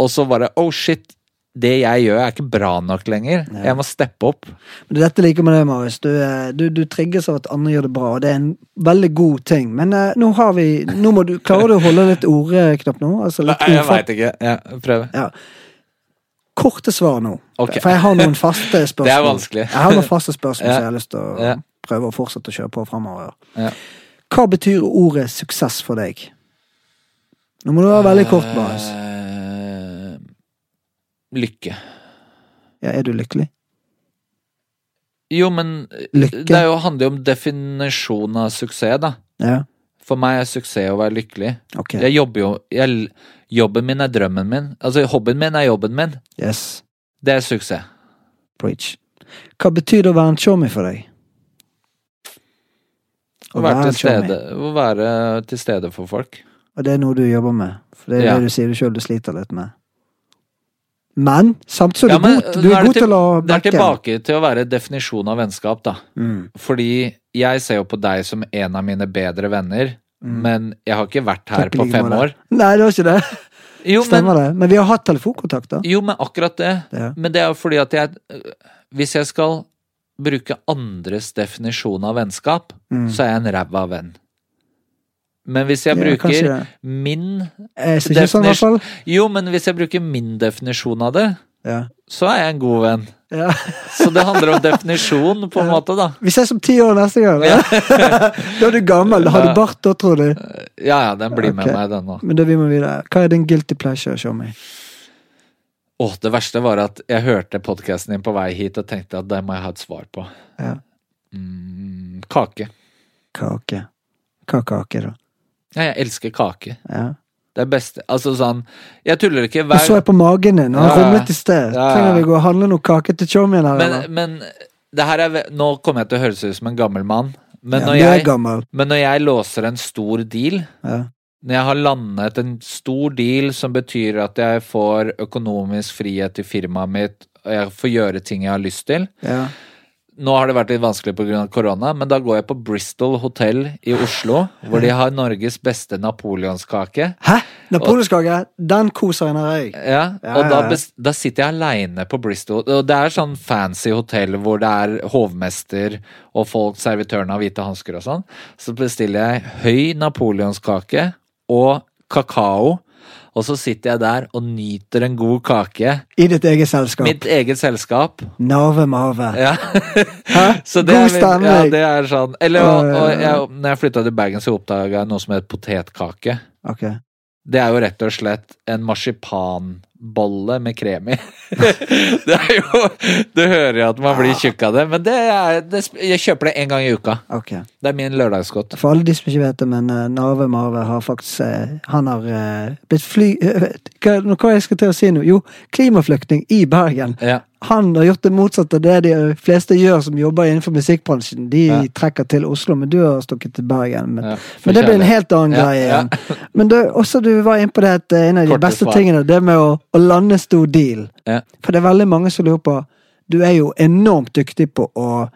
og så var det oh shit, det jeg gjør er ikke bra nok lenger. Ja. Jeg må steppe opp. Men Dette liker med det, Marius. Du, eh, du, du trigges av at andre gjør det bra, og det er en veldig god ting. Men uh, nå har vi nå må du, Klarer du å holde litt ordknapp nå? Altså litt Nei, jeg veit ikke. Ja, prøv. Ja. korte svar nå. Okay. For jeg har noen faste (laughs) spørsmål. Det er vanskelig. Jeg har noen faste spørsmål (laughs) Ja. som jeg har lyst til å Ja. prøve å fortsette å kjøre på framover. Ja. Hva betyr ordet suksess for deg? Nå må du være veldig kort, Marius. Lykke. Ja, er du lykkelig? Jo, men Lykke? det jo, handler jo om definisjon av suksess, da. Ja, For meg er suksess å være lykkelig. Okay. Jeg jobber jo jeg, Jobben min er drømmen min. Altså, hobbyen min er jobben min. Yes. Det er suksess. Preach. Hva betyr det å være en showmy for deg? Å være, til stede, å være til stede for folk. Og det er noe du jobber med. For det er Ja. det du sier du sjøl du sliter litt med. Men samtidig Ja, du men god, du er er god til- til å Det er tilbake til å være definisjon av vennskap, da. Mm. Fordi jeg ser jo på deg som en av mine bedre venner, Mm. men jeg har ikke vært her Takk på fem år. Nei, det var ikke det. Jo, Stemmer men, det. Men vi har hatt telefonkontakt, da. jo, men akkurat det. det. Men det er jo fordi at jeg Hvis jeg skal bruke andres definisjon av vennskap, Mm. så er jeg en ræva venn. Men hvis jeg bruker ja, min sånn, i hvert fall. Jo, men hvis jeg bruker min definisjon av det, Ja. så er jeg en god venn. Ja. (laughs) Så det handler om definisjon, på en måte, da. Vi ses om ti år neste gang. (laughs) Da, er du gammel. Da har du bart da, tror du. Ja, ja, den blir med meg, den òg. Men da vi må videre. Hva er din guilty pleasure, show me? Åh, det verste var at jeg hørte podkasten din på vei hit og tenkte at det må jeg ha et svar på. Ja. Mm, kake. Kake. Hva kake, da? Ja, jeg elsker kake. Ja. Det er beste Altså sånn Jeg tuller ikke Jeg så hver jeg på magen din, og han Ja, rumlet i sted. Ja. Trenger vi gå og handle noe kake til showmien her. Men, men det her er Nå kommer jeg til å høres ut som en gammel mann, men, når jeg, gammel. men når jeg låser en stor deal Ja. Når jeg har landet en stor deal som betyr at jeg får økonomisk frihet i firmaet mitt, og jeg får gjøre ting jeg har lyst til Ja. Nå har det vært litt vanskelig pga. korona, men da går jeg på Bristol hotell i Oslo, hvor de har Norges beste napoleonskake. Hæ? Napoleonskake? Den koser jeg av jeg. Ja, og da, ja, ja. bes- da sitter jeg aleine på Bristol. Og det er sånn fancy hotell hvor det er hovmester og folk, servitørene har hvite hansker og sånn. Så bestiller jeg høy napoleonskake og kakao. Og så sitter jeg der og nyter en god kake. I ditt eget selskap. Mitt eget selskap. Narve mave. Ja. (laughs) Så det God stemning. ja, det er sånn Eller og, og jeg, når jeg flytta til Bergen, så oppdaga jeg noe som het potetkake. Ok. Det er jo rett og slett en marsipanbolle med krem i. (laughs) det er jo Du hører jo at man blir tjukk av det, men det er det, Jeg kjøper det én gang i uka. Okay. Det er min lørdagsgodt. For alle de som ikke vet det, men uh, Narve Marve har faktisk eh, Han har eh, blitt fly... eh, (laughs) hva, hva jeg skal til å si nå? Jo, klimaflyktning i Bergen. Ja. Han har gjort det motsatte av det de fleste gjør som jobber innenfor musikkbransjen. De Ja. trekker til Oslo, men du har stukket til Bergen. Men, Ja, men det blir en helt annen Ja, greie igjen. Men det, også du var inne på det at eh, en av de Korte beste svar. tingene, det med å, å lande stor deal. For det er veldig mange som lurer på Du er jo enormt dyktig på å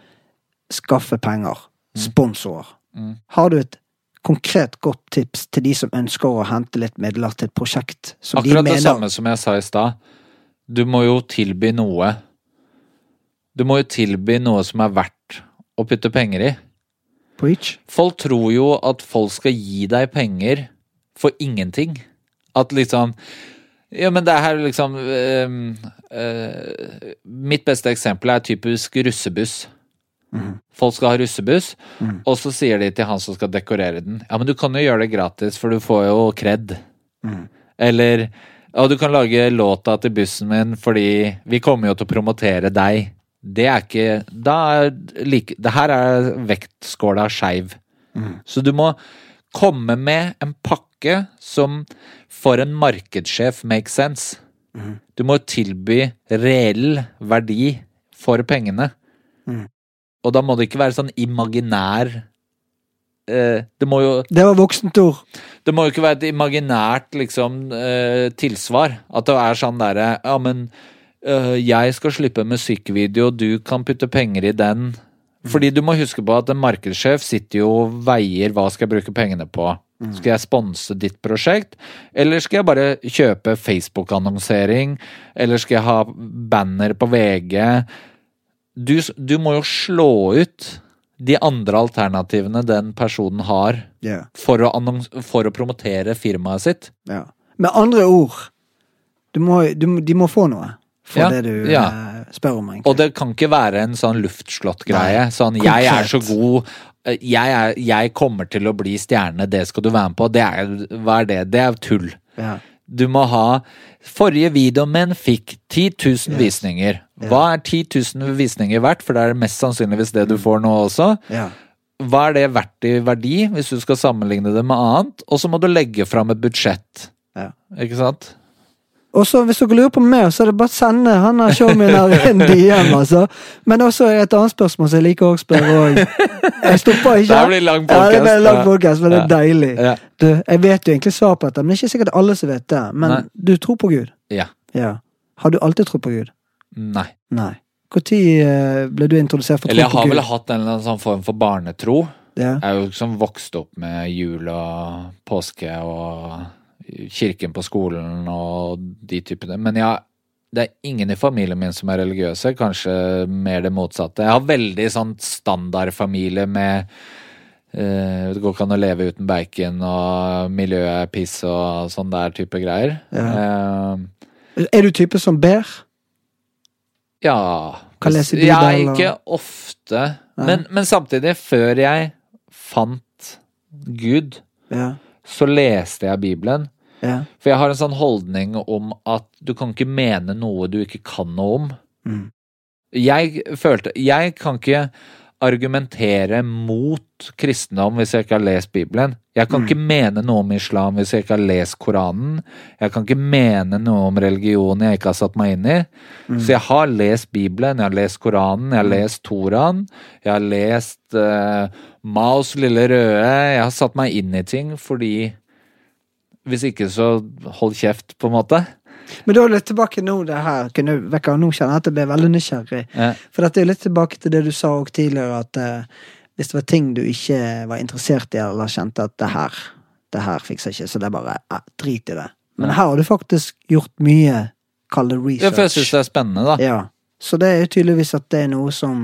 skaffe penger. Sponsorer. Mm. Har du et konkret godt tips til de som ønsker å hente litt midler til et prosjekt som Akkurat de det samme som jeg sa i stad. Du må jo tilby noe. Du må jo tilby noe som er verdt å putte penger i. Preach? Folk tror jo at folk skal gi deg penger for ingenting. At liksom Ja, men det er her liksom øh, øh, Mitt beste eksempel er typisk russebuss. Folk skal ha russebuss, og så sier de til han som skal dekorere den Ja, men du kan jo gjøre det gratis, for du får jo kred. Eller Ja, du kan lage låta til bussen min fordi vi kommer jo til å promotere deg. Det er ikke Da er like Det her er vektskåla skeiv. Så du må komme med en pakke som for en markedssjef makes sense. Du må tilby reell verdi for pengene. Og da må det ikke være sånn imaginær Det må jo Det var voksent ord. det må jo ikke være et imaginært liksom eh, tilsvar. At det er sånn derre Ja, men eh, jeg skal slippe musikkvideo, du kan putte penger i den. Fordi du må huske på at en markedssjef sitter jo og veier hva skal jeg bruke pengene på. Skal jeg sponse ditt prosjekt, eller skal jeg bare kjøpe Facebook-annonsering? Eller skal jeg ha banner på VG? Du, du må jo slå ut de andre alternativene den personen har yeah. for å, for å promotere firmaet sitt. Ja. Med andre ord, du må, du, de må få noe. for Ja, det du ja. eh, spør om, egentlig. Og det kan ikke være en sånn luftslott-greie. Sånn 'jeg er så god', eh, jeg, er, 'jeg kommer til å bli stjerne', det skal du være med på. Det er, hva er det? Det er tull. Du må ha Forrige videoen min fikk 10 000 visninger. Hva er 10 000 visninger verdt? For det er mest sannsynligvis det du får nå også. Ja. Hva er det verdt i verdi, hvis du skal sammenligne det med annet? Og så må du legge fram et budsjett. Ja. Ikke sant? Og så hvis dere lurer på mer, så er det bare å sende han her showmien en DM, altså. Men også et annet spørsmål som jeg liker å spørre òg. Jeg stopper ikke. Det blir lang podcast. Ja, det blir lang podcast, men det er deilig. Du, jeg vet jo egentlig svar på dette, men det er ikke sikkert alle som vet det. Men Nei. du tror på Gud? Ja. Ja. Har du alltid trodd på Gud? Nei. Nei. Når ble du introdusert for tro på Gud? Eller jeg har vel hatt en eller annen sånn form for barnetro. Ja. Jeg er jo liksom vokst opp med jul og påske og kirken på skolen og de typene. Men jeg, det er ingen i familien min som er religiøse, kanskje mer det motsatte. Jeg har veldig sånn standardfamilie med eh, Det går ikke an å leve uten bacon, og miljøet er piss og sånn der type greier. Eh, Er du type som ber? ja Kan lese Bibelen? Ja, ikke ofte. Men, men samtidig, før jeg fant Gud, Ja. så leste jeg Bibelen. Ja. For jeg har en sånn holdning om at du kan ikke mene noe du ikke kan noe om. Mm. Jeg følte Jeg kan ikke argumentere mot kristendom hvis jeg ikke har lest Bibelen. Jeg kan ikke mene noe om islam hvis jeg ikke har lest Koranen. Jeg kan ikke mene noe om religion jeg ikke har satt meg inn i. Så jeg har lest Bibelen, jeg har lest Koranen, jeg har lest Toraen. Jeg har lest uh, Maos lille røde. Jeg har satt meg inn i ting fordi Hvis ikke, så hold kjeft, på en måte. Men da er litt tilbake nå, det her. Kunne vekke, nå kjenner jeg at jeg ble veldig nysgjerrig. Ja. For dette er litt tilbake til det du sa også tidligere, at eh, hvis det var ting du ikke var interessert i, eller kjente at det her, det her fikser ikke, så det er bare eh, drit i det. Men her har du faktisk gjort mye, kall det Ja, for jeg syns det er spennende, da. Ja. Så det er jo tydeligvis at det er noe som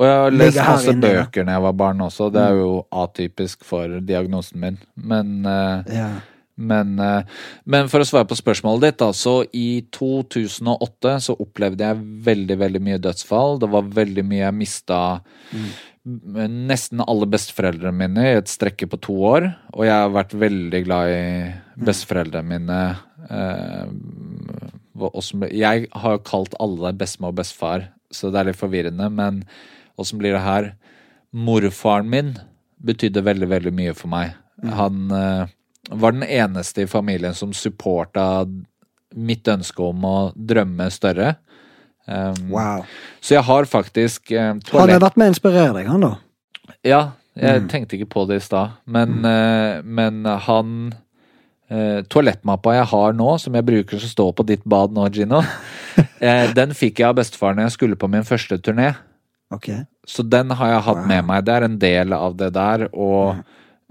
Og jeg har lest masse bøker da jeg var barn også. Det er jo atypisk for diagnosen min. Men, uh, Ja. Men, eh, men for å svare på spørsmålet ditt, da. Så i 2008 så opplevde jeg veldig, veldig mye dødsfall. Det var veldig mye jeg mista nesten alle besteforeldrene mine i et strekke på to år. Og jeg har vært veldig glad i besteforeldrene mine. Eh, jeg har jo kalt alle bestemor og bestefar, så det er litt forvirrende. Men åssen blir det her? Morfaren min betydde veldig, veldig mye for meg. Han eh, var den eneste i familien som supporta mitt ønske om å drømme større. Um, Wow. Så jeg har faktisk toalett... Han toalett... har vært med å inspirere deg, han da? Ja, jeg Mm. tenkte ikke på det i stad, men, eh, men han uh, Toalettmappa jeg har nå, som jeg bruker som står på ditt bad nå, Gino, uh, (laughs) den fikk jeg av bestefaren da jeg skulle på min første turné. Okay. Så den har jeg hatt Wow. med meg. Det er en del av det der. Og ehm,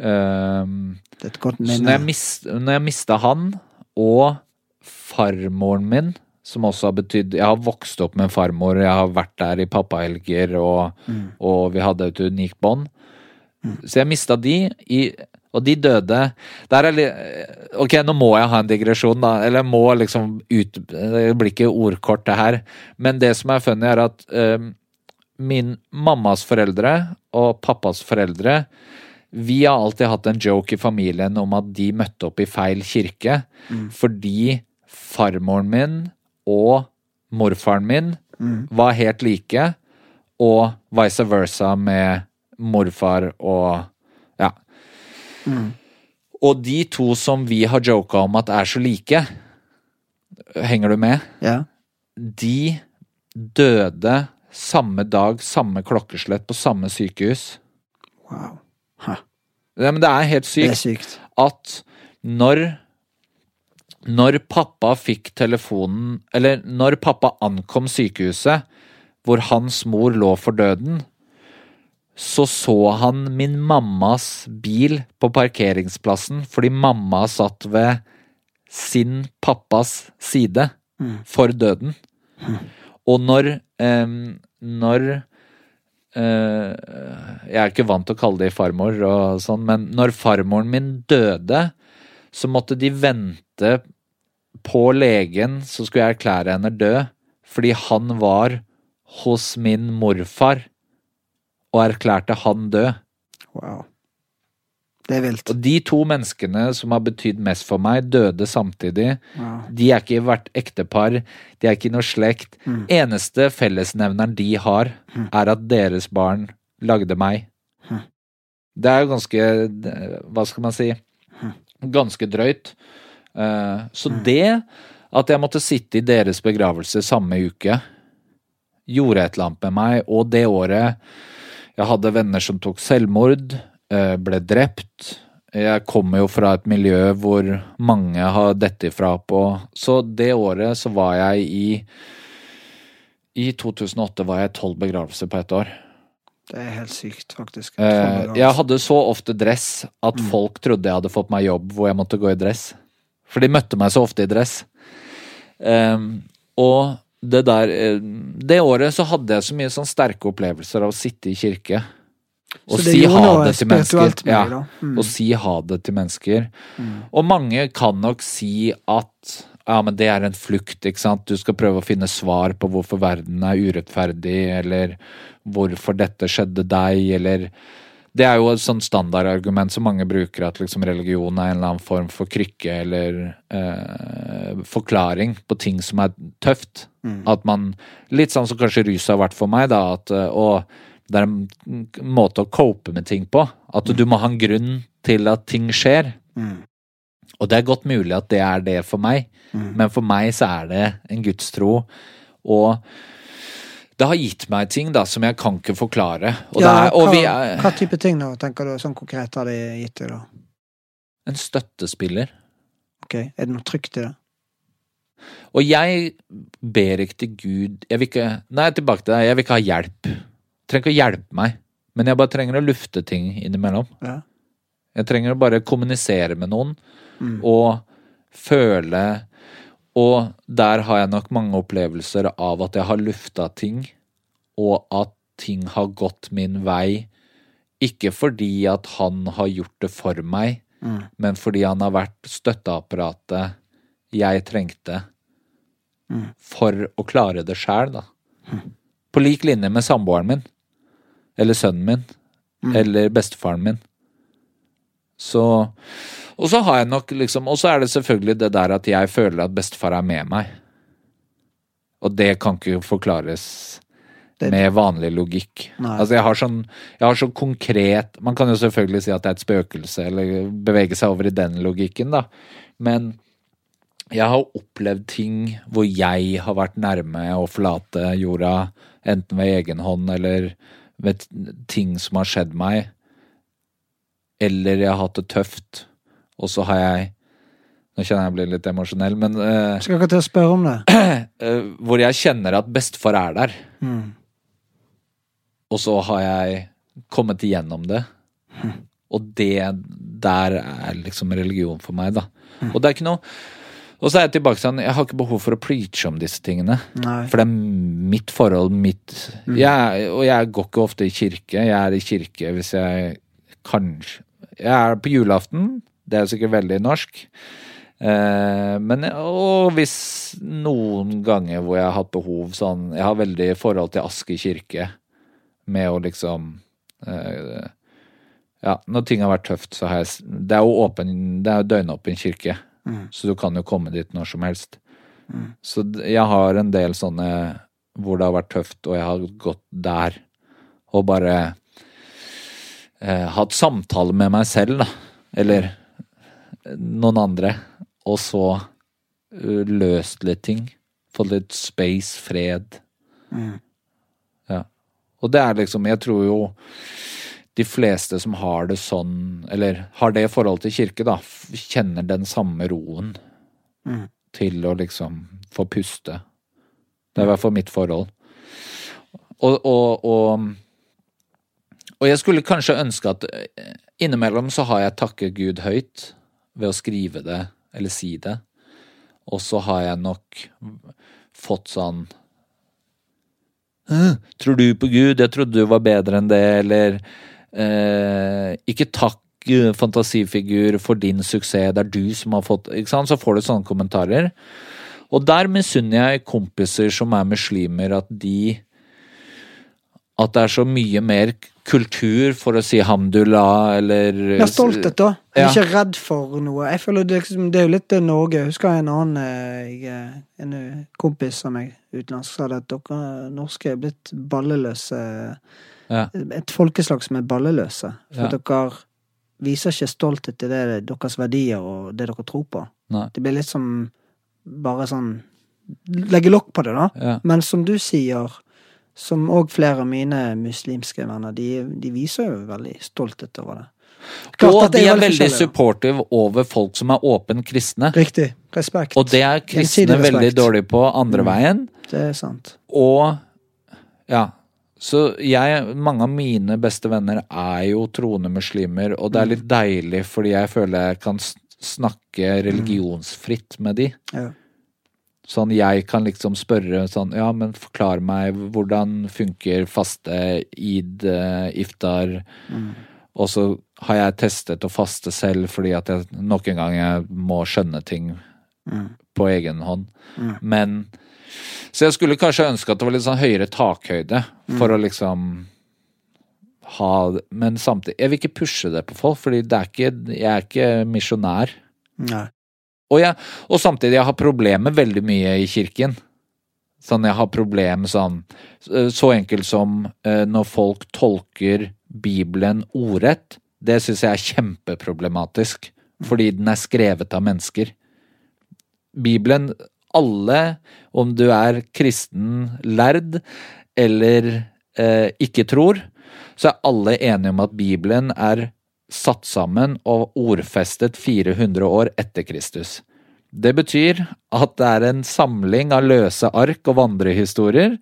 Godt så når jeg, mist, når jeg mista han, og farmoren min, som også har betydd Jeg har vokst opp med en farmor, jeg har vært der i pappahelger, og, og vi hadde et unikt bånd. Så jeg mista de, i, og de døde Der er litt Ok, nå må jeg ha en digresjon, da. Eller jeg må liksom ut Det blir ikke ordkort, det her. Men det som er funny, er at ehm, min mammas foreldre og pappas foreldre vi har alltid hatt en joke i familien om at de møtte opp i feil kirke fordi farmoren min og morfaren min var helt like, og vice versa med morfar og ja. Og de to som vi har joka om at er så like, henger du med? Ja. De døde samme dag, samme klokkeslett, på samme sykehus. Wow. Ja, men det er helt Det er sykt sykt. at når Når pappa fikk telefonen Eller når pappa ankom sykehuset, hvor hans mor lå for døden, så så han min mammas bil på parkeringsplassen fordi mamma satt ved sin pappas side for døden. Og når eh, Når Jeg er ikke vant til å kalle det farmor og sånn, men når farmoren min døde, så måtte de vente på legen så skulle jeg erklære henne død, fordi han var hos min morfar og erklærte han død. Wow. Det er vilt. Og de to menneskene som har betydd mest for meg, døde samtidig. Ja. De er ikke vært ektepar, de er ikke noe slekt. Eneste fellesnevneren de har, er at deres barn lagde meg. Det er jo ganske Hva skal man si? Ganske drøyt. Eh, Så det at jeg måtte sitte i deres begravelse samme uke, gjorde et eller annet med meg, og det året jeg hadde venner som tok selvmord, ble drept. Jeg kommer jo fra et miljø hvor mange har dette ifra på. Så det året så var jeg i I 2008 var jeg tolv begravelser på ett år. Det er helt sykt, faktisk. Eh, jeg hadde så ofte dress at folk trodde jeg hadde fått meg jobb hvor jeg måtte gå i dress. For de møtte meg så ofte i dress. Ehm, og det der eh, Det året så hadde jeg så mye sånn sterke opplevelser av å sitte i kirke. Og si ha det til mennesker. Ja. Mm. Og si ha det til mennesker. Og mange kan nok si at ja, men det er en flukt, ikke sant. Du skal prøve å finne svar på hvorfor verden er urettferdig, eller hvorfor dette skjedde deg, eller Det er jo et sånn standardargument som mange bruker, at liksom religion er en eller annen form for krykke eller eh, forklaring på ting som er tøft. At man Litt sånn som kanskje rus har vært for meg, da, at eh, å det er en måte å cope med ting på. At du må ha en grunn til at ting skjer. Og det er godt mulig at det er det for meg, men for meg så er det en gudstro. Og det har gitt meg ting da som jeg kan ikke forklare. Og, ja, det er, og hva, vi er hva type ting da, tenker du, sånn konkret har det gitt deg, da? en støttespiller. Ok, Er det noe trygt i det? Og jeg ber ikke til Gud Jeg vil ikke Nei, tilbake til deg. Jeg vil ikke ha hjelp. Trenger ikke å hjelpe meg, men jeg bare trenger å lufte ting innimellom. Ja. Jeg trenger å bare kommunisere med noen Mm. og føle Og der har jeg nok mange opplevelser av at jeg har lufta ting, og at ting har gått min vei. Ikke fordi at han har gjort det for meg, Mm. men fordi han har vært støtteapparatet jeg trengte Mm. for å klare det sjæl, da. På lik linje med samboeren min. Eller sønnen min. Mm. Eller bestefaren min. Så Og så har jeg nok liksom Og så er det selvfølgelig det der at jeg føler at bestefar er med meg. Og det kan ikke forklares med vanlig logikk. Nei. Altså jeg har sånn Jeg har sånn konkret Man kan jo selvfølgelig si at det er et spøkelse, eller bevege seg over i den logikken, da. Men jeg har opplevd ting hvor jeg har vært nærme å forlate jorda, enten ved egen hånd eller ved ting som har skjedd meg. Eller jeg har hatt det tøft, og så har jeg Nå kjenner jeg jeg blir litt emosjonell, men uh, Skal ikke til å spørre om det. Uh, (clears throat) hvor jeg kjenner at bestefar er der. Mm. Og så har jeg kommet igjennom det. Og det der er liksom religion for meg, da. Og det er ikke noe Og så er jeg tilbake sånn, jeg har ikke behov for å preache om disse tingene. Nei. For det er mitt forhold, mitt jeg, Og jeg går ikke ofte i kirke. Jeg er i kirke hvis jeg kanskje Jeg er på julaften. Det er sikkert veldig norsk. Eh, men og hvis noen ganger hvor jeg har hatt behov sånn Jeg har veldig forhold til Aske kirke med å liksom eh, Ja, når ting har vært tøft, så har jeg Det er jo åpen Det er jo døgnåpen kirke, så du kan jo komme dit når som helst. Så jeg har en del sånne hvor det har vært tøft, og jeg har gått der og bare eh, hatt samtale med meg selv, da. Eller noen andre. Og så uh, løst litt ting. Fått litt space, fred. Ja. Og det er liksom Jeg tror jo de fleste som har det sånn, eller har det forholdet til kirke, da, kjenner den samme roen til å liksom få puste. Det er i hvert fall mitt forhold. Og, og, og, og jeg skulle kanskje ønske at eh, innimellom så har jeg takket Gud høyt ved å skrive det eller si det. Og så har jeg nok fått sånn Tror du på Gud? Jeg trodde du var bedre enn det, eller eh, Ikke takk eh, fantasifigur for din suksess, det er du som har fått Ikke sant? Så får du sånne kommentarer. Og der misunner jeg kompiser som er muslimer, at de At det er så mye mer kultur for å si hamdullah, eller jeg er stolthet, da. Jeg er Ja. ikke redd for noe. Jeg føler det, liksom, det er jo litt Norge. Jeg husker en annen eh, jeg, eh, en eh, kompis av meg utenlandsk sa det at dere norske er blitt balleløse. Ja. Et folkeslag som er balleløse. For Ja. dere viser ikke stolthet til det, deres verdier og det dere tror på. Nei. Det blir litt som bare sånn Legge lokk på det, da. Ja. Men som du sier, som òg flere av mine muslimske venner, de, de viser jo veldig stolthet over det. Klart Og de er veldig veldig supportive over folk som er åpen kristne. Riktig. Respekt. Og det er kristne veldig dårlige på andre Mm. veien. Det er sant. Og ja. Så jeg, mange av mine beste venner er jo troende muslimer, og det er litt deilig fordi jeg føler jeg kan snakke religionsfritt med de. Ja. Sånn jeg kan liksom spørre sånn Ja, men forklar meg hvordan funker faste id, iftar? iftar Og så har jeg testet å faste selv fordi at jeg nok en gang jeg må skjønne ting på egen hånd. Men Så jeg skulle kanskje ønske at det var litt sånn høyere takhøyde for å liksom ha Men samtidig Jeg vil ikke pushe det på folk, fordi det er ikke Jeg er ikke misjonær. Og, jeg, og samtidig, jeg har problemer veldig mye i kirken. Sånn, jeg har problem sånn Så enkelt som eh, når folk tolker Bibelen ordrett. Det syns jeg er kjempeproblematisk, fordi den er skrevet av mennesker. Bibelen Alle, om du er kristen lærd eller eh, ikke tror, så er alle enige om at Bibelen er satt sammen og ordfestet 400 år etter Kristus. Det betyr at det er en samling av løse ark og vandrehistorier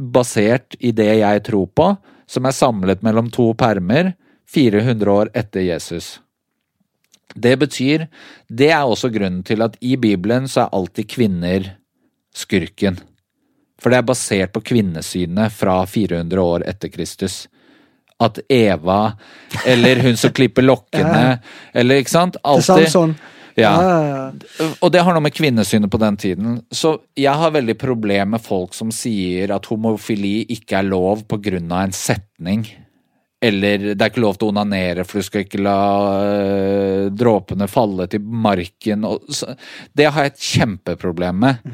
basert i det jeg tror på, som er samlet mellom to permer 400 år etter Jesus. Det betyr Det er også grunnen til at i Bibelen så er alltid kvinner skurken. For det er basert på kvinnesynet fra 400 år etter Kristus. At Eva, eller hun som klipper lokkene, eller ikke sant? Alltid. Sånn. Ja. ja. Og det har noe med kvinnesynet på den tiden. Så jeg har veldig problem med folk som sier at homofili ikke er lov på grunn av en setning. Eller det er ikke lov til å onanere, for du skal ikke la øh, dråpene falle til marken. Og, så, det har jeg et kjempeproblem med.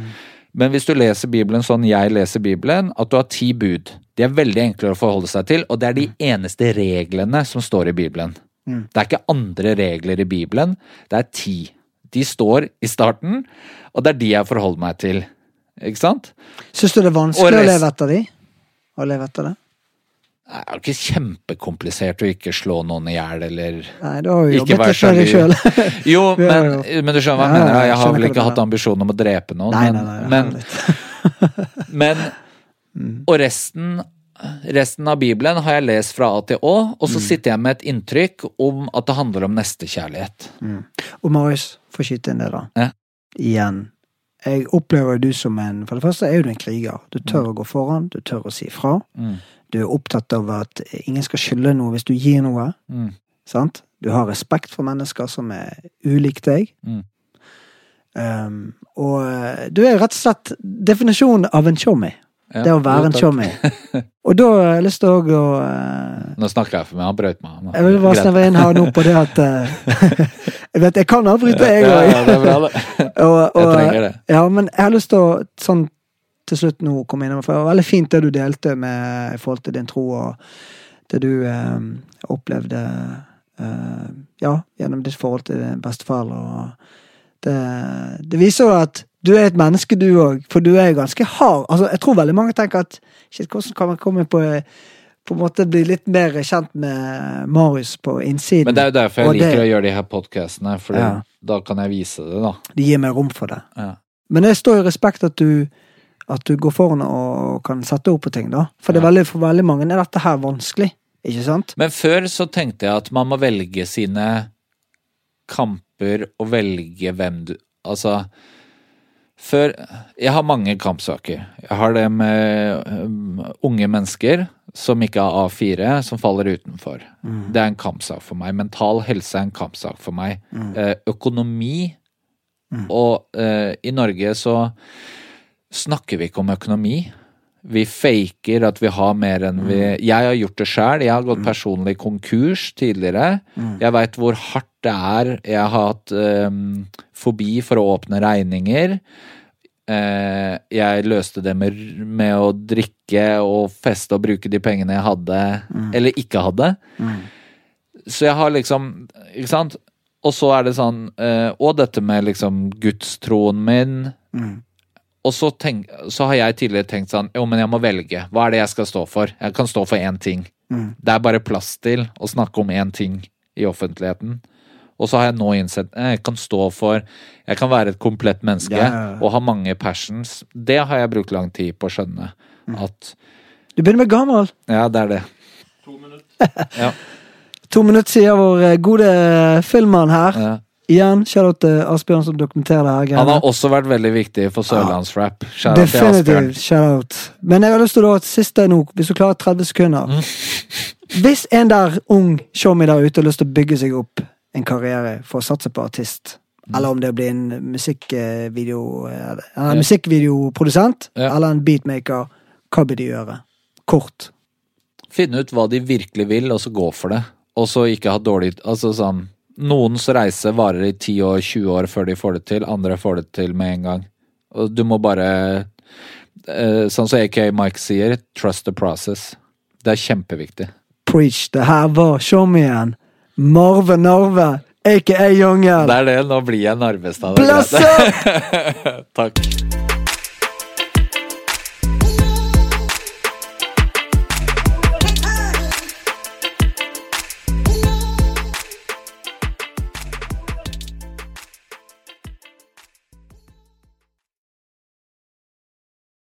Men hvis du leser Bibelen sånn jeg leser Bibelen, at du har ti bud. De er veldig enkle å forholde seg til, og det er de eneste reglene som står i Bibelen. Det er ikke andre regler i Bibelen, det er ti. De står i starten, og det er de jeg forholder meg til. Ikke sant? Syns du det er vanskelig å leve etter de? Å leve etter det? Det er jo ikke kjempekomplisert å ikke slå noen i hjel, eller Nei, du har jo Ikke jobbet det sjøl. Jo, (laughs) men, men du skjønner hva jeg mener. jeg har vel ikke hatt ambisjon om å drepe noen, Nei, men, nei, nei. men, (laughs) men Og resten Resten av Bibelen har jeg lest fra A til Å, og så sitter jeg med et inntrykk om at det handler om nestekjærlighet. Og Marius, få skyte inn det, da. Ja. Igjen. Jeg opplever du som en For det første er du en kriger. Du tør å gå foran, du tør å si fra. Mm. Du er opptatt av at ingen skal skylde noe hvis du gir noe. Mm. Sant? Du har respekt for mennesker som er ulik deg. Mm. Um, og eh, du er rett og slett definisjonen av en chommy. Ja, Det å være en chommy. (laughs) Og da har jeg lyst til å uh, Nå snakker jeg for meg, han brøt meg. Jeg vil bare snevre inn her nå på det at uh, (laughs) Jeg vet, jeg kan avbryte, jeg ja, òg. ja, det er bra, det. Og, (laughs) og, Jeg trenger det. Ja, men jeg har lyst til å sånn til slutt nå kom innom, for det var veldig fint det du delte med i forhold til din tro og det du eh, opplevde eh, ja, gjennom ditt forhold til din bestefar. Det, det viser jo at du er et menneske, du òg, for du er ganske hard. Altså, jeg tror veldig mange tenker at shit, hvordan kan man komme på på en måte bli litt mer kjent med Marius på innsiden. Men det er jo derfor jeg Og det- liker å gjøre de her podkastene, for Ja. da kan jeg vise det, da. De gir meg rom for det. Ja. Men det står i respekt at du at du går foran og kan sette ord på ting, da. For det er veldig, for veldig mange er dette her vanskelig, ikke sant? Men før så tenkte jeg at man må velge sine kamper og velge hvem du Altså Før Jeg har mange kampsaker. Jeg har det med um, unge mennesker som ikke har A4, som faller utenfor. Det er en kampsak for meg. Mental helse er en kampsak for meg. Eh, økonomi Og eh, i Norge så snakker vi ikke om økonomi. Vi faker at vi har mer enn vi Jeg har gjort det sjøl. Jeg har gått personlig konkurs tidligere. Jeg veit hvor hardt det er. Jeg har hatt um, fobi for å åpne regninger. Uh, jeg løste det med, med å drikke og feste og bruke de pengene jeg hadde, eller ikke hadde. Så jeg har liksom Ikke sant? Og så er det sånn uh, Og dette med liksom gudstroen min. Og så, tenk, så har jeg tidligere tenkt sånn Jo, men jeg må velge. Hva er det jeg skal stå for? Jeg kan stå for én ting. Det er bare plass til å snakke om én ting i offentligheten. Og så har jeg nå innsett eh, jeg kan stå for Jeg kan være et komplett menneske ja. og ha mange passions. Det har jeg brukt lang tid på å skjønne. At Du begynner med gammel. Ja, det er det. To Ja, (laughs) To minutter, sier vår eh, gode filmmann her. ja. Igjen, shout-out til Asbjørn som dokumenterer det her. Han har også vært veldig viktig for sørlandsrap. Shout out til Asbjørn. Definitivt. Shout-out. Men jeg har lyst til å ha et siste nå, hvis du klarer 30 sekunder. Mm. Hvis en der ung showmy der ute har lyst til å bygge seg opp en karriere for å satse på artist, Mm. eller om det blir en musikkvideo en yeah. musikkvideoprodusent, yeah. eller en beatmaker, hva bør de gjøre? Kort. Finne ut hva de virkelig vil, og så gå for det. Og så ikke ha dårlig Altså sånn Noens reise varer i 10 år, 20 år før de får det til. Andre får det til med en gang. Og du må bare eh, Sånn som AK Mike sier, trust the process. Det er kjempeviktig. Preach. Det her var igjen. Marve Narve, aka Jungel. Det er det. Nå blir jeg Narvestad. blass opp! (laughs) Takk.